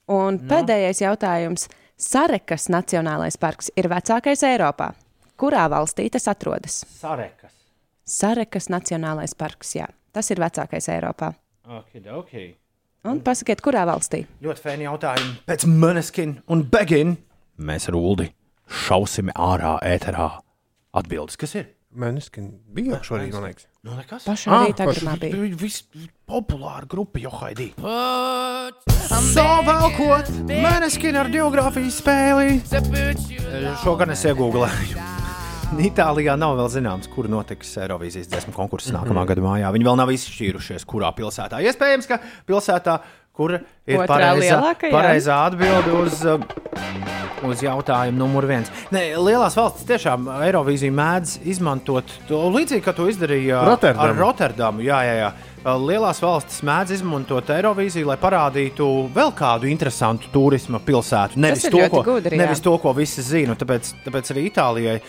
C: Un pēdējais jautājums. Sarekas Nacionālais parks ir vecākais Eiropā. Kurā valstī tas atrodas?
A: Sarekas.
C: Sarekas Nacionālais parks, jā. Tas ir vecākais Eiropā.
A: Ok, ok.
C: Un pasakiet, kurā valstī?
A: Ļoti fēni jautājumi. Pēc Maneskin un Begin mēs rūldi šausim ārā ēterā. Atbildes, kas ir?
B: Mēneskin bija šorīt, man liekas.
A: Nu, nekas.
C: Pašā
B: Ah,
C: rītā gribā bija.
A: Vispopulāra grupa, jo Haidī. Savēlkot Maneskin ar geogrāfijas spēli. Šo gan es iegūlēju. (laughs) Itālijā nav vēl zināms, kur notiks Eirovīzijas dziesmu konkurss nākamā gada mājā. Viņi vēl nav izšķīrušies, kurā pilsētā. Iespējams, ka pilsētā, kur ir
C: Otrā
A: pareizā,
C: lielākajā?
A: pareizā atbilde uz, uh, uz jautājumu numur viens. Nē, lielās valstis tiešām Eirovīziju mēdz izmantot to līdzīgi, kā to izdarīja
B: Rotterdamu.
A: ar Rotterdamu. Jā, jā, jā. Uh, Lielās valstis mēdz izmantot Eirovīziju, lai parādītu vēl kādu interesantu turisma pilsētu. Nevis, to, ko,
C: gudri,
A: nevis to, ko visi zina. Tāpēc, tāpēc arī Itālijai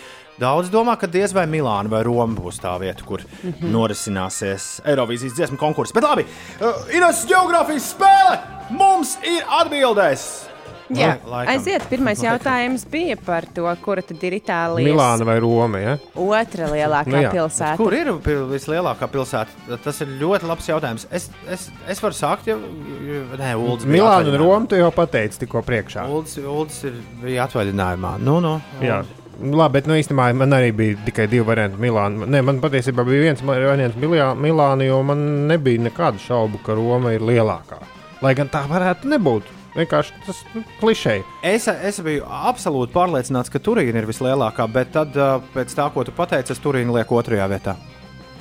A: daudz domā, ka diez vai Milāna vai Roma būs tā vieta, kur mm -hmm. norisināsies Eirovīzijas dziesmu konkurss. Bet labi, uh, Ines geogrāfijas spēle mums ir atbildēs.
C: Jā,
A: Lai- laikam.
C: aiziet. Pirmais jautājums bija par to, kura tad ir Itālijas
B: Milāna vai Roma. Ja?
C: otra lielākā
B: Nu jā.
C: pilsēta.
A: Kur ir vislielākā pilsēta? Tas ir ļoti labs jautājums. Es, es, es varu sākt, ja Nē, Uldis
B: Milāna un. Roma tu jau pateici tikko priekšā.
A: Uldis, Uldis ir, bija atvaļinājumā. Nu, nu,
B: Jā. Labi, bet nu, īstenībā man arī bija tikai divi varianti. Milāna. Nē, man patiesībā bija viens variants Milā- Milāna, jo man nebija nekādu šaubu, ka Roma ir lielākā. Lai gan tā varētu nebūt. Vienkārši tas nu, klišeji.
A: Es, es biju absolūti pārliecināts, ka Turīna ir vislielākā, bet tad, pēc tā, ko tu pateici, es Turīnu lieku otrajā vietā.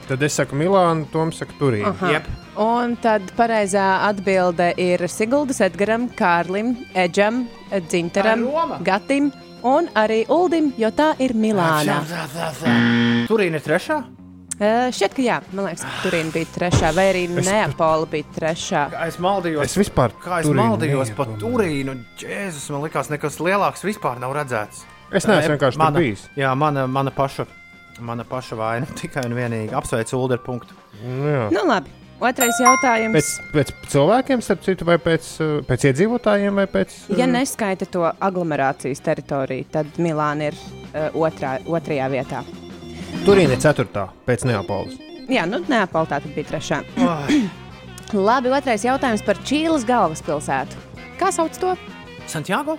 B: Tad es saku Milāna, Toms saka Turīna.
C: Aha.
A: Jep.
C: Un tad pareizā atbilde ir Siguldas Edgaram, Kārlim, Edžam, Dzintaram. Gatim un arī Uldim, jo tā ir Milāna.
A: Turīna ir trešā?
C: Uh, šķiet, ka jā, man liekas, ka Turīna bija trešā, vai arī Neapola bija trešā.
A: Kā es maldījos,
B: Es vispār
A: kā es
B: Turīnu
A: maldījos par. Turīnu. Jēzus, man liekas, nekas lielāks vispār nav redzēts.
B: Es neesmu vienkārši
A: mana,
B: bijis.
A: Jā, mana, mana, paša, mana paša vaina. (laughs) Tikai un vienīgi apsveicu Ulu ar punktu.
B: Nu, jā.
C: Nu, labi. Otrais jautājums.
B: Pēc, pēc cilvēkiem, starp citu, vai pēc, pēc iedzīvotājiem, vai pēc.
C: Ja neskaita to aglomerācijas teritoriju, tad Milāna ir uh, otrā, otrajā vietā.
B: Turīna ir ceturtā pēc Neapolis.
C: Jā, nu, Neapoltā tad bija trešā. (clears throat) Labi, otrais jautājums par Čīles galvaspilsētu. Kā sauc to?
A: Santiago?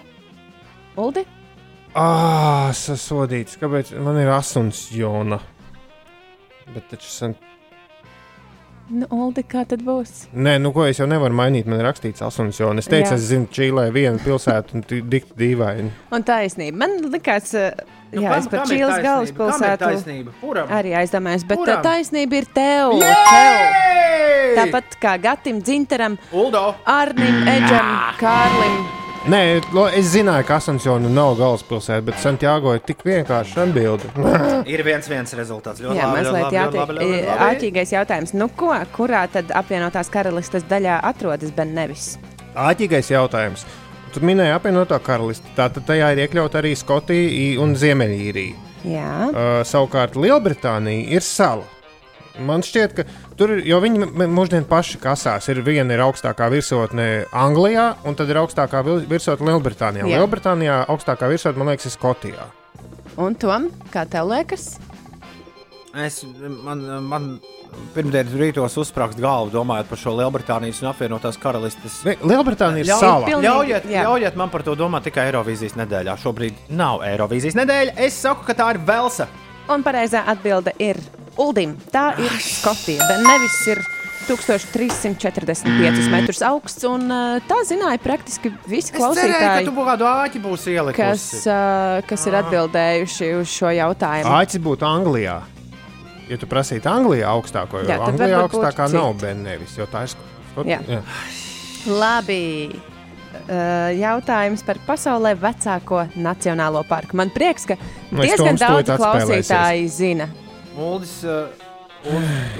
C: Uldi?
B: Ah, sasodīts. Kāpēc man ir asuns jona? Bet taču sen...
C: Nu, Uldi, kā tad būs?
B: Nē, nu ko es jau nevaru mainīt. Man ir rakstīts asuns jona. Es teicu,
C: Jā.
B: es zinu, Čīlē vienu pilsētu un dikti dīvaini.
C: Un taisnība. Man likās, uh,
A: Nu,
C: jā, es par Čīles galvaspilsētu
A: taisnība? Kuram?
C: arī aizdomājos, bet
A: Kuram?
C: uh, taisnība ir tev. tev. Tāpat kā Gatim, Dzintaram,
A: Uldo!
C: Arnim, Edžam, Kārlim.
B: Nē, es zināju, ka Asunsjona nav galvaspilsēta, bet Santiago ir tik vienkārši atbildi. (laughs)
A: Ir viens viens rezultāts. Ļoti
C: Jā,
A: labi,
C: mazliet
A: labi.
C: Āķīgais jautājums. Nu, ko, kurā tad apvienotās karalistes daļā atrodas Bennevis?
B: Āķīgais jautājums. Tu minēji apvienotā karalisti. Tātad tajā ir iekļauta arī Skotija i- un Ziemeļīrija.
C: Jā,
B: Uh, savukārt Lielbritānija ir sala. Man šķiet, ka tur ir, jo viņi mūždien paši kasās. Ir viena ir augstākā virsotne Anglijā, un tad ir augstākā virsotne Lielbritānijā.
C: Jā.
B: Lielbritānijā augstākā virsotne, man liekas, ir Skotijā.
C: un Tom, kā tev liekas?
A: Es, man, man pirmdienas rītos uzsprāgst galvu, domājot par šo Lielbritānijas un apvienotās karalistes.
B: Lielbritānija ir sala.
A: Ļaujiet, ļaujiet man par to domāt tikai Eirovīzijas nedēļā. Šobrīd nav Eirovīzijas nedēļa. Es saku, ka tā ir Velsa.
C: Un pareizā atbilde ir Uldim. Tā ir Skotija. Bennevis ir 1345 metrus augsts, un uh, tā zināja praktiski visi
A: Es cerēju, ka
C: klausītāji,
A: tu kādu āķi būsi ielikusi.
C: kas, uh, kas ir atbildējuši uz šo jautājumu.
B: Āķis būtu Anglijā. Ja tu prasītu Anglijā augstāko, jo
C: Jā,
B: Anglijā
C: būtu
B: augstākā nav Bennevis, jo tā ir Skotija.
C: Labi. Uh, jautājums par pasaulē vecāko nacionālo parku. Man prieks, ka
B: Nu,
C: diezgan daudz klausītāji zina.
A: Uldis, uh,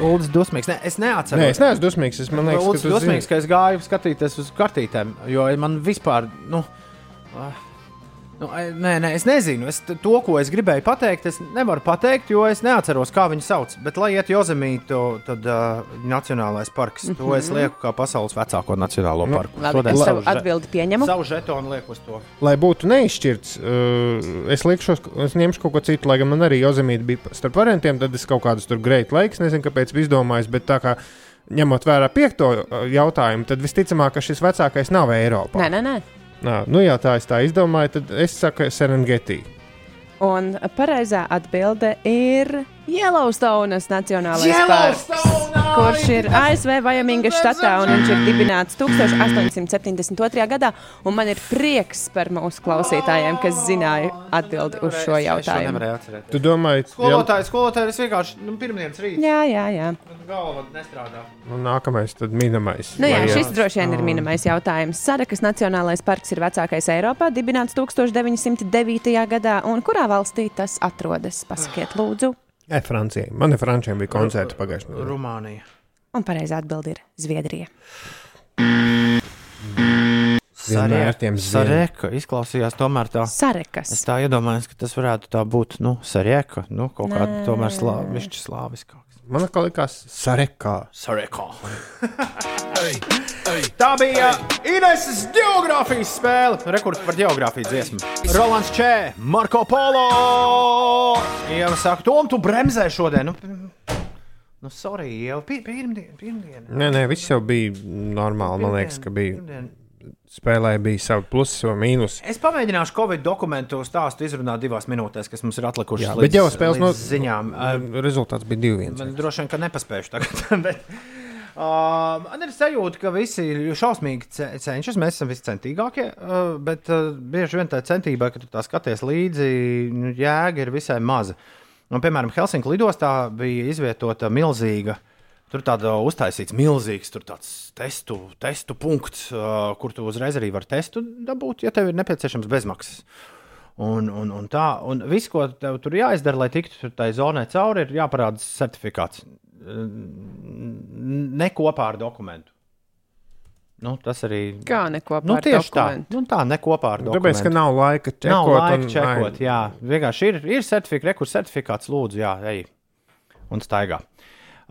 A: Uldis, dusmīgs. Ne, es neatceros.
B: Nē, es neesmu dusmīgs. Es
A: Uldis
B: ka tu
A: dusmīgs,
B: zini.
A: ka es gāju skatīties uz kartītēm, jo man vispār. Nu, ah, Nu, nē, nē, es nezinu. Es to, ko es gribēju pateikt, es nevaru pateikt, jo es neatceros, kā viņu sauc. Bet, lai iet Jozemītu, tad uh, Nacionālais parks. Mm -hmm. To es lieku kā pasaules vecāko nacionālo
B: Nu,
A: parku.
C: Labi,
A: Šodien
C: es savu atbildi pieņemu.
A: Savu žetonu lieku uz to.
B: Lai būtu neizšķirts, uh, es likšos, es ņemšu kaut ko citu, lai gan man arī Jozemīte bija starp variantiem, tad es kaut kādus tur greit laiks, nezinu, kāpēc izdomājis, bet tā kā ņemot vērā piekto uh, jautājumu, tad visticamāk, ka šis vecākais nav Eiropā.
C: Nē, nē, nē.
B: Nā, nu jā, tā es tā izdomāju, tad es saku Serengeti.
C: Un pareizā atbilde ir Yellowstone's Nacionālais parks, kurš ir ASV Vajamingas štatā un viņš ir dibināts 1872. gadā. Un man ir prieks par mūsu klausītājiem, kas zināja atbildi uz šo jautājumu.
B: Tu domāji, ka
A: Skolotāji, skolotāji, es vienkārši nu, pirmdienas rītā
C: Jā, jā, jā.
A: galva nestrādā.
B: nu, nākamais, tad minamais.
C: Nu, jā,
B: Vai,
C: šis droši vien ir minamais jautājums. Sarakas Nacionālais parks ir vecākais Eiropā, dibināts 1909. gadā, un kurā valstī tas atrodas? Pasakiet, lūdzu.
B: E, Francijai. Man ir Frančiem bija koncerti pagājušajā gadā.
A: Rumānija.
C: Un pareizā atbilde ir Zviedrija.
B: Vienmēr ar tiem zviedriem.
A: Sareka izklausījās tomēr tā. Es
C: Sarekas.
A: tā iedomājos, ka tas varētu tā būt, nu, sareka, nu, kaut kāda tomēr slā, višķi slāviskāks.
B: Man kā likās, sarekā.
A: Sareka. (laughs) Tā bija Ineses geogrāfijas spēle. Rekords par geogrāfiju dziesmu. Rolands Čē, Marko Polo. Jā, saka, Tom, tu bremzē šodien. Nu, nu sorry, jau pi- pirmdien. pirmdien.
B: Nē, nē, viss jau bija normāli. Man liekas, ka bija
A: Pirmdien.
B: Spēlē bija savi plusi un mīnusi.
A: Es pamēģināšu Covid dokumentu stāstu izrunāt divās minūtēs, kas mums ir atlikušas.
B: Jā,
A: līdz-
B: bet jau spēles no
A: ziņām. Uh,
B: Rezultāts bija 2-1.
A: Man droši vien, ka nepaspējuši tagad. (laughs) bet, uh, man ir sajūta, ka visi šausmīgi ce- cenšas. Mēs esam viscentīgākie, uh, bet uh, bieži vien tā centība, ka tu tā skaties līdzi, nu, jēga ir visai maza. Un, piemēram, Helsinku lidostā bija izvietota milzīga. Tur tāda uztaisīts milzīgs tur tāds testu, testu punkts, uh, kur tu uzreiz arī vari testu dabūt, ja tev ir nepieciešams bezmaksas. Un, un, un tā, un viss, ko tev tur jāizdara, lai tiktu tai zonai cauri, ir jāparāda certifikāts. Ne kopā ar dokumentu. Nu, tas arī
C: Kā neko
A: nu,
C: par
A: tieši tā.
C: dokumentu?
A: Nu, tā, ne kopā ar dokumentu.
B: Tāpēc, ka nav laika čekot.
A: Nav laika
B: un-
A: čekot, jā. Vienkārši ir, ir certifikāts, rekurs certifikāts, lūdzu, jā, ej. Un staigā.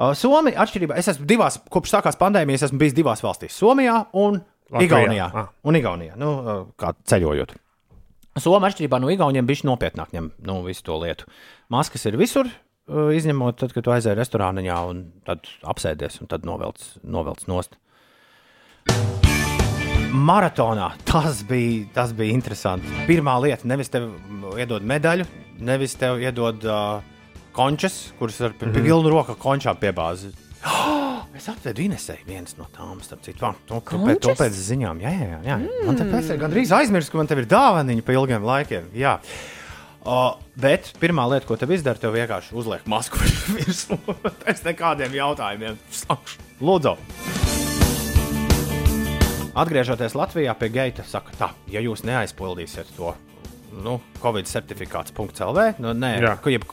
A: Uh, Somija, atšķirībā, es esmu divās, kopš sākās pandēmija, es esmu bijis divās valstīs - Somijā un
B: Latvijā.
A: Igaunijā.
B: Ah.
A: Un Igaunijā, nu, uh, kā ceļojot. Somija, atšķirībā no Igauniem, bija nopietnāk ņem nu, visu to lietu. Maskas ir visur, uh, izņemot, tad, kad tu aizēji restorāniņā un tad apsēdies un tad novelc, novelc nost. Maratonā tas bija, tas bija interesanti. Pirmā lieta, nevis tev iedod medaļu, nevis tev iedod uh, končas, kuras ar mm -hmm. pilnu roku končām piebāzi. Oh, (gasps) es atvedu Inesēju viens no tām, starp citu, to, pēc, to pēc ziņām. Jā, jā, jā. jā. Mm. Man te pēc tam gandrīz aizmirst, ka man te ir dāvaniņa pa ilgiem laikiem. Jā. Uh, bet pirmā lieta, ko tev izdara, tev vienkārši uzliek masku (laughs) virsū. Pēc nekādiem jautājumiem. Slakš. Lūdzu! Atgriežoties Latvijā pie Geita, saka, tā, ja jūs neaizpildīsiet to nu, Covid certifikāts.CLV, nu, nē, jeb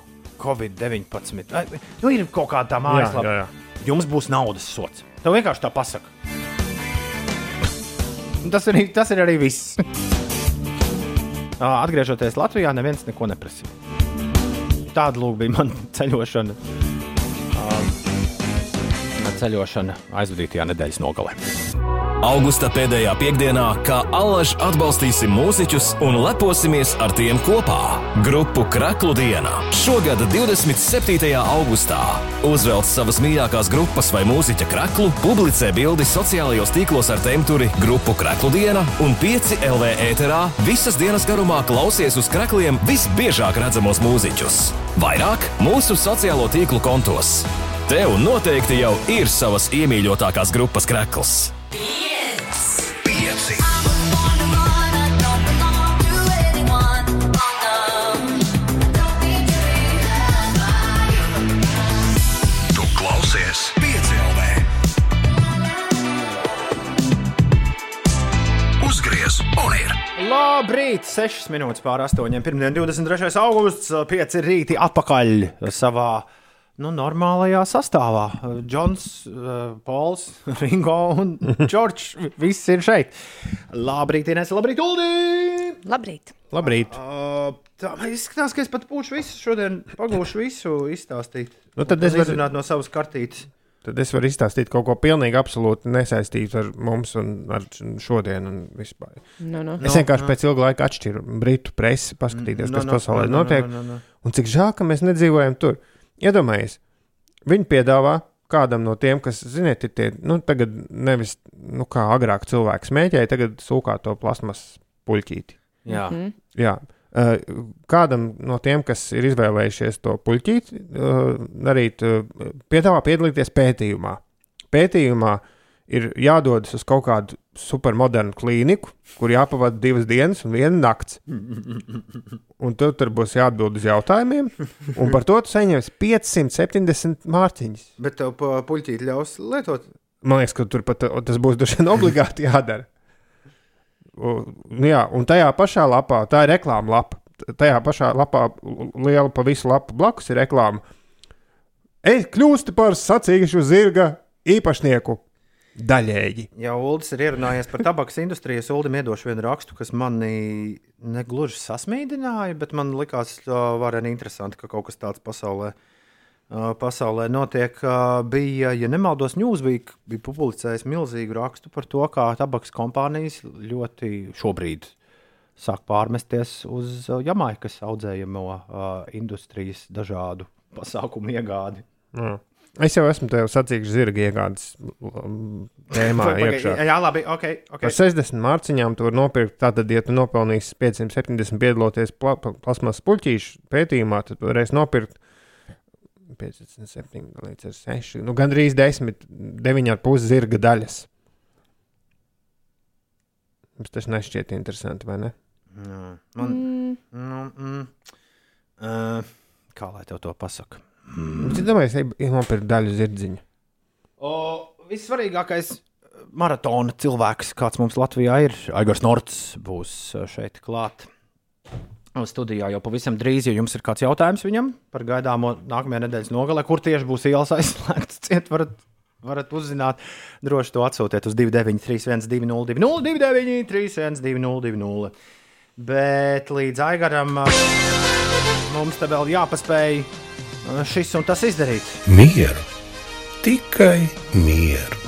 A: Covid-19, ai, nu, ir kaut kāda tā mājaslapa, jums būs naudas sots. Tev vienkārši tā pasaka. Tas, arī, tas ir arī viss. Atgriežoties Latvijā, neviens neko neprasīja. Tāda lūk bija mana ceļošana. Um, ceļošana aizvadītajā nedēļas nogalē.
F: Augusta pēdējā piekdienā, kā allaž atbalstīsim mūziķus un leposimies ar tiem kopā. Grupu Kraklu diena šogad 27. augustā. Uzvelc savas mīļākās grupas vai mūziķa kraklu, publicē bildi sociālajos tīklos ar tēmturi Grupu Kraklu diena un 5 LV ēterā visas dienas garumā klausies uz krakliem visbiežāk redzamos mūziķus. Vairāk mūsu sociālo tīklu kontos. Tev noteikti jau ir savas iemīļotākās grupas krakls.
G: Tu klausies piecēlē. Uzgriez un ir.
A: Labrīt, 6 minūtes pār 8. Pirmdien, 23. augusts, 5 rīti atpakaļ savā nu, normālajā sastāvā. Džons, uh, Pols, (laughs) Ringo un Čorčs. Viss ir šeit. Labrīt, Inês, labrīt, Uldī!
C: Labrīt!
B: Labrīt!
A: Uh, tā man izskatās, ka es pat būšu visu šodien, pagūšu visu izstāstīt.
B: Nu, tad es
A: Un
B: varu-
A: izrunāt no savas kartītes.
B: Tad es varu izstāstīt kaut ko pilnīgi absolūti nesaistītu ar mums un ar šodienu. Un vispār.
C: Nu, nu.
B: es vienkārši pēc ilga laika atšķiru britu presi, paskatīties,
A: No,
B: kas
A: no,
B: pasaulē
A: no, no,
B: notiek.
A: no, no, no.
B: Un cik žēl, ka mēs nedzīvojam tur. Iedomājieties, viņi piedāvā kādam no tiem, kas, ziniet, ir tie, nu, tagad nevis, nu, kā agrāk cilvēks mēģināja, tagad sūkā to plasmas puļķīti.
A: Jā.
C: Mhm.
B: Jā, Uh, kādam no tiem, kas ir izvēlējušies to puļķīt, uh, darīt, uh, piedāvā piedalīties pētījumā. Pētījumā ir jādodas uz kaut kādu supermodernu klīniku, kur jāpavada divas dienas un viena nakts. (laughs) Un tur, tur būs jāatbild uz jautājumiem, un par to tu saņemsi 570 mārciņas.
A: Bet tev pa puļķīt ļaus lietot.
B: Man liekas, ka tur pat tas būs vien obligāti jādara. Un, jā, un tajā pašā lapā, tā ir reklāma lapa. Tajā pašā lapā, liela pa visu lapu blakus ir reklāma. Ej, kļūsti par sacīkšu zirga īpašnieku. Daļēji.
A: Jā, Uldis ir ierunājies par tabakas industriju. Es Uldim iedošu vienu rakstu, kas manī negluži sasmīdināja, bet man likās vareni interesanti, ka kaut kas tāds pasaulē, pasaulē notiek. Bija, ja nemaldos, Newsweek bija publicējis milzīgu rakstu par to, kā tabakas kompānijas ļoti šobrīd sāk pārmesties uz Jamaikas audzējamo industrijas dažādu pasākumu iegādi.
B: Jā. Es jau esmu tev sacījis zirga iegādes um, tēmā iekšā.
A: Jā, labi, ok.
B: Par
A: okay.
B: 60 mārciņām tu vari nopirkt. Tātad, ja tu nopelnīsi 570 piedaloties pla plasmas puķīšu pētījumā, tad varēs nopirkt 57 līdz 6. Nu, Gan drīz 10, 9,5 zirga daļas. Jums tas nešķiet interesanti, vai ne?
A: Jā, man, mm. Nu, mm, uh, kā lai tev to pasaka?
B: Mm. Es domāju, ka nopirkt daļu zirdziņu.
A: O, vissvarīgākais maratona cilvēks, kāds mums Latvijā ir, Aigars Norts, būs šeit klāt. Studijā jau pavisam drīz, ja jums ir kāds jautājums viņam par gaidāmo nākamajā nedēļas nogalē, kur tieši būs ielas (laughs) aizslēgts, ciet varat, varat uzzināt. Droši to atsūtiet uz 293, 202, 293, 202. Bet līdz Aigaram mums te vēl jāpaspēj šis un tas izdarīt.
G: Mieru, tikai mieru.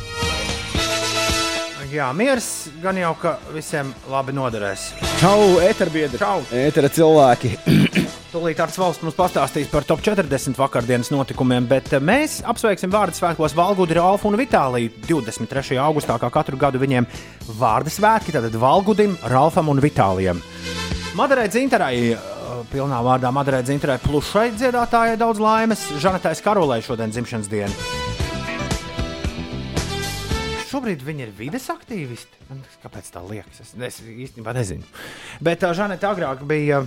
A: Jā, miers gan jau ka visiem labi noderēs.
H: Čau, eterbiedri!
A: Čau!
H: Etera cilvēki! (clears throat)
A: Tūlīt ar valsts mums pastāstīs par top 40 vakardienas notikumiem, bet mēs apsveiksim vārdu svētkos Valgudi, Ralfu un Vitāliju 23. augustā, kā katru gadu viņiem vārdu svētki, tad Valgudim, Ralfam un Vitālijam. Madarai Zintarai, pilnā vārdā Madarai Zintarai, plušai dziedātājai daudz laimes, Žanetai Karolai šodien dzimšanas diena. Šobrīd viņi ir vides aktīvisti. Kāpēc tā liekas? Es, es īstenībā nezinu. Bet uh, Žaneta agrāk bija,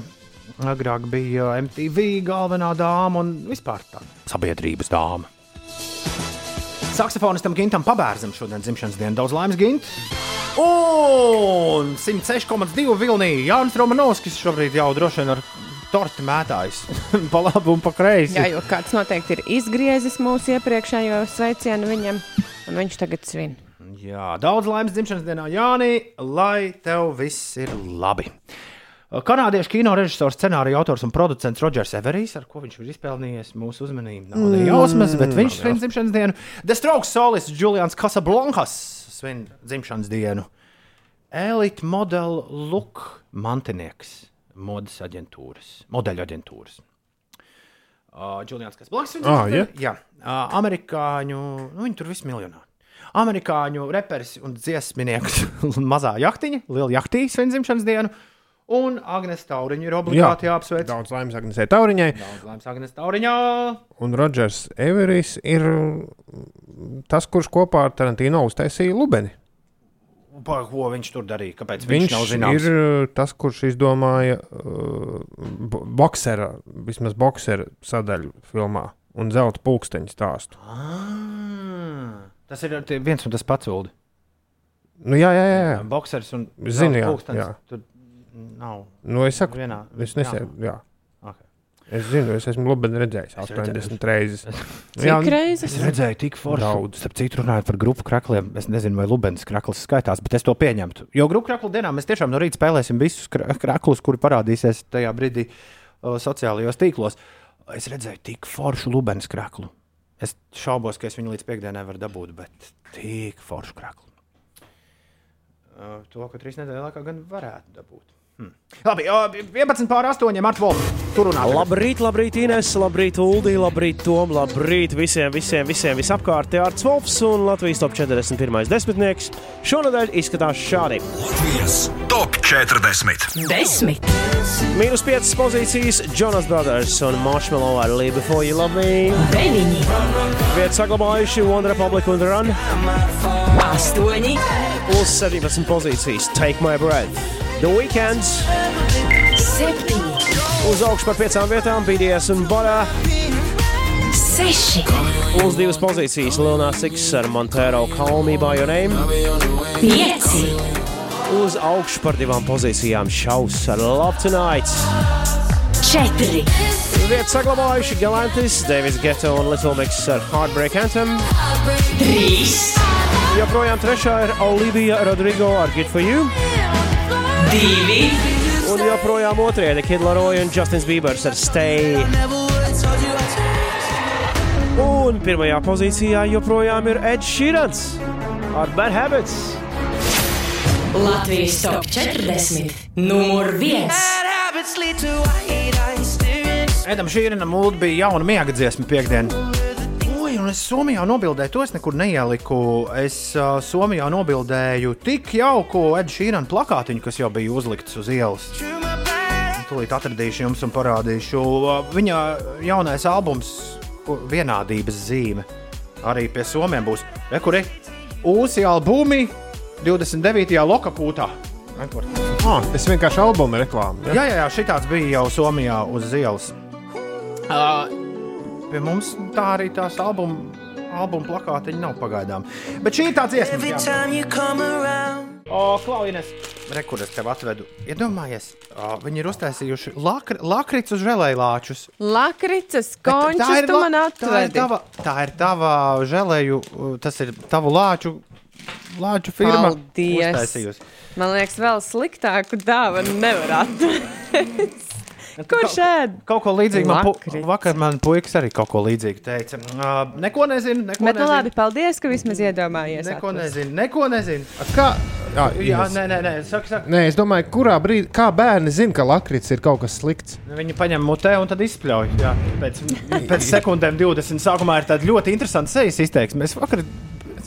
A: agrāk bija MTV galvenā dāma un vispār tā sabiedrības dāma. Saksofonistam Gintam Pabērzam šodien dzimšanas diena. Daudz laimes, Gint! Un 106,2 vilnī Jānis Romanovskis šobrīd jau droši vien ar torti mētājs. (laughs) pa labi un pa kreisi.
C: Jā, jo kāds noteikti ir izgriezis mūsu iepriekšējo sveicienu viņam, un viņš tagad svin.
A: Jā, daudz laimes dzimšanas dienā, Jāni, lai tev viss ir labi. Kanādiešu kino režisors, scenārija autors un producents Rodžers Everijs, ar ko viņš ir izpelnījies mūsu uzmanību. Nav ne jausmas, bet viņš svin dzimšanas dienu. The Strokes solists Julians Casablancas svin dzimšanas dienu. Elite model look mantinieks modes aģentūras, modeļu aģentūras. Uh, Julians Casablancas.
B: Ah, ja?
A: Jā, uh, amerikāņu, nu viņi tur visi miljonāri amerikāņu reperis un dziesminieks (laughs) mazā jahtiņa, liela jahtīņa svin dzimšanas dienu. Un Agnēs Tauriņš ir obligāti Jā, jāapsveic.
B: Daudz laimes Agnēsai Tauriņai.
A: Daudz laimes Agnēs Tauriņā.
B: Un Rodžers Everijs ir tas, kurš kopā ar Tarantino uztaisīja Lubeni.
A: Pa, ko viņš tur darīja? Kāpēc viņš,
B: Viņš
A: nav zināms?
B: ir tas, kurš izdomāja uh, bo- boksera, vismaz boksera sadaļu filmā un zelta pulksteņa stāstu.
A: Ah, tas ir tie viens un tas pats Ulu.
B: Nu, jā, jā, jā. jā.
A: Boksers un
B: Zinu, jā,
A: pulkstenis.
B: jā.
A: Tur nav.
B: Nu, es saku,
A: Vienā.
B: es nesēju. Jā.
A: Okay.
B: Es zinu, es esmu Lubeni redzējis
A: Es
B: 80 reizes.
C: Cik
B: Jā,
C: reizes?
A: Es redzēju, tik forši.
B: Daudz.
A: Starp citu, runājot par grupu krakliem, es nezinu, vai Lubens krakls skaitās, bet es to pieņemtu. Jo grupu kraklu dienā mēs tiešām no rīta spēlēsim visus kra- kraklus, kuri parādīsies tajā brīdī uh, sociālajos tīklos. Es redzēju, tik foršu Lubens kraklu. Es šaubos, ka es viņu līdz piekdienai varu dabūt, bet tik foršu kraklu. Uh, to, ka trīs nedēļu laikā gan varētu dabūt. Labi, o, 11 pār 8 Marta Volfa. Tur runā.
I: Labrīt, labrīt, Ines, labrīt, Uldī, labrīt, Tom, labrīt visiem, visiem, visiem visapkārt. Te Arts Volfs un Latvijas top 41. desmitnieks šonadēļ izskatās šādi.
F: Latvijas top 40.
J: Desmit.
I: Mīnus 5 pozīcijas Jonas Brothers un Marshmallow ar Live Before You Love Me.
J: Deviņi.
I: Vietu saglabājuši One Republic un Run.
J: Astoņi.
I: Uz 17 pozīcijas Take My Breath. The Weekends
J: Septiņi.
I: uz augšu par 5 vietām BDS un Bora.
J: Seši.
I: Uz 2 pozīcijas Luna Six ar Montero Call Me By Your Name.
J: Pieci.
I: Uz augšu par divām pozīcijām Šaus ar Love Tonight.
J: Četri.
I: Vietu saglabājuši Galantis, Davis Ghetto un Little Mix ar Heartbreak Anthem.
J: Trīs.
I: Joprojām trešā ir Olivija Rodrigo ar Good For You.
J: Divi.
I: Un joprojām otrajā ir Kid Laroi un Justins Biebers ar Stay. Un pirmajā pozīcijā joprojām ir Ed Sheerans ar Bad Habits.
J: Latvijas top 40. Numur viens.
A: Edam Šīrina mūlda bija jauna miega dziesma piekdien. Oi, un es Somijā nobildēju, to es nekur neieliku. Es uh, Somijā nobildēju tik jauku Edu Šīrina plakātiņu, kas jau bija uzlikts uz ielas. Tūlīt atradīšu jums un parādīšu. Viņa jaunais albums, vienādības zīme, arī pie Somiem būs. Rekuri, Ūsi albumi 29. lokapūtā. Rekur.
B: Ah, tas vienkārši albuma reklāma.
A: Jā, jā, jā šitāds bija jau Somijā uz ielas. Uh, pie mums tā arī tās albuma, albuma plakātiņa nav pagaidām. Bet šī ir tā dziesma, kas O, Klaujines, rekurors tev atvedu. Iedomājies, o, viņi ir uztaisījuši lakri, lakrits uz žēlējlāčus.
C: Lakrits,
A: Bet
C: končus, tu
A: la-
C: man
A: tā ir
C: atvedi.
A: tava, tā ir tava žēlēju, tas ir tavu lāču, lāču firma.
C: Paldies. Man liekas, vēl sliktāku dāvanu nevar atrast. Kurš ēd?
A: Kaut ko līdzīgu man pu vakar man puikas arī kaut ko līdzīgu teica. Uh, neko nezinu, neko
C: Bet, nu
A: nezinu.
C: labi, paldies, ka vismaz iedomājies.
A: Neko
C: atrast.
A: nezinu, neko nezinu.
B: Kā? Jā,
A: Jā, nē, nē, nē, saka, saka.
B: Nē, es domāju, kurā brīdī, kā bērni zina, ka lakrits ir kaut kas slikts.
A: Viņi paņem mutē un tad izspļauj. Jā, pēc, pēc sekundēm 20. sākumā ir tāda ļoti interesanta sejas izteiksme. Es vakar,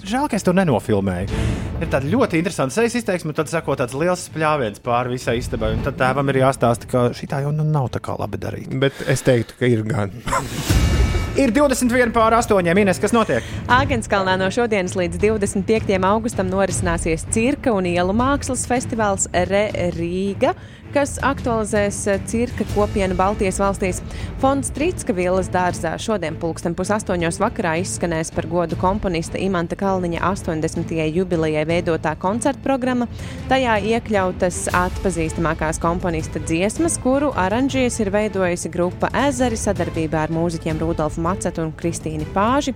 A: žēl, ka es to nenofilmēju. Ir tāda ļoti interesanta sejas izteiksme, un tad sako tāds liels spļāviens pāri visai istabai. Un tad tēvam ir jāstāsta, ka šī tā jau nu nav tā kā labi darīt.
B: Bet es teiktu, ka ir gan. (laughs)
A: Ir 21 pār 8 minūtes, kas notiek.
C: Āgenskalnā no šodienas līdz 25. augustam norisināsies cirka un ielu mākslas festivāls Re Rīga, kas aktualizēs eh, cirka kopienu Baltijas valstīs. Fonds Trīska Vielas dārzā šodien pulksten pusaustoņos vakarā izskanēs par godu komponista Imanta Kalniņa 80. jubilejai veidotā koncerta programma. Tajā iekļautas atpazīstamākās komponista dziesmas, kuru aranžijas ir veidojusi grupa Ezeri sadarbībā ar mūziķiem Rudolfu Macetu un Kristīnu Pāži.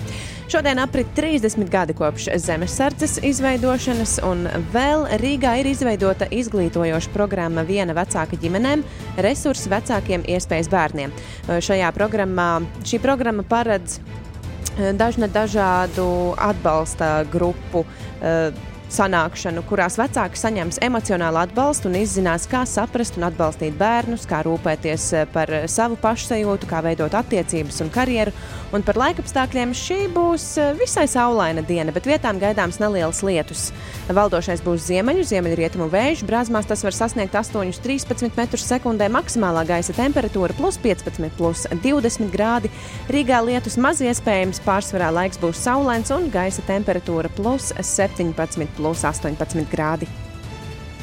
C: Šodien aprit 30 gadi kopš zemesardzes izveidošanas, un vēl Rīgā ir izveidota izglītojoša programma viena vecāka ģimenēm, resursi vecākiem, iespējas bērniem. Šajā programmā šī programma paredz eh, dažna dažādu atbalsta grupu eh, sanākšanu, kurās vecāki saņems emocionālu atbalstu un izzinās, kā saprast un atbalstīt bērnus, kā rūpēties eh, par savu pašsajūtu, kā veidot attiecības un karjeru. Un par laikapstākļiem šī būs eh, visai saulaina diena, bet vietām gaidāms neliels lietus. Valdošais būs ziemeļu, ziemeļrietumu vējš, brāzmās tas var sasniegt 8,13 m2, maksimālā gaisa temperatūra plus 15, plus 20 grādi. Rīgā lietus maz iespējams, pārsvarā laiks būs saulains un gaisa temperatūra plus 17, plus 18 grādi.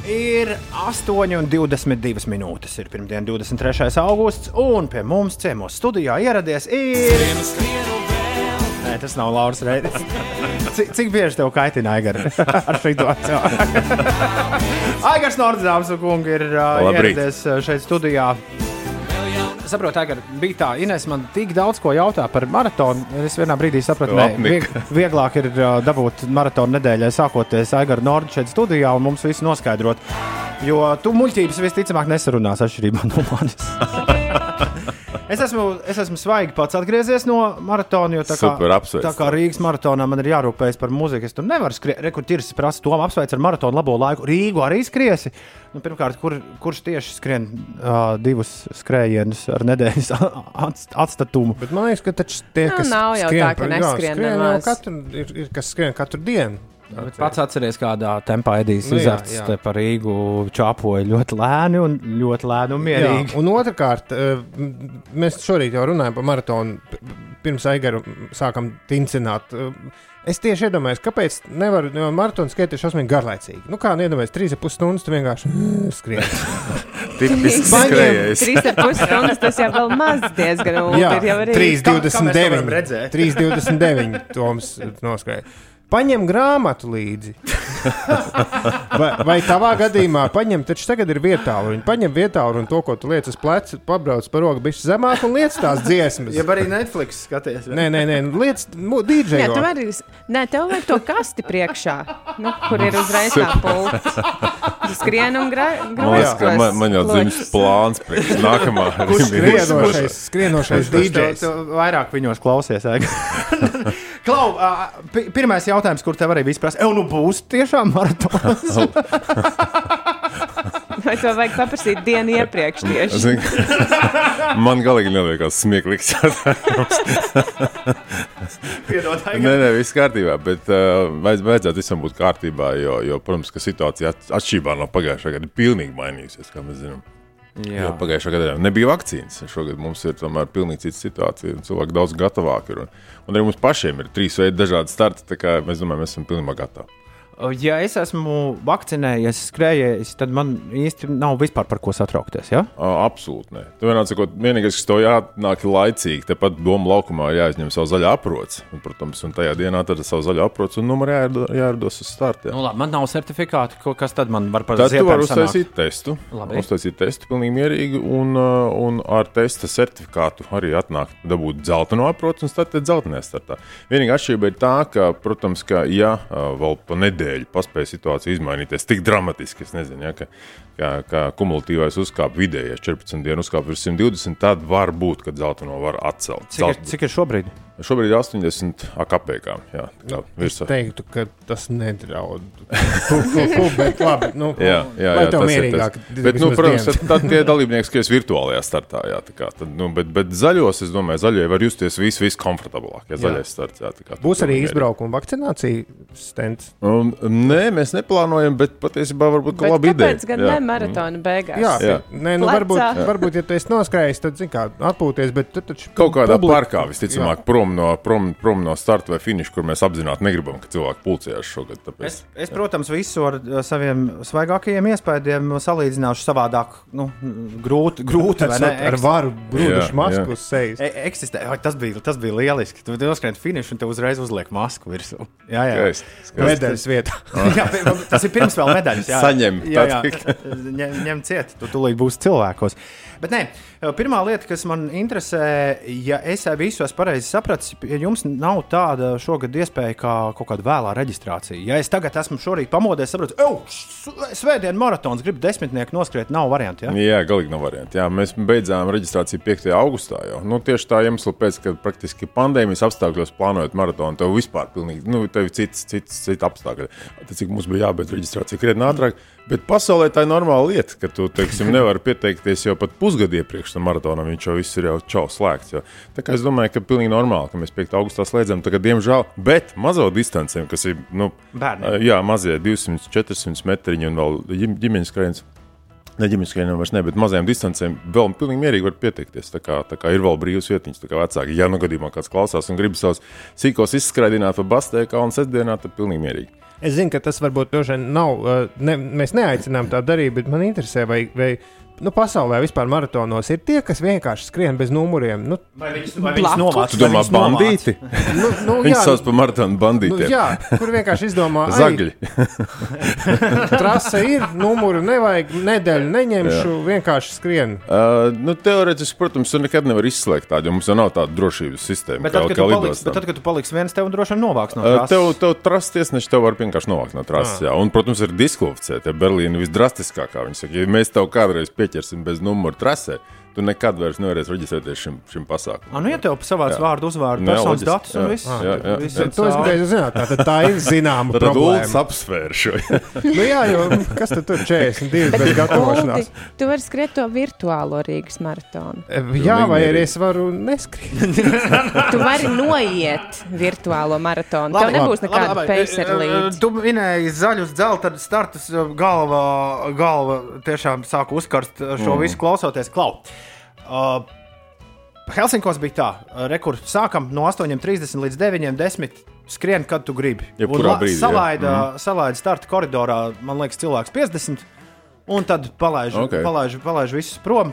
A: Ir 8,22 minūtes. Ir pirmdiena, 23. augusts, un pie mums ciemos studijā ieradies ir. Nē, tas nav Lauris Reidis. (laughs) Cik, cik bieži tev kaitina Aigara (laughs) ar šo situāciju? (laughs) Aigars Nordzāms un kungi ir uh, ieradies šeit studijā. Saprotu, Aigara, bija tā, Ines man tik daudz ko jautā par maratonu. Es vienā brīdī sapratu, ka vieg, vieglāk ir uh, dabūt maratonu nedēļai sākoties Aigara Nordu šeit studijā un mums visu noskaidrot. Jo tu muļķības visticamāk nesarunās atšķirībā no manis. (laughs) Es esmu, es esmu svaigi pats atgriezies no maratona, jo tā kā,
K: Super,
A: tā kā Rīgas maratonā man ir jārūpējas par mūziku. Es tur nevaru skriet. Rekurors prasa, to apsveic ar maratonu labo laiku. Rīgu arī skriesi. Nu, pirmkārt, kur, kurš tieši skrien uh, divus skrējienus ar nedēļas (laughs) ats- atstatumu?
B: Bet man liekas, ka tie,
C: Nu,
B: kas
C: nav jau
B: skrien
C: tā, ka
B: par- jā,
C: neskrien
B: skrien jau katru, ir, ir kas skrien katru dienu.
A: Bet pats atceries, kādā tempā Edijs
B: Nu, jā.
A: te par Rīgu čāpoja ļoti lēni un ļoti lēni un mierīgi.
B: Jā, un otrkārt, eh, mēs šorīt jau runājam par maratonu. Pirms Aigaru sākam tincināt. Eh, Es tieši iedomājos, kāpēc nevaru no maratona skriet tieši šausmīgi garlaicīgi. Nu, kā iedomājies, 3,5 stundas tu vienkārši skrien. (laughs)
K: Tipisks
B: Paņem
K: skrejējs.
C: Trīs ar pus stundas tas jau vēl maz diezgan ūdeni.
B: Jā,
C: ir jau arī.
B: 3,29.
A: redzēt?
B: 3,29. Toms noskrēja. Paņem grāmatu līdzi. (laughs) vai, vai tavā gadījumā paņem, taču tagad ir vietā, un paņem vietā, un to, ko tu liec uz pleca, pabrauc par rogu, bišķi zemāk un liec tās dziesmas.
A: Ja arī Netflix skaties.
B: Nē, nē, nē, liec
C: Nē,
B: DJ.
C: tu vari, nē, tev vajag to kasti priekšā, nu, kur ir uzreiz tā pults. Skrien un gra-
K: Man man, jau dzimst plāns priekš nākamā. (laughs)
B: Skrienošais, skrienošais
A: Tu,
B: DJs.
A: tu vairāk viņos klausies. (laughs) Klau, pi- pirmais jautājums, kur tev arī viss prasa, jau nu būs tiešām maratons. (laughs)
C: Vai to vajag paprasīt dienu iepriekš tieši?
K: Zini, Man galīgi neliekas smieklīgs jautājums. Nē, nē, viss kārtībā. Bet uh, vajadz, vajadzētu visam būt kārtībā, jo, jo protams, ka situācija at- atšķirībā no pagājušā gada ir pilnīgi mainījusies, kā mēs zinām.
A: Jā.
K: Jo pagājušā gadā nebija vakcīnas. Šogad mums ir tomēr pilnīgi cita situācija. Cilvēki daudz gatavāki ir. Un, un arī mums pašiem ir trīs veidi dažādi starti. tā kā Mēs domājam, mēs esam pilnībā gatavi.
A: Ja es esmu vakcinējies, skrējējis, tad man īsti nav vispār par ko satraukties. Ja?
K: Absolūti nē. Tu vienā sakot, vienīgais, kas tev jānāk ir laicīgi, tepat doma laukumā jāizņem savu zaļo aproci. Un, protams, un tajā dienā tad savu zaļo aproci un numuru jāierados uz starta.
A: Nu, labi, man nav certifikāta, ko- kas tad man var par
K: Tad tu vari
A: sanākt?
K: uztaisīt testu.
A: Labi.
K: Uztaisīt testu pilnīgi mierīgi, un, un ar testa certifikātu arī atnāk dabūt dzelteno aproci un startēt dzeltenajā startā. Vienīgā atšķirība ir tā, ka, protams, ka, ja vēl pa nedēļu paspēja situācija izmainīties tik dramatiski, es nezinu, ja, ka, ka, ka kumulatīvais uzkāpa vidējais 14 dienu uzkāpa virs 120, tad var būt, ka dzelteno var atcelt.
A: Cik ir, cik ir šobrīd?
K: Šobrīd ir 80 akapēkā. Jā, tā kā
B: Es teiktu, ka tas nedraud. Bet labi, nu,
K: Jā, jā, jā tas ir tas. Bet, nu, protams,
B: diena.
K: tad, tad tie dalībnieki skries virtuālajā startā. Jā, kā, tad, nu, bet, bet zaļos, es domāju, zaļie var justies vis, viskomfortablāk. Ja zaļais starts, jā, kā,
B: Būs arī izbraukuma vakcinācija stends.
K: Um, nē, mēs neplānojam, bet patiesībā varbūt ka
C: Bet
K: laba ideja.
C: kāpēc gan
K: Jā.
C: ne maratona beigās?
B: Jā,
K: Jā.
B: Nē, nu, varbūt, varbūt, ja tu esi noskrējis, tad, zini, kā atpūties, bet tu taču
K: Kaut kādā parkā visticamāk, prom no, prom, prom no starta vai finiša, kur mēs apzināti negribam, ka cilvēki pulcējās šogad. Tāpēc...
A: Es, es, protams, visu ar saviem svaigākajiem iespējām salīdzināšu savādāk. Nu, grūti, grūti vai ne?
B: Ar varu
K: Jā,
B: brūdušu masku
K: jā.
B: uz sejas.
A: E eksistē, Ai, tas, bija, tas bija lieliski. Tu noskrien finišu un te uzreiz uzliek masku virsū. Jā, jā.
K: Skaisti, skaisti.
B: Medaļas vietā. (laughs)
A: jā, pi- tas ir pirms vēl medaļas. Jā,
K: Saņem,
A: jā, jā. ņem, ņem ciet, tu tūlīt būsi cilvēkos. Bet nē, pirmā lieta, kas man interesē, ja es visu esmu pareizi sapratis, ja jums nav tāda šogad iespēja kā kaut kāda vēlā reģistrācija. Ja es tagad esmu šorīt pamodies, saprotu, ej, svētdien maratons, gribu desmitnieku noskriet, nav variantu. Ja?
K: Jā, galīgi nav variantu. Jā, mēs beidzām reģistrāciju 5. augustā. Jau. Nu, tieši tā iemesla pēc, ka praktiski pandēmijas apstākļos plānojot maratonu, tev vispār pilnīgi, nu, tev cits, cits, cits apstākļi. Tad, cik mums bija jābeidz reģistrācija krietni ātrāk. Bet pasaulē tā ir normāla lieta, ka tu, teiksim, nevari pieteikties jau pat pusgadu iepriekš tam maratonam. Viņš jau viss ir jau čau slēgts. Jau. Tā kā es domāju, ka pilnīgi normāli, ka mēs 5. augustā slēdzam, tagad, diemžēl, bet mazo distancēm, kas ir, nu,
A: Bērniem.
K: jā, mazie 200, 400 metriņi un vēl ģim- ģimenes skrējiens. Ne ģimenes skrējienam vairs ne, bet mazajām distancēm vēl pilnīgi mierīgi var pieteikties. Tā kā, tā kā ir vēl brīvas vietiņas, tā kā vecāki, ja nu gadījumā kāds klausās un grib savus sīkos izskraidināt pa bastēkā un sestdienā, tad pilnīgi mierīgi.
B: Es zinu, ka tas varbūt nav. uh, Ne, mēs neaicinām tā darīt, bet man interesē, vai, vai nu, pasaulē vispār maratonos ir tie, kas vienkārši skrien bez numuriem. Nu,
A: Vai viņus, vai viņus nomāc?
K: Tu domā, bandīti?
B: nu, nu,
K: Viņi
B: jā,
K: sauc par maratonu
B: nu,
K: bandītiem.
B: jā, kur vienkārši izdomā, "Ai,
K: Zagļi. (laughs)
B: trase ir, numuru nevajag, nedēļu neņemšu, vienkārši skrienu.
K: Uh, nu, teorētiski, protams, tu nekad nevar izslēgt tādu, jo mums jau nav tāda drošības sistēma.
A: Bet tad, kad tu paliksi, bet tad, kad tu paliksi viens, tev droši vien novāks no
K: Uh,
A: trases.
K: Tev, tev trases tiesneši tev var vienkārši novākt no trases.
A: Ah.
K: Jā. Un, protams, ir diskvalificēta. Ja Berlīna visdrastiskākā. Viņi saka, ja mēs tev kādreiz pieķersim bez numura trasē, tu nekad vairs nevarēsi reģistrēties šim, šim pasākumam.
A: Ah, nu, ja tev savāc
K: Jā.
A: vārdu, uzvārdu,
K: Jā,
A: personas datus un
K: jā,
A: viss.
K: jā, jā,
A: viss
K: jā.
A: iet
B: To es gribēju zināt, tā, tā ir zināma
K: Tad
B: problēma.
K: apsvēra šo. (laughs)
B: nu, jā, jo kas tad tur 42 bez gatavošanās?
C: Uldi, tu vari skriet to virtuālo Rīgas maratonu.
B: Jā, vai arī es varu neskriet? (laughs)
C: Tu vari noiet virtuālo maratonu. Tev nebūs nekāda peisera līdzi.
A: Tu minēji zaļus dzelta startus, galva, galva tiešām sāka uzkarst šo
K: Mm.
A: visu klausoties. Klau. Uh, Helsinkos bija tā, rekurs sākam no 8.30 līdz 9.10. Skrien, kad tu gribi.
K: Jebkurā brīdī.
A: Salaida,
K: Mhm.
A: salaida starta koridorā, man liekas, cilvēks 50. Un tad palaiž,
K: Ok.
A: okay. palaiž, palaiž visus prom.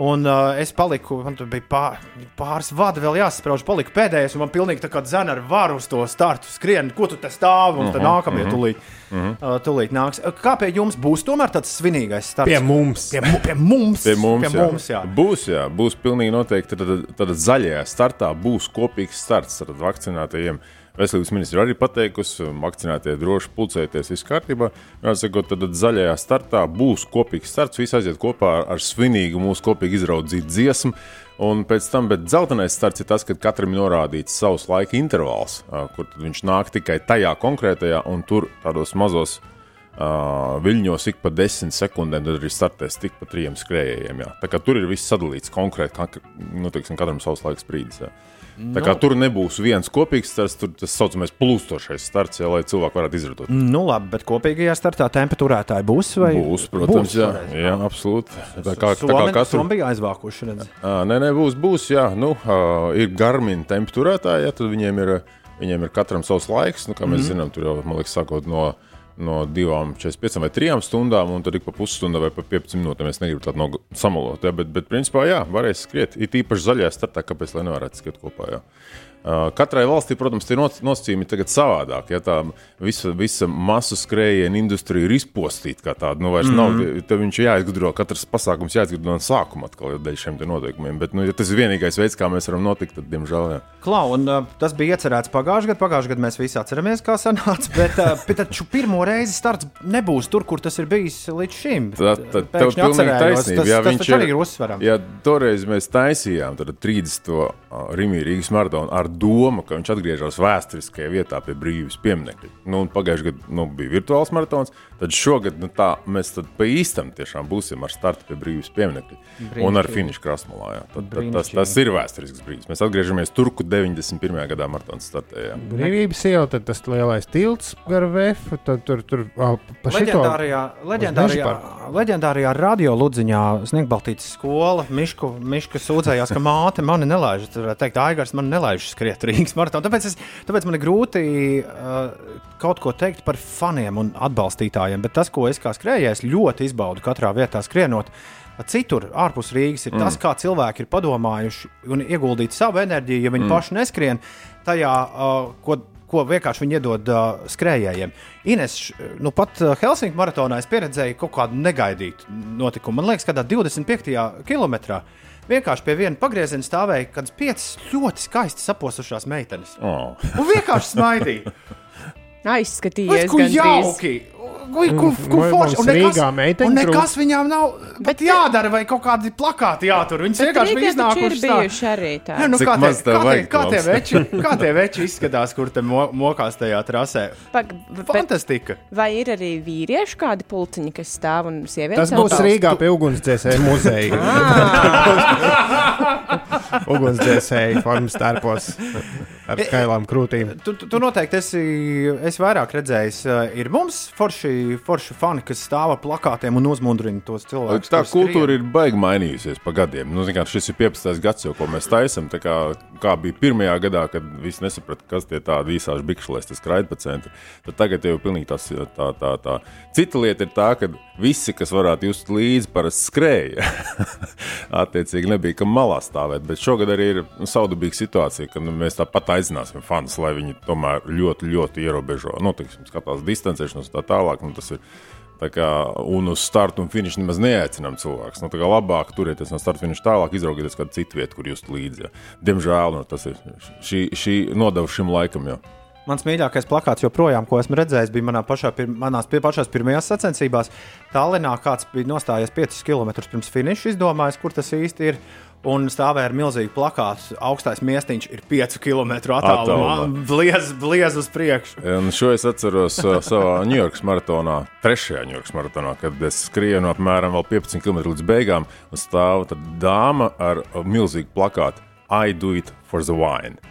A: Un uh, es paliku, man tur bija pār, pāris vadi vēl jāsasprāž, paliku pēdējais, un man pilnīgi tā kā dzēna ar varu uz to startu skrien, ko tu te stāvi, un tad
B: Mhm,
A: nākamie
B: mhm.
A: tūlīt,
K: Mhm.
A: uh, tūlīt nāks. Kā pie jums būs tomēr tāds svinīgais starts?
B: Pie mums.
A: Pie, mu, pie mums.
K: Pie mums,
A: pie
K: jā.
A: mums jā.
K: Būs, jā, būs pilnīgi noteikti. Tad, tad zaļajā startā būs kopīgs starts ar vakcinētajiem. Veselības ministra arī pateikusi, vakcinētie droši pulcēties, viss kārtībā. Jāsaka, tad zaļajā startā būs kopīgs starts. Visi aiziet kopā ar, ar svinīgu mūsu kopīgi izraudzītu dziesmu. Un pēc tam, bet dzeltenais starts ir tas, kad katram ir norādīts savs laika intervāls, kur viņš nāk tikai tajā konkrētajā, un tur tādos mazos uh, viļņos ik pa desmit sekundēm, tad arī startēs tik pa trim skrējējiem. Jā. Tā kā tur ir viss sadalīts konkrēti, nu, teiksim, katram savs laiks brīdis. Jā. Tā kā
A: Nu.
K: tur nebūs viens kopīgs starts, tur tas saucamais plūstošais starts, jā, lai cilvēki varētu izrādīt.
A: Nu, labi, bet kopīgajā startā temperatūrētāji būs vai
K: Būs, protams,
A: būs
K: jā,
A: toreiz?
K: jā, absolūti. Tā kā, tā kā katru...
A: Somi bija aizvākuši.
K: Ā, Nē, nē, būs, būs jā, nu, uh, ir garmīna temperatūrētāji, ja, tad viņiem ir, viņiem ir katram savs laiks. Nu, kā mēs mm. zinām, tur jau, man liekas, sākot no, no 2,45 vai 3 stundām, un tad ik pa pusstundai vai pa 15 minūtēm. Es negribu tādu no samalot, ja, bet, bet principā jā, varēs skriet. It īpaši zaļajā startā, kāpēc lai nevarētu skriet kopā. Jā. Uh, Katrai valstī, protams, noc- nosacījumi ir tagad savādāk. Ja tā visa, visa masu skrējienu industrija ir izpostīta kā tāda, nu vairs mm
A: Mhm.
K: -hmm. nav. Tev viņš ir jāizgudro, katrs pasākums jāizgudro no sākuma atkal dēļ šiem te noteikumiem. Bet, nu, ja tas ir vienīgais veids, kā mēs varam notikt, tad, diemžēl, jā.
A: Klau, un, uh, tas bija iecerēts pagājušajā gadā. Pagājušajā gadā mēs visi atceramies, kā sanāca. (laughs) Bet, uh, bet taču pirmo reizi starts nebūs tur, kur tas ir bijis līdz šim.
K: Tā, tā, tev pilnīgi taisnība.
A: Tas,
K: Jā,
A: tas
K: viņš
A: taču arī ir uzsverams.
K: Ja toreiz mēs taisījām tad 30. Rīgas Rīgas maratonu ar domu, ka viņš atgriežas vēsturiskajā vietā pie brīvības pieminiekļa. Nu, pagājušajā gadā nu, bija virtuāls maratons, tad šogad nu, tā, mēs tad pa īstam tiešām būsim ar startu pie brīvības pieminiekļa un ar finišu krastmalā. jā. Tad, tad, tas, tas ir vēsturisks brīdis. Mēs atgriežamies tur, kur 91. gadā maratons startēja.
B: Brīvības iela, tad tas lielais tilts gar VF, tad tur tur ā, pa šito-
A: Leģendārajā, leģendārajā, leģendārajā radio ludziņā Sniegbaltītas skola Mišku, Miška sūdzējās, ka māte mani nelaiž. Tur teikt, Aigars man nelaiž skriet Rīgas maratonu. Tāpēc, es, tāpēc man ir grūti uh, kaut ko teikt par faniem un atbalstītājiem. Bet tas, ko es kā skrejējis, ļoti izbaudu katrā vietā skrienot. Citur, ārpus Rīgas, ir mm. tas, kā cilvēki ir padomājuši un ieguldījuši savu enerģiju, ja viņi
K: Mm.
A: paši neskrien tajā, uh, ko ko vienkārši viņi iedod uh, skrējējiem. Ines, nu pat Helsinku maratonā es pieredzēju kaut kādu negaidītu notikumu. Man liekas, ka 25. kilometrā vienkārši pie viena pagrieziena stāvēja kādas piecas ļoti skaisti saposušās meitenes.
K: Oh.
A: Un vienkārši smaidīja. (laughs)
C: Aizskatījies, gandrīz.
A: jauki! Ko, ko
B: Vai
A: forši? Un nekas, un nekas viņām nav bet jādara, vai kaut kādi plakāti jātur. Viņas vienkārši bija iznākušas. tā-
C: bijuši arī tādi.
A: Nē, nu,
K: Cik
A: kā, tie, kā, tie,
K: vajag,
A: kā, tie veči, kā tie veči izskatās, kur te mo, mokās tajā trasē?
C: Pag,
A: Fantastika!
C: Vai ir arī vīrieši kādi pulciņi, kas stāv un sievietes?
B: Tas būs? Rīgā pie ugunsdzēsēju (laughs) muzeja. (laughs) ugunsdzēsēju formas tērpos ar skailām krūtīm.
A: Tu, tu, tu noteikti esi, esi vairāk redzējis. uh, Ir mums forši, forši fani, kas stāv ar plakātiem un uzmundrina tos cilvēkus.
K: Tā kultūra
A: skrien.
K: ir baigi mainījusies pa gadiem. Nu, kā, šis ir 15. gads, jau, ko mēs taisām. Kā, kā bija pirmajā gadā, kad visi nesaprata, kas tie tādi īsāši bikšlēs, tas skraida pa centru. Tad tagad jau ir pilnīgi tas, tā, tā, tā. Cita lieta ir tā, ka visi, kas varētu just līdzi, parasti skrēja. (laughs) Attiecīgi nebija kam malā stāvēt. Bet šogad arī ir saudabīga situācija, ka nu, mēs tāpat aicināsim fanus, lai viņi tomēr ļoti, ļoti ierobežo. Nu, tiksim, skatās distancēšanos un tā tālāk. Nu, tas ir kā, un uz startu un finišu nemaz neaicinām cilvēkus. Nu, labāk turieties no starta finiša tālāk, izraugieties kādu citu vietu, kur jūs līdzi. Ja. Diemžēl nu, tas ir šī, šī nodeva šim laikam. Jau.
A: Mans mīļākais plakāts joprojām, ko esmu redzējis, bija manā pašā, pir, manās pašās pirmajās sacensībās. Tallinā kāds bija nostājies 5 km pirms finiša, izdomājis, kur tas īsti ir. Un stāvēja ar milzīgu plakātu. Augstais miestiņš ir 5 km attālumā. Bliez, bliez uz priekšu.
K: Un šo es atceros uh, savā Ņujorkas maratonā, trešajā Ņujorkas maratonā, kad es skrienu apmēram vēl 15 km līdz beigām, un stāv tad dāma ar milzīgu plakātu. I do it for the wine. (laughs)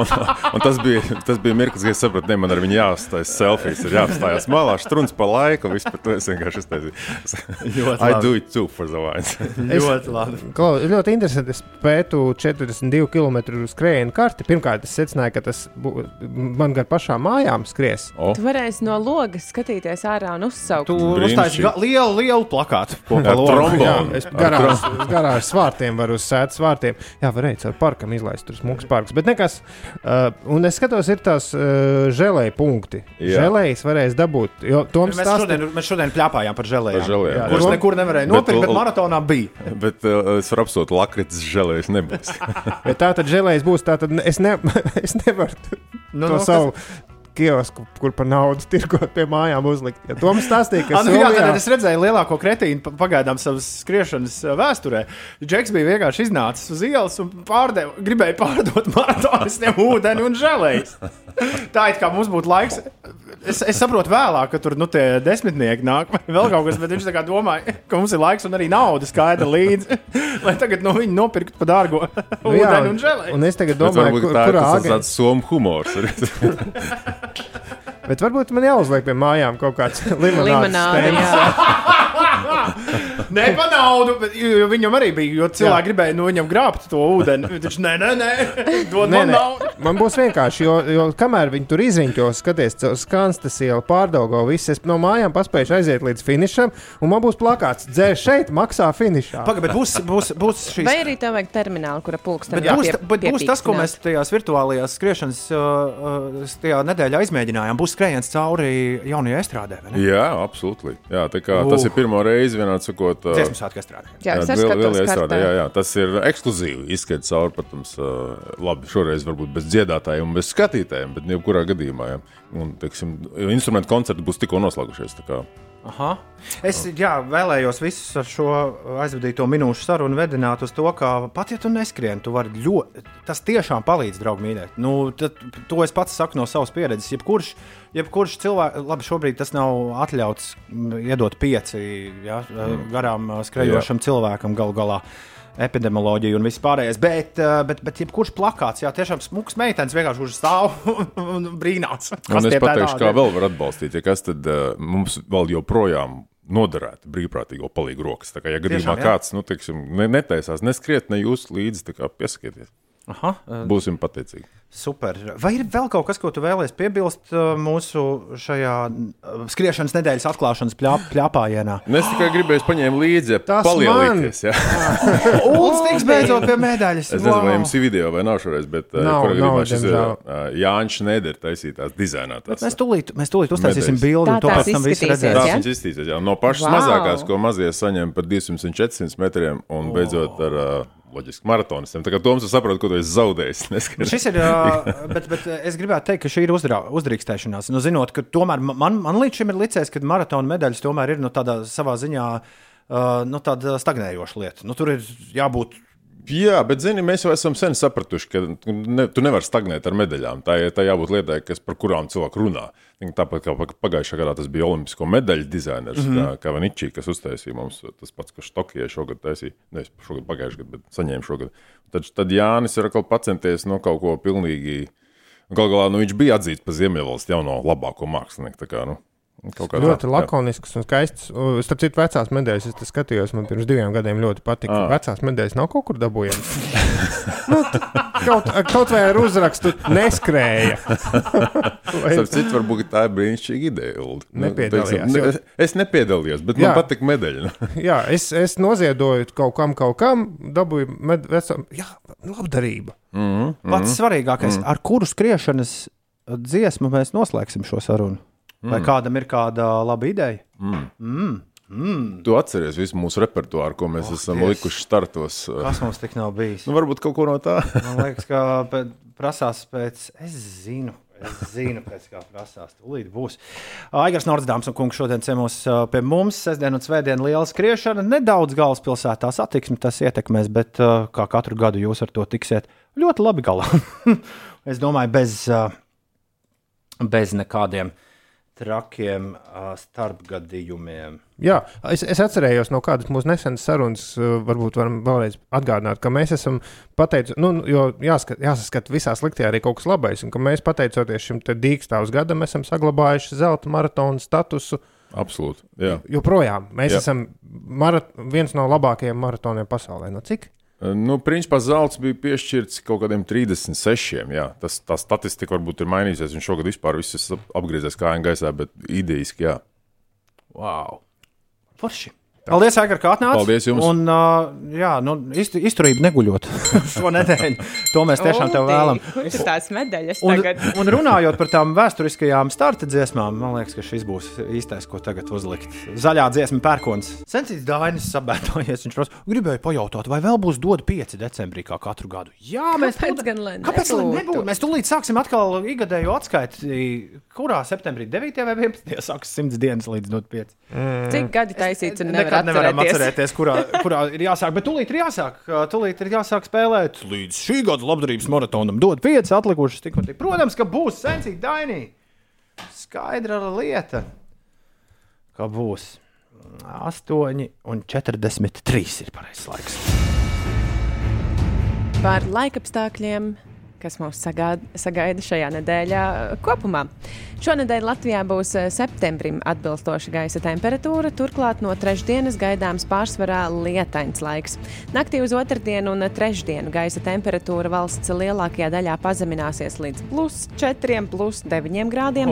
K: un, un tas, bija, tas bija mirklis, kad es sapratu, ne, man ar viņu jāuzstājas selfijas, ir jāapstājas malā, strūns pa laiku, vispār to es vienkārši. (laughs)
A: Ļoti
K: I do it too for the wine. (laughs)
A: Ļoti labi.
B: Klau, ļoti interesanti. Es pētu 42 km skrējienu karti. Pirmkārt, es secināju, ka tas bū, man gar pašām mājām skries.
K: Oh.
C: Tu varēsi no logas skatīties ārā un uzsaukt.
A: Tu ga- lielu, lielu plakātu.
K: Ar trombonu.
B: Jā, es garāžas, garāžas svārtiem varu uz sēdes svārtiem. Jā, varēja ar parkam izlaist tur smūgs parks. Bet nekas. Uh, un es skatos, ir tās uh, žēlēja punkti.
K: Jā.
B: Žēlējas varēs dabūt. Jo
A: Mēs
B: stāsta,
A: šodien, mēs šodien pļāpājām par
K: želejām.
A: Kurš nekur nevarēja
K: Bet
A: nopirkt, bet, bet maratonā bija.
K: Bet uh, es varu apsot, lakritis žēlējis nebūs. (laughs)
B: ja tā tad žēlējas būs, tā tad es, ne, (laughs) es nevaru
A: Nu,
B: to
A: nu,
B: savu kiosku, kur par naudu (laughs) tirgot pie mājām uzlikt. Ja Toms stāstīja, ka
A: nu, jā, tad es redzēju lielāko kretīnu pa- pagaidām savas skriešanas vēsturē. Džeks bija vienkārši iznācis uz ielas un pārdeva, gribēja pārdot maratonistiem ūdeni un žēlējas. Tā it kā mums būtu laiks. Es, es saprotu vēlāk, ka tur nu, tie desmitnieki nāk vai vēl kaut kas, bet viņš tā kā domāja, ka mums ir laiks un arī nauda skaidra līdzi, (laughs) lai tagad no viņa nopirktu pa dārgo
B: Nu, jā,
A: ūdeni un žēlējas.
B: un es tagad domāju, kur,
K: tā ir tāds somu humors. (laughs)
B: Bet varbūt man jāuzliek pie mājām kaut kāds (laughs) limonādes
C: Limonāde, jā. (laughs)
A: Nē, pa naudu, bet viņam arī bija, jo cilvēki gribēja no viņam grābt to ūdeni. Viņš nē, nē, nē, dod
B: Nē,
A: man
B: nē,
A: naudu.
B: man būs vienkārši, jo, jo kamēr viņi tur izriņķos, skaties, skanstas ielu pārdaugo, viss es no mājām paspēju aiziet līdz finišam, un man būs plakāts, dzēr šeit, maksā finišā.
A: Pagaid, bet būs, būs, būs šīs.
C: Vai arī tev vajag terminālu, kura pulksteni
A: Bet būs, bet būs tas, ko mēs tajās virtuālajās skriešanas uh, uh, tajā nedēļā izmēģinājām. Būs skrējiens cauri jaunajai estrādē. vai ne?
K: Jā, absolūti. Jā, tā kā, tas
A: Uh.
K: ir pirmo reizi, vienādi sakot, ā,
A: Dziesmu svētku estrādē.
C: Jā,
K: Jā, liel- lielajā estrādē, jā, jā, tas ir ekskluzīvi. Izskatās, cauri, protams, ā, labi, šoreiz varbūt bez dziedātājiem un bez skatītājiem, bet jebkurā gadījumā. Jā. Un, teiksim, instrumentu koncerti būs tikko noslēgušies.
A: Aha. Es jā, vēlējos visus ar šo aizvadīto minūšu sarunu vedināt uz to, ka pat ja tu neskrien, tu vari ļoti. Tas tiešām palīdz, draugi, mīļie. Nu, tad, to es pats saku no savas pieredzes. Jebkurš, jebkurš cilvēks, labi, šobrīd tas nav atļauts mm, iedot pieci ja, garām ā, skrejošam cilvēkam galu galā. Epidemioloģija un viss pārējais, bet, ā, bet, bet jebkurš plakāts, jā, tiešām smūgs meitenes vienkārši uz stāv (laughs) un brīnās.
K: Un es pateikšu, kā vēl var atbalstīt, ja kas tad uh, mums vēl joprojām noderētu brīvprātīgo palīgu rokas. Tā kā, ja gadījumā
A: Tiešām, jā.
K: kāds nu, teiksim, ne, netaisās neskriet, ne jūs līdzi, tā kā piesakieties.
A: Aha,
K: Būsim pateicīgi.
A: Super. Vai ir vēl kaut kas, ko tu vēlēsies piebilst uh, mūsu šajā uh, skriešanas nedēļas atklāšanas pļā, pļāpājienā?
K: Nu, Es tikai gribēju paņemt līdzi,
B: Tas
K: palielināties. Ja? (laughs)
A: Ulas tiks beidzot pie medaļas.
K: Es nezinu, vai jums ir video vai nav šoreiz, bet uh,
B: Nav,
K: kurā gadījumā šis ir uh, Jānis Šnēders taisītās dizainētās.
A: Mēs tūlīt, mēs tūlīt uztaisīsim bildi, un to pēc tam
C: izskatīsies,
A: redzēs.
C: Ja?
K: viņš iztīsies. Jā. No pašas wow. mazākās, ko mazie saņem par 200 un 400 metriem, un beidzot ar uh, loģiski maratonistiem. Tā kā Toms saprot, ko tu esi zaudējis. (laughs) Neskatās.
A: Šis ir, bet, bet es gribētu teikt, ka šī ir uzdrā, uzdrīkstēšanās. Nu, zinot, ka tomēr man, man līdz šim ir licies, ka maratona medaļas tomēr ir nu, tādā savā ziņā uh, nu, tāda stagnējoša lieta. Nu, tur ir jābūt
K: Jā, bet zini, mēs jau esam sen sapratuši, ka ne, tu nevari stagnēt ar medaļām. Tā, tā jābūt lietai, kas, par kurām cilvēki runā. Tāpat kā pag- pagājušajā gadā tas bija Olimpisko medaļu dizainers, mm -hmm. kā Vaničī, kas uztaisīja mums tas pats, kas Tokijai šogad taisīja. Nevis šogad, pagājušajā gadā, bet saņēma šogad. Tad, tad Jānis ir atkal pacenties no kaut ko pilnīgi. Galu galā nu, viņš bija atzīts par Ziemeļvalsts jauno labāko mākslinieku. Kā, nu, kā tā.
B: Ļoti
K: Jā.
B: lakonisks un skaists. Starp citu, vecās medaļas es te skatījos. Man pirms diviem gadiem ļoti patika.
K: Ah.
B: Vecās medaļas nav kaut kur dabūjamas. (laughs) nu, kaut, kaut vai ar uzrakstu neskrēja. (laughs) Vai-
K: Starp citu, varbūt tā ir brīnišķīga ideja. Nu,
B: Nepiedalījās,
K: teiksim,
B: jo-
K: es nepiedalījos, bet
B: Jā.
K: man patīk medaļa. (laughs)
B: Jā, es, es noziedoju kaut kam, kaut kam, dabūju med, vecam, jā, labdarība.
K: Mm -hmm.
A: pats svarīgākais, ar kuru skriešanas dziesmu mēs noslēgsim šo sarunu. Vai kādam ir kāda laba ideja?
K: Mm.
A: Mm. Mm.
K: Tu atceries visu mūsu repertuāru, ko mēs oh, esam
A: Dievs.
K: likuši startos.
A: Kas mums tik nav bijis?
K: Nu, varbūt kaut ko no tā. (laughs)
A: Man liekas, ka prasās pēc. Es zinu. Es zinu, pēc kā prasās. Tūlīt būs. Aigars Nordsdāms un kungs šodien ciemos ā, pie mums. Sestdien un svētdien liela skriešana. Nedaudz galvaspilsētā satiksmi tas ietekmēs, bet ā, kā katru gadu jūs ar to tiksiet ļoti labi galā. (laughs) es domāju, bez, ā, bez nekādiem trakiem starpgadījumiem.
B: Jā, es, es atcerējos no kādas mūsu nesenas sarunas, varbūt varam vēlreiz atgādināt, ka mēs esam pateicuši, nu, jo jāskat, jāsaskata visā sliktajā arī kaut kas labais, un ka mēs pateicoties šim te dīkstāvus gadam esam saglabājuši zelta maratona statusu.
K: Absolūti. Jā.
B: Joprojām mēs
K: Jā.
B: jā. esam marat, viens no labākajiem maratoniem pasaulē. No cik?
K: Nu, principā zelts bija piešķirts kaut kādiem 36. Jā. Tas, tā statistika varbūt ir mainījusies, un šogad vispār apgriezies kājām gaisā, bet idejiski jā.
A: Wow! Forši! Paldies, Aigars, ka atnācāt.
K: Paldies jums.
A: Un, uh, jā, nu, izt, izturība neguļot (laughs) šo nedēļu. To mēs tiešām tev vēlam.
C: Kur ir tās medaļas
A: Un,
C: tagad? (laughs)
A: un runājot par tām vēsturiskajām starta dziesmām, man liekas, ka šis būs īstais, ko tagad uzlikt. Zaļā dziesma, pērkons. Sensīts Dainis sabētojies. Viņš prasa, gribēja pajautāt, vai vēl būs dod 5 decembrī kā katru gadu. Jā, mēs
C: Kāpēc gan lai
A: Kāpēc lai
C: nebūtu?
A: nebūtu? Mēs tūlīt sāksim atkal ikgadēju atskaiti. Kurā septembrī, 9. vai 11. sāks 100 dienas līdz dot 5.
C: Cik gadi taisīts nevar
A: Nekad nevaram
C: atcerēties?
A: atcerēties, kurā, kurā ir jāsāk. Bet tūlīt ir jāsāk, tūlīt ir jāsāk spēlēt līdz šī gada labdarības maratonam. Dod 5 atlikušas tik un tik. Protams, ka būs sensīgi dainī. Skaidra lieta, ka būs 8 un 43 ir pareizais laiks.
C: Par laikapstākļiem, kas mūs sagaida šajā nedēļā kopumā. Šonadēļ Latvijā būs eh, septembrim atbilstoša gaisa temperatūra, turklāt no trešdienas gaidāms pārsvarā lietains laiks. Naktī uz otrdienu un trešdienu gaisa temperatūra valsts lielākajā daļā pazemināsies līdz plus 4, plus 9 grādiem.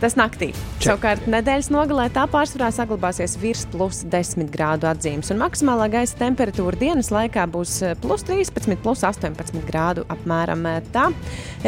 C: Tas naktī. Savukārt nedēļas nogalē tā pārsvarā saglabāsies virs plus 10 grādu atzīmes, un maksimālā gaisa temperatūra dienas laikā būs eh, plus 13, plus 18 grādu apmēram eh, tā.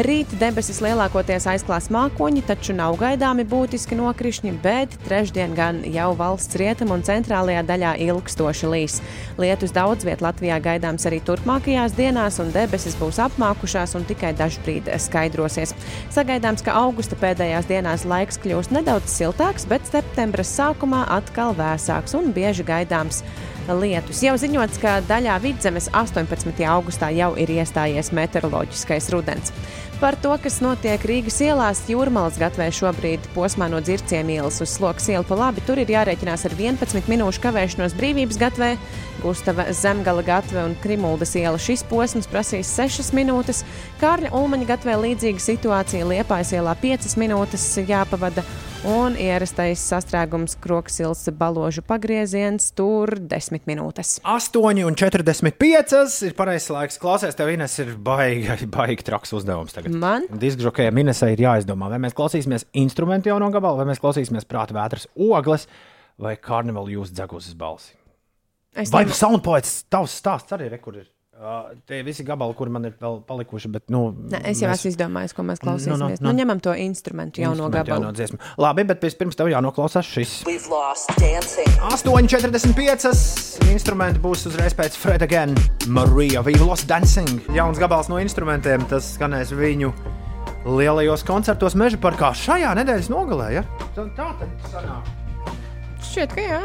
C: Rīt debesis lielākoties aizklās mākoņi, taču nav gaidāmi būtiski nokrišņi, bet trešdien gan jau valsts rietumu un centrālajā daļā ilgstoši līs. Lietus daudz vietā Latvijā gaidāms arī turpmākajās dienās, un debesis būs apmākušās un tikai dažbrīd skaidrosies. Sagaidāms, ka augusta pēdējās dienās laiks kļūs nedaudz siltāks, bet septembra sākumā atkal vēsāks un bieži gaidāms lietus. Jau ziņots, ka daļā vidzemes 18. augustā jau ir iestājies meteoroloģiskais rudens. Par to, kas notiek Rīgas ielās, Jūrmālas gatvē šobrīd posmā no dzirciem ielas uz sloks ielu pa labi. Tur ir jārēķinās ar 11 minūšu kavēšanos brīvības gatvē, Gustava Zemgala gatve un Krimuldas iela. Šis posms prasīs 6 minūtes. Kārļa Ulmaņa gatvē līdzīga situācija Liepājas ielā 5 minūtes jāpavada. Un ierastais sastrēgums Kroksils baložu pagrieziens tur 10 minūtes.
A: 8 un 45 ir pareizais laiks. Klausies, tev Ines ir baigi, (laughs) baigi traks uzdevums tagad.
C: Man?
A: Diskžokējai Inesai ir jāizdomā, vai mēs klausīsimies instrumentu jau no gabala, vai mēs klausīsimies prāta vētras ogles vai karnevāla jūsu dzeguzes balsi.
C: Es
A: Vai
C: nevaru-
A: soundpoets tavs stāsts arī ir, kur ir? Uh, tie visi gabali, kuri man ir vēl palikuši, bet, nu,
C: Ne, es jau esmu izdomājis, ko mēs klausīsimies. Nu, nu, nu. Nu, ņemam to instrumentu jau no
A: Instrumentu
C: gabala.
A: jauno dziesmu. Labi, bet pirms tam jānoklausās šis.
J: We've lost dancing.
A: 8,45. Instrumenti būs uzreiz pēc Fred again. Marija Vīlos Dancing. Jauns gabals no instrumentiem. Tas skanēs viņu lielajos koncertos Meža parkā šajā nedēļas nogalē. Ja? Tā tā tad sanāk.
C: Šķiet, ka jā.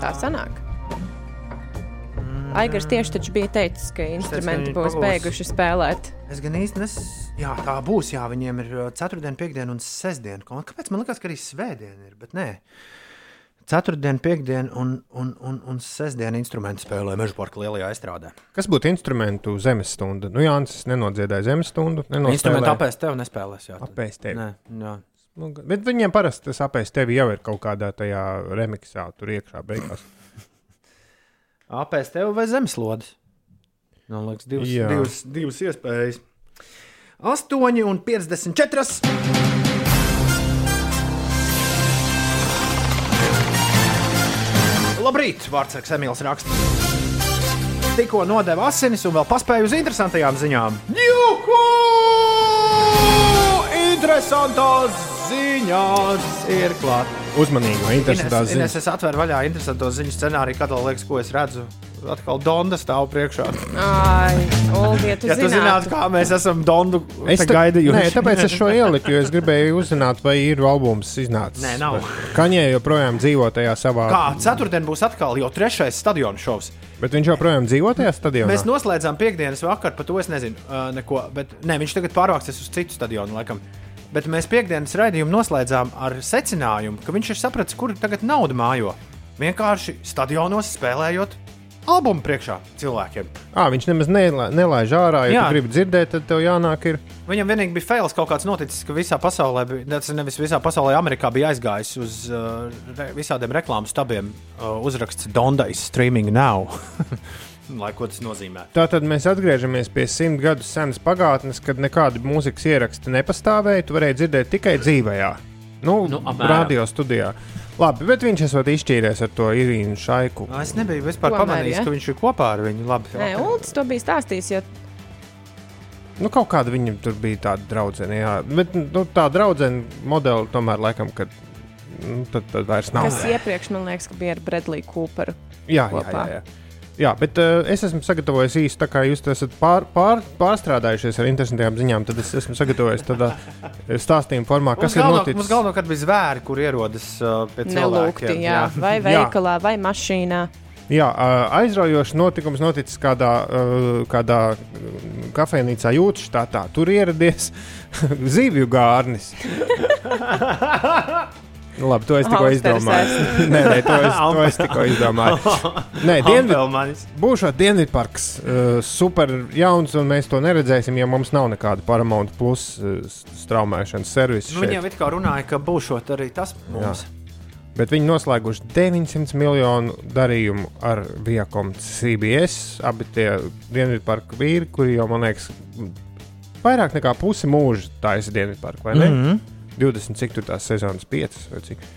C: Tā sanāk. Aigars tieši taču bija teicis, ka instrumenti būs
A: pagūs.
C: beiguši spēlēt.
A: Es gan īsti nes... Jā, tā būs. Jā, viņiem ir uh, ceturtdiena, piekdiena un sestdiena. Kāpēc man liekas, ka arī svētdiena ir? Bet nē. Ceturtdiena, piekdiena un, un, un, un sestdiena instrumenti spēlē Meža parka lielajā aizstrādē.
B: Kas būtu instrumentu zemes stunda? Nu, Jānis nenodziedāja zemes stundu.
A: Instrumenti apēst tev nespēlēs. Jā,
B: Apēst tevi.
A: Nē, jā.
B: Nu, bet viņiem parasti tas apēst tevi jau ir kaut kādā tajā remiksā, tur iekšā beigās.
A: Apēst tev vai zemeslodes? Man liekas, divas,
B: Jā.
A: divas, divas iespējas. 8 un 54. Labrīt, Vārtsargs Emīls raksta. Tikko nodeva asinis un vēl paspēja uz interesantajām ziņām. Juhu! Interesantās ziņās ir klāt.
B: Interesantās
A: Ines, Ines,
B: ziņas.
A: es atveru vaļā interesanto ziņu scenāriju, kad liekas, ko es redzu. Atkal Donda stāv priekšā.
C: Ai, Olga, (laughs) tu
A: Ja tu zinātu,
C: zinātu.
A: kā mēs esam Dondu
B: Es tā-
A: gaidījuši.
B: Nē, tāpēc es šo ieliku, jo es gribēju uzzināt, vai ir albums iznācis.
A: Nē, nav.
B: Kaņē joprojām dzīvo tajā savā.
A: Kā ceturtdien būs atkal jau trešais stadiona šovs.
B: Bet viņš joprojām dzīvo tajā stadionā.
A: Mēs noslēdzām piekdienas vakaru, par to es nezinu, uh, neko. Bet nē, viņš tagad pārvāksies uz citu stadionu, laikam. Bet mēs piekdienas raidījumu noslēdzām ar secinājumu, ka viņš ir sapratis, kur tagad nauda mājo. Vienkārši stadionos spēlējot albumu priekšā cilvēkiem.
B: À, viņš nemaz nelā- nelaiž ārā. Ja gribi dzirdēt, tad tev jānāk. Ir.
A: Viņam vienīgi bija fails kaut kāds noticis, ka visā pasaulē, tas nevis visā pasaulē, Amerikā bija aizgājis uz uh, visādiem reklāmas stabiem uh, uzraksts Donda is streaming now. (laughs) Lai ko tas nozīmē.
B: Tātad mēs atgriežamies pie simt gadus senas pagātnes, kad nekādi mūzikas ieraksti nepastāvēja. Tu varēji dzirdēt tikai dzīvējā, nu,
A: Nu,
B: radio studijā. Labi, bet viņš esat izšķīries ar to Irīnu Šaiku.
A: Es nebiju vispār
C: Tomēr,
A: pamanījis,
C: ja?
A: ka viņš ir kopā ar viņu. Labi,
C: Nē, Ulds to bija stāstījis, jo
B: Nu, kaut kāda viņam tur bija tāda draudzene, jā. Bet nu, tā draudzene modeli tomēr laikam, kad nu, tad, tad vairs nav.
C: kas iepriekš man liekas, ka bija ar Bredliju Cooperu.
B: Jā, jā, jā. jā. Jā, bet uh, es esmu sagatavojis īsi, tā kā jūs esat pār, pār, pārstrādājušies ar interesantām ziņām, tad es esmu sagatavojis tādā eh, stāstījuma formā, kas
A: Mums
B: ir
A: galveno-
B: noticis.
A: Mums galvenokārt bija zvēri, kur ierodas uh, pie
C: Nelūgti,
A: cilvēkiem.
C: jā. vai
B: Jā.
C: veikalā, vai mašīnā.
B: Jā, aizraujošs notikums noticis kādā, kādā mm, kafejnīcā Jūtas štatā. Tur ieradies (laughs) zivju gārnis. (laughs) Nu, labi, to es tikko izdomāju. (laughs) nē, nē, to es, to es tikko izdomāju. (laughs) Nē, Dienvid,
A: Ampelmanis.
B: būšot Dienvidparks, uh, super jauns, un mēs to neredzēsim, ja mums nav nekāda Paramount plus uh, straumēšanas servisa.
A: Nu, Viņi jau it kā runāja, ka būšot arī tas mums.
B: Bet viņi noslēguši 900 miljonu darījumu ar Viakom CBS. Abi tie Dienvidparka vīri, kuri jau, man liekas, vairāk nekā pusi mūža taisa Dienvidparku, vai ne? Mm
A: Mhm.
B: -hmm. 20, cik tur tās sezonas 5 vai cik.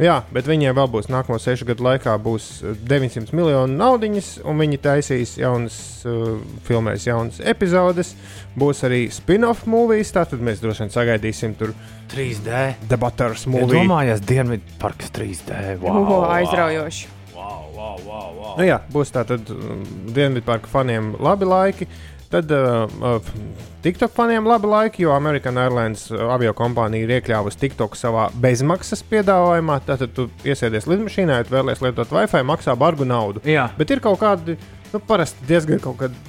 B: Jā, bet viņiem vēl būs nākamo sešu gadu laikā būs eh, 900 miljonu naudiņas, un viņi taisīs jaunas, uh, filmēs jaunas epizodes. Būs arī spin-off mūvijas, tātad mēs droši vien sagaidīsim tur
A: 3D.
B: debaters
A: Ja
B: mūviju.
A: domājies, Dienvidparks 3D. Wow,
C: Wow,
A: wow.
C: aizraujoši.
A: Wow, wow, wow, wow.
B: Nu, jā, būs tātad um, Dienvidparka faniem labi laiki. Tad uh, TikTok faniem labi laiki, jo American Airlines uh, avio kompānija ir iekļāvusi TikTok savā bezmaksas piedāvājumā. Tātad tu iesēdies lidmašīnā, ja vēlaties lietot Wi-Fi, maksā bargu naudu.
A: Jā.
B: Bet ir kaut kādi, nu, parasti diezgan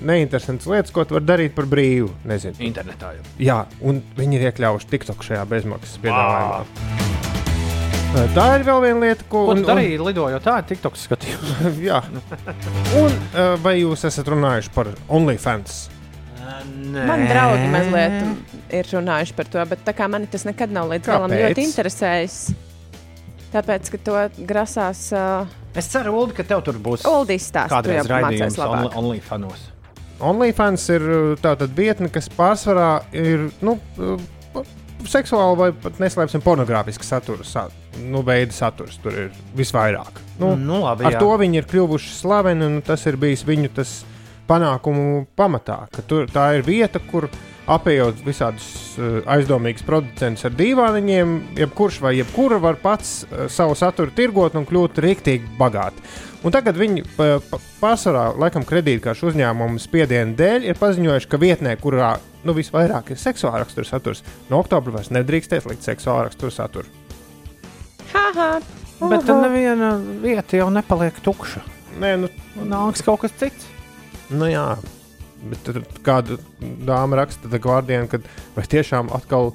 B: neinteresanti lietas, ko tu vari darīt par brīvu. Nezinu.
A: Internetā jau.
B: Jā, un viņi ir iekļāvuši TikTok šajā bezmaksas piedāvājumā. Uh, Tā ir vēl viena lieta, ko, un-
A: tu darīji, lidojot tā, TikTok skatījumā? (laughs)
B: Jā. Un uh, vai jūs esat runājuši par OnlyFans?
C: Man draugi mazliet ir runājuši par to, bet tā kā mani tas nekad nav līdz galam ļoti interesējis. Tāpēc, ka to grasās uh,
A: Es ceru, Ulu, ka tev tur būs.
C: Tu jau
A: kādreiz raidījums
C: labāk.
A: only, OnlyFanos.
B: OnlyFans ir tāda vietne, kas pārsvarā ir nu, seksuāli vai pat neslēpsim pornogrāfisks saturs. Sa, nu, veida saturs tur ir visvairāk. Nu,
A: Nu, labi,
B: ar
A: jā.
B: to viņi ir kļuvuši slaveni, un tas ir bijis viņu tas panākumu pamatā. ka Tur, tā ir vieta, kur apējot visādus uh, aizdomīgus producentus ar dīvāniņiem, jebkurš vai jebkura var pats uh, savu saturu tirgot un kļūt rīktīgi bagāti. Un tagad viņi pa- pārsvarā, laikam, kredītkāršu uzņēmumu spiedienu dēļ ir paziņojuši, ka vietnē, kurā nu, visvairāk ir seksuāla rakstura saturs, no oktobra vairs nedrīkstēs likt seksuāla rakstura saturu.
C: Haha!
A: Bet tad neviena vieta jau nepaliek tukša.
B: Nē, nu,
A: Nāks kaut kas cits.
B: Nu, jā, bet tad kāda dāma raksta The Guardian, ka vai tiešām atkal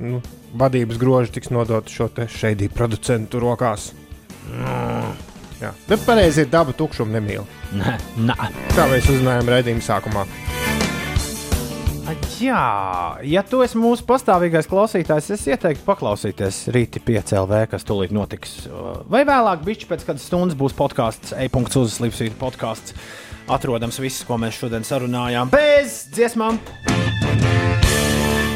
B: nu, vadības groži tiks nodoti šo te šeidī producentu rokās. Jā, bet pareizi ir daba tukšumu nemīl.
A: Nē, nē.
B: Tā mēs uzzinājām redzējuma sākumā.
A: Jā, ja tu esi mūsu pastāvīgais klausītājs, es ieteiktu paklausīties rīti piecēlē, kas tūlīt notiks. Vai vēlāk, bišķi pēc kādas stundas būs podkāsts, e-punkts uz slīpsvītra podkāsts. Atrodams viss, ko mēs šodien sarunājām, bez dziesmām.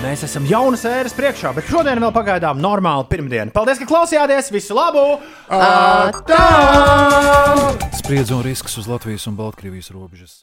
A: Mēs esam jaunas ēras priekšā, bet šodien vēl pagaidām normāli pirmdiena. Paldies, ka klausījāties! Visu labu!
B: Atā!
L: Spriedzi un risks uz Latvijas un Baltkrievijas robežas.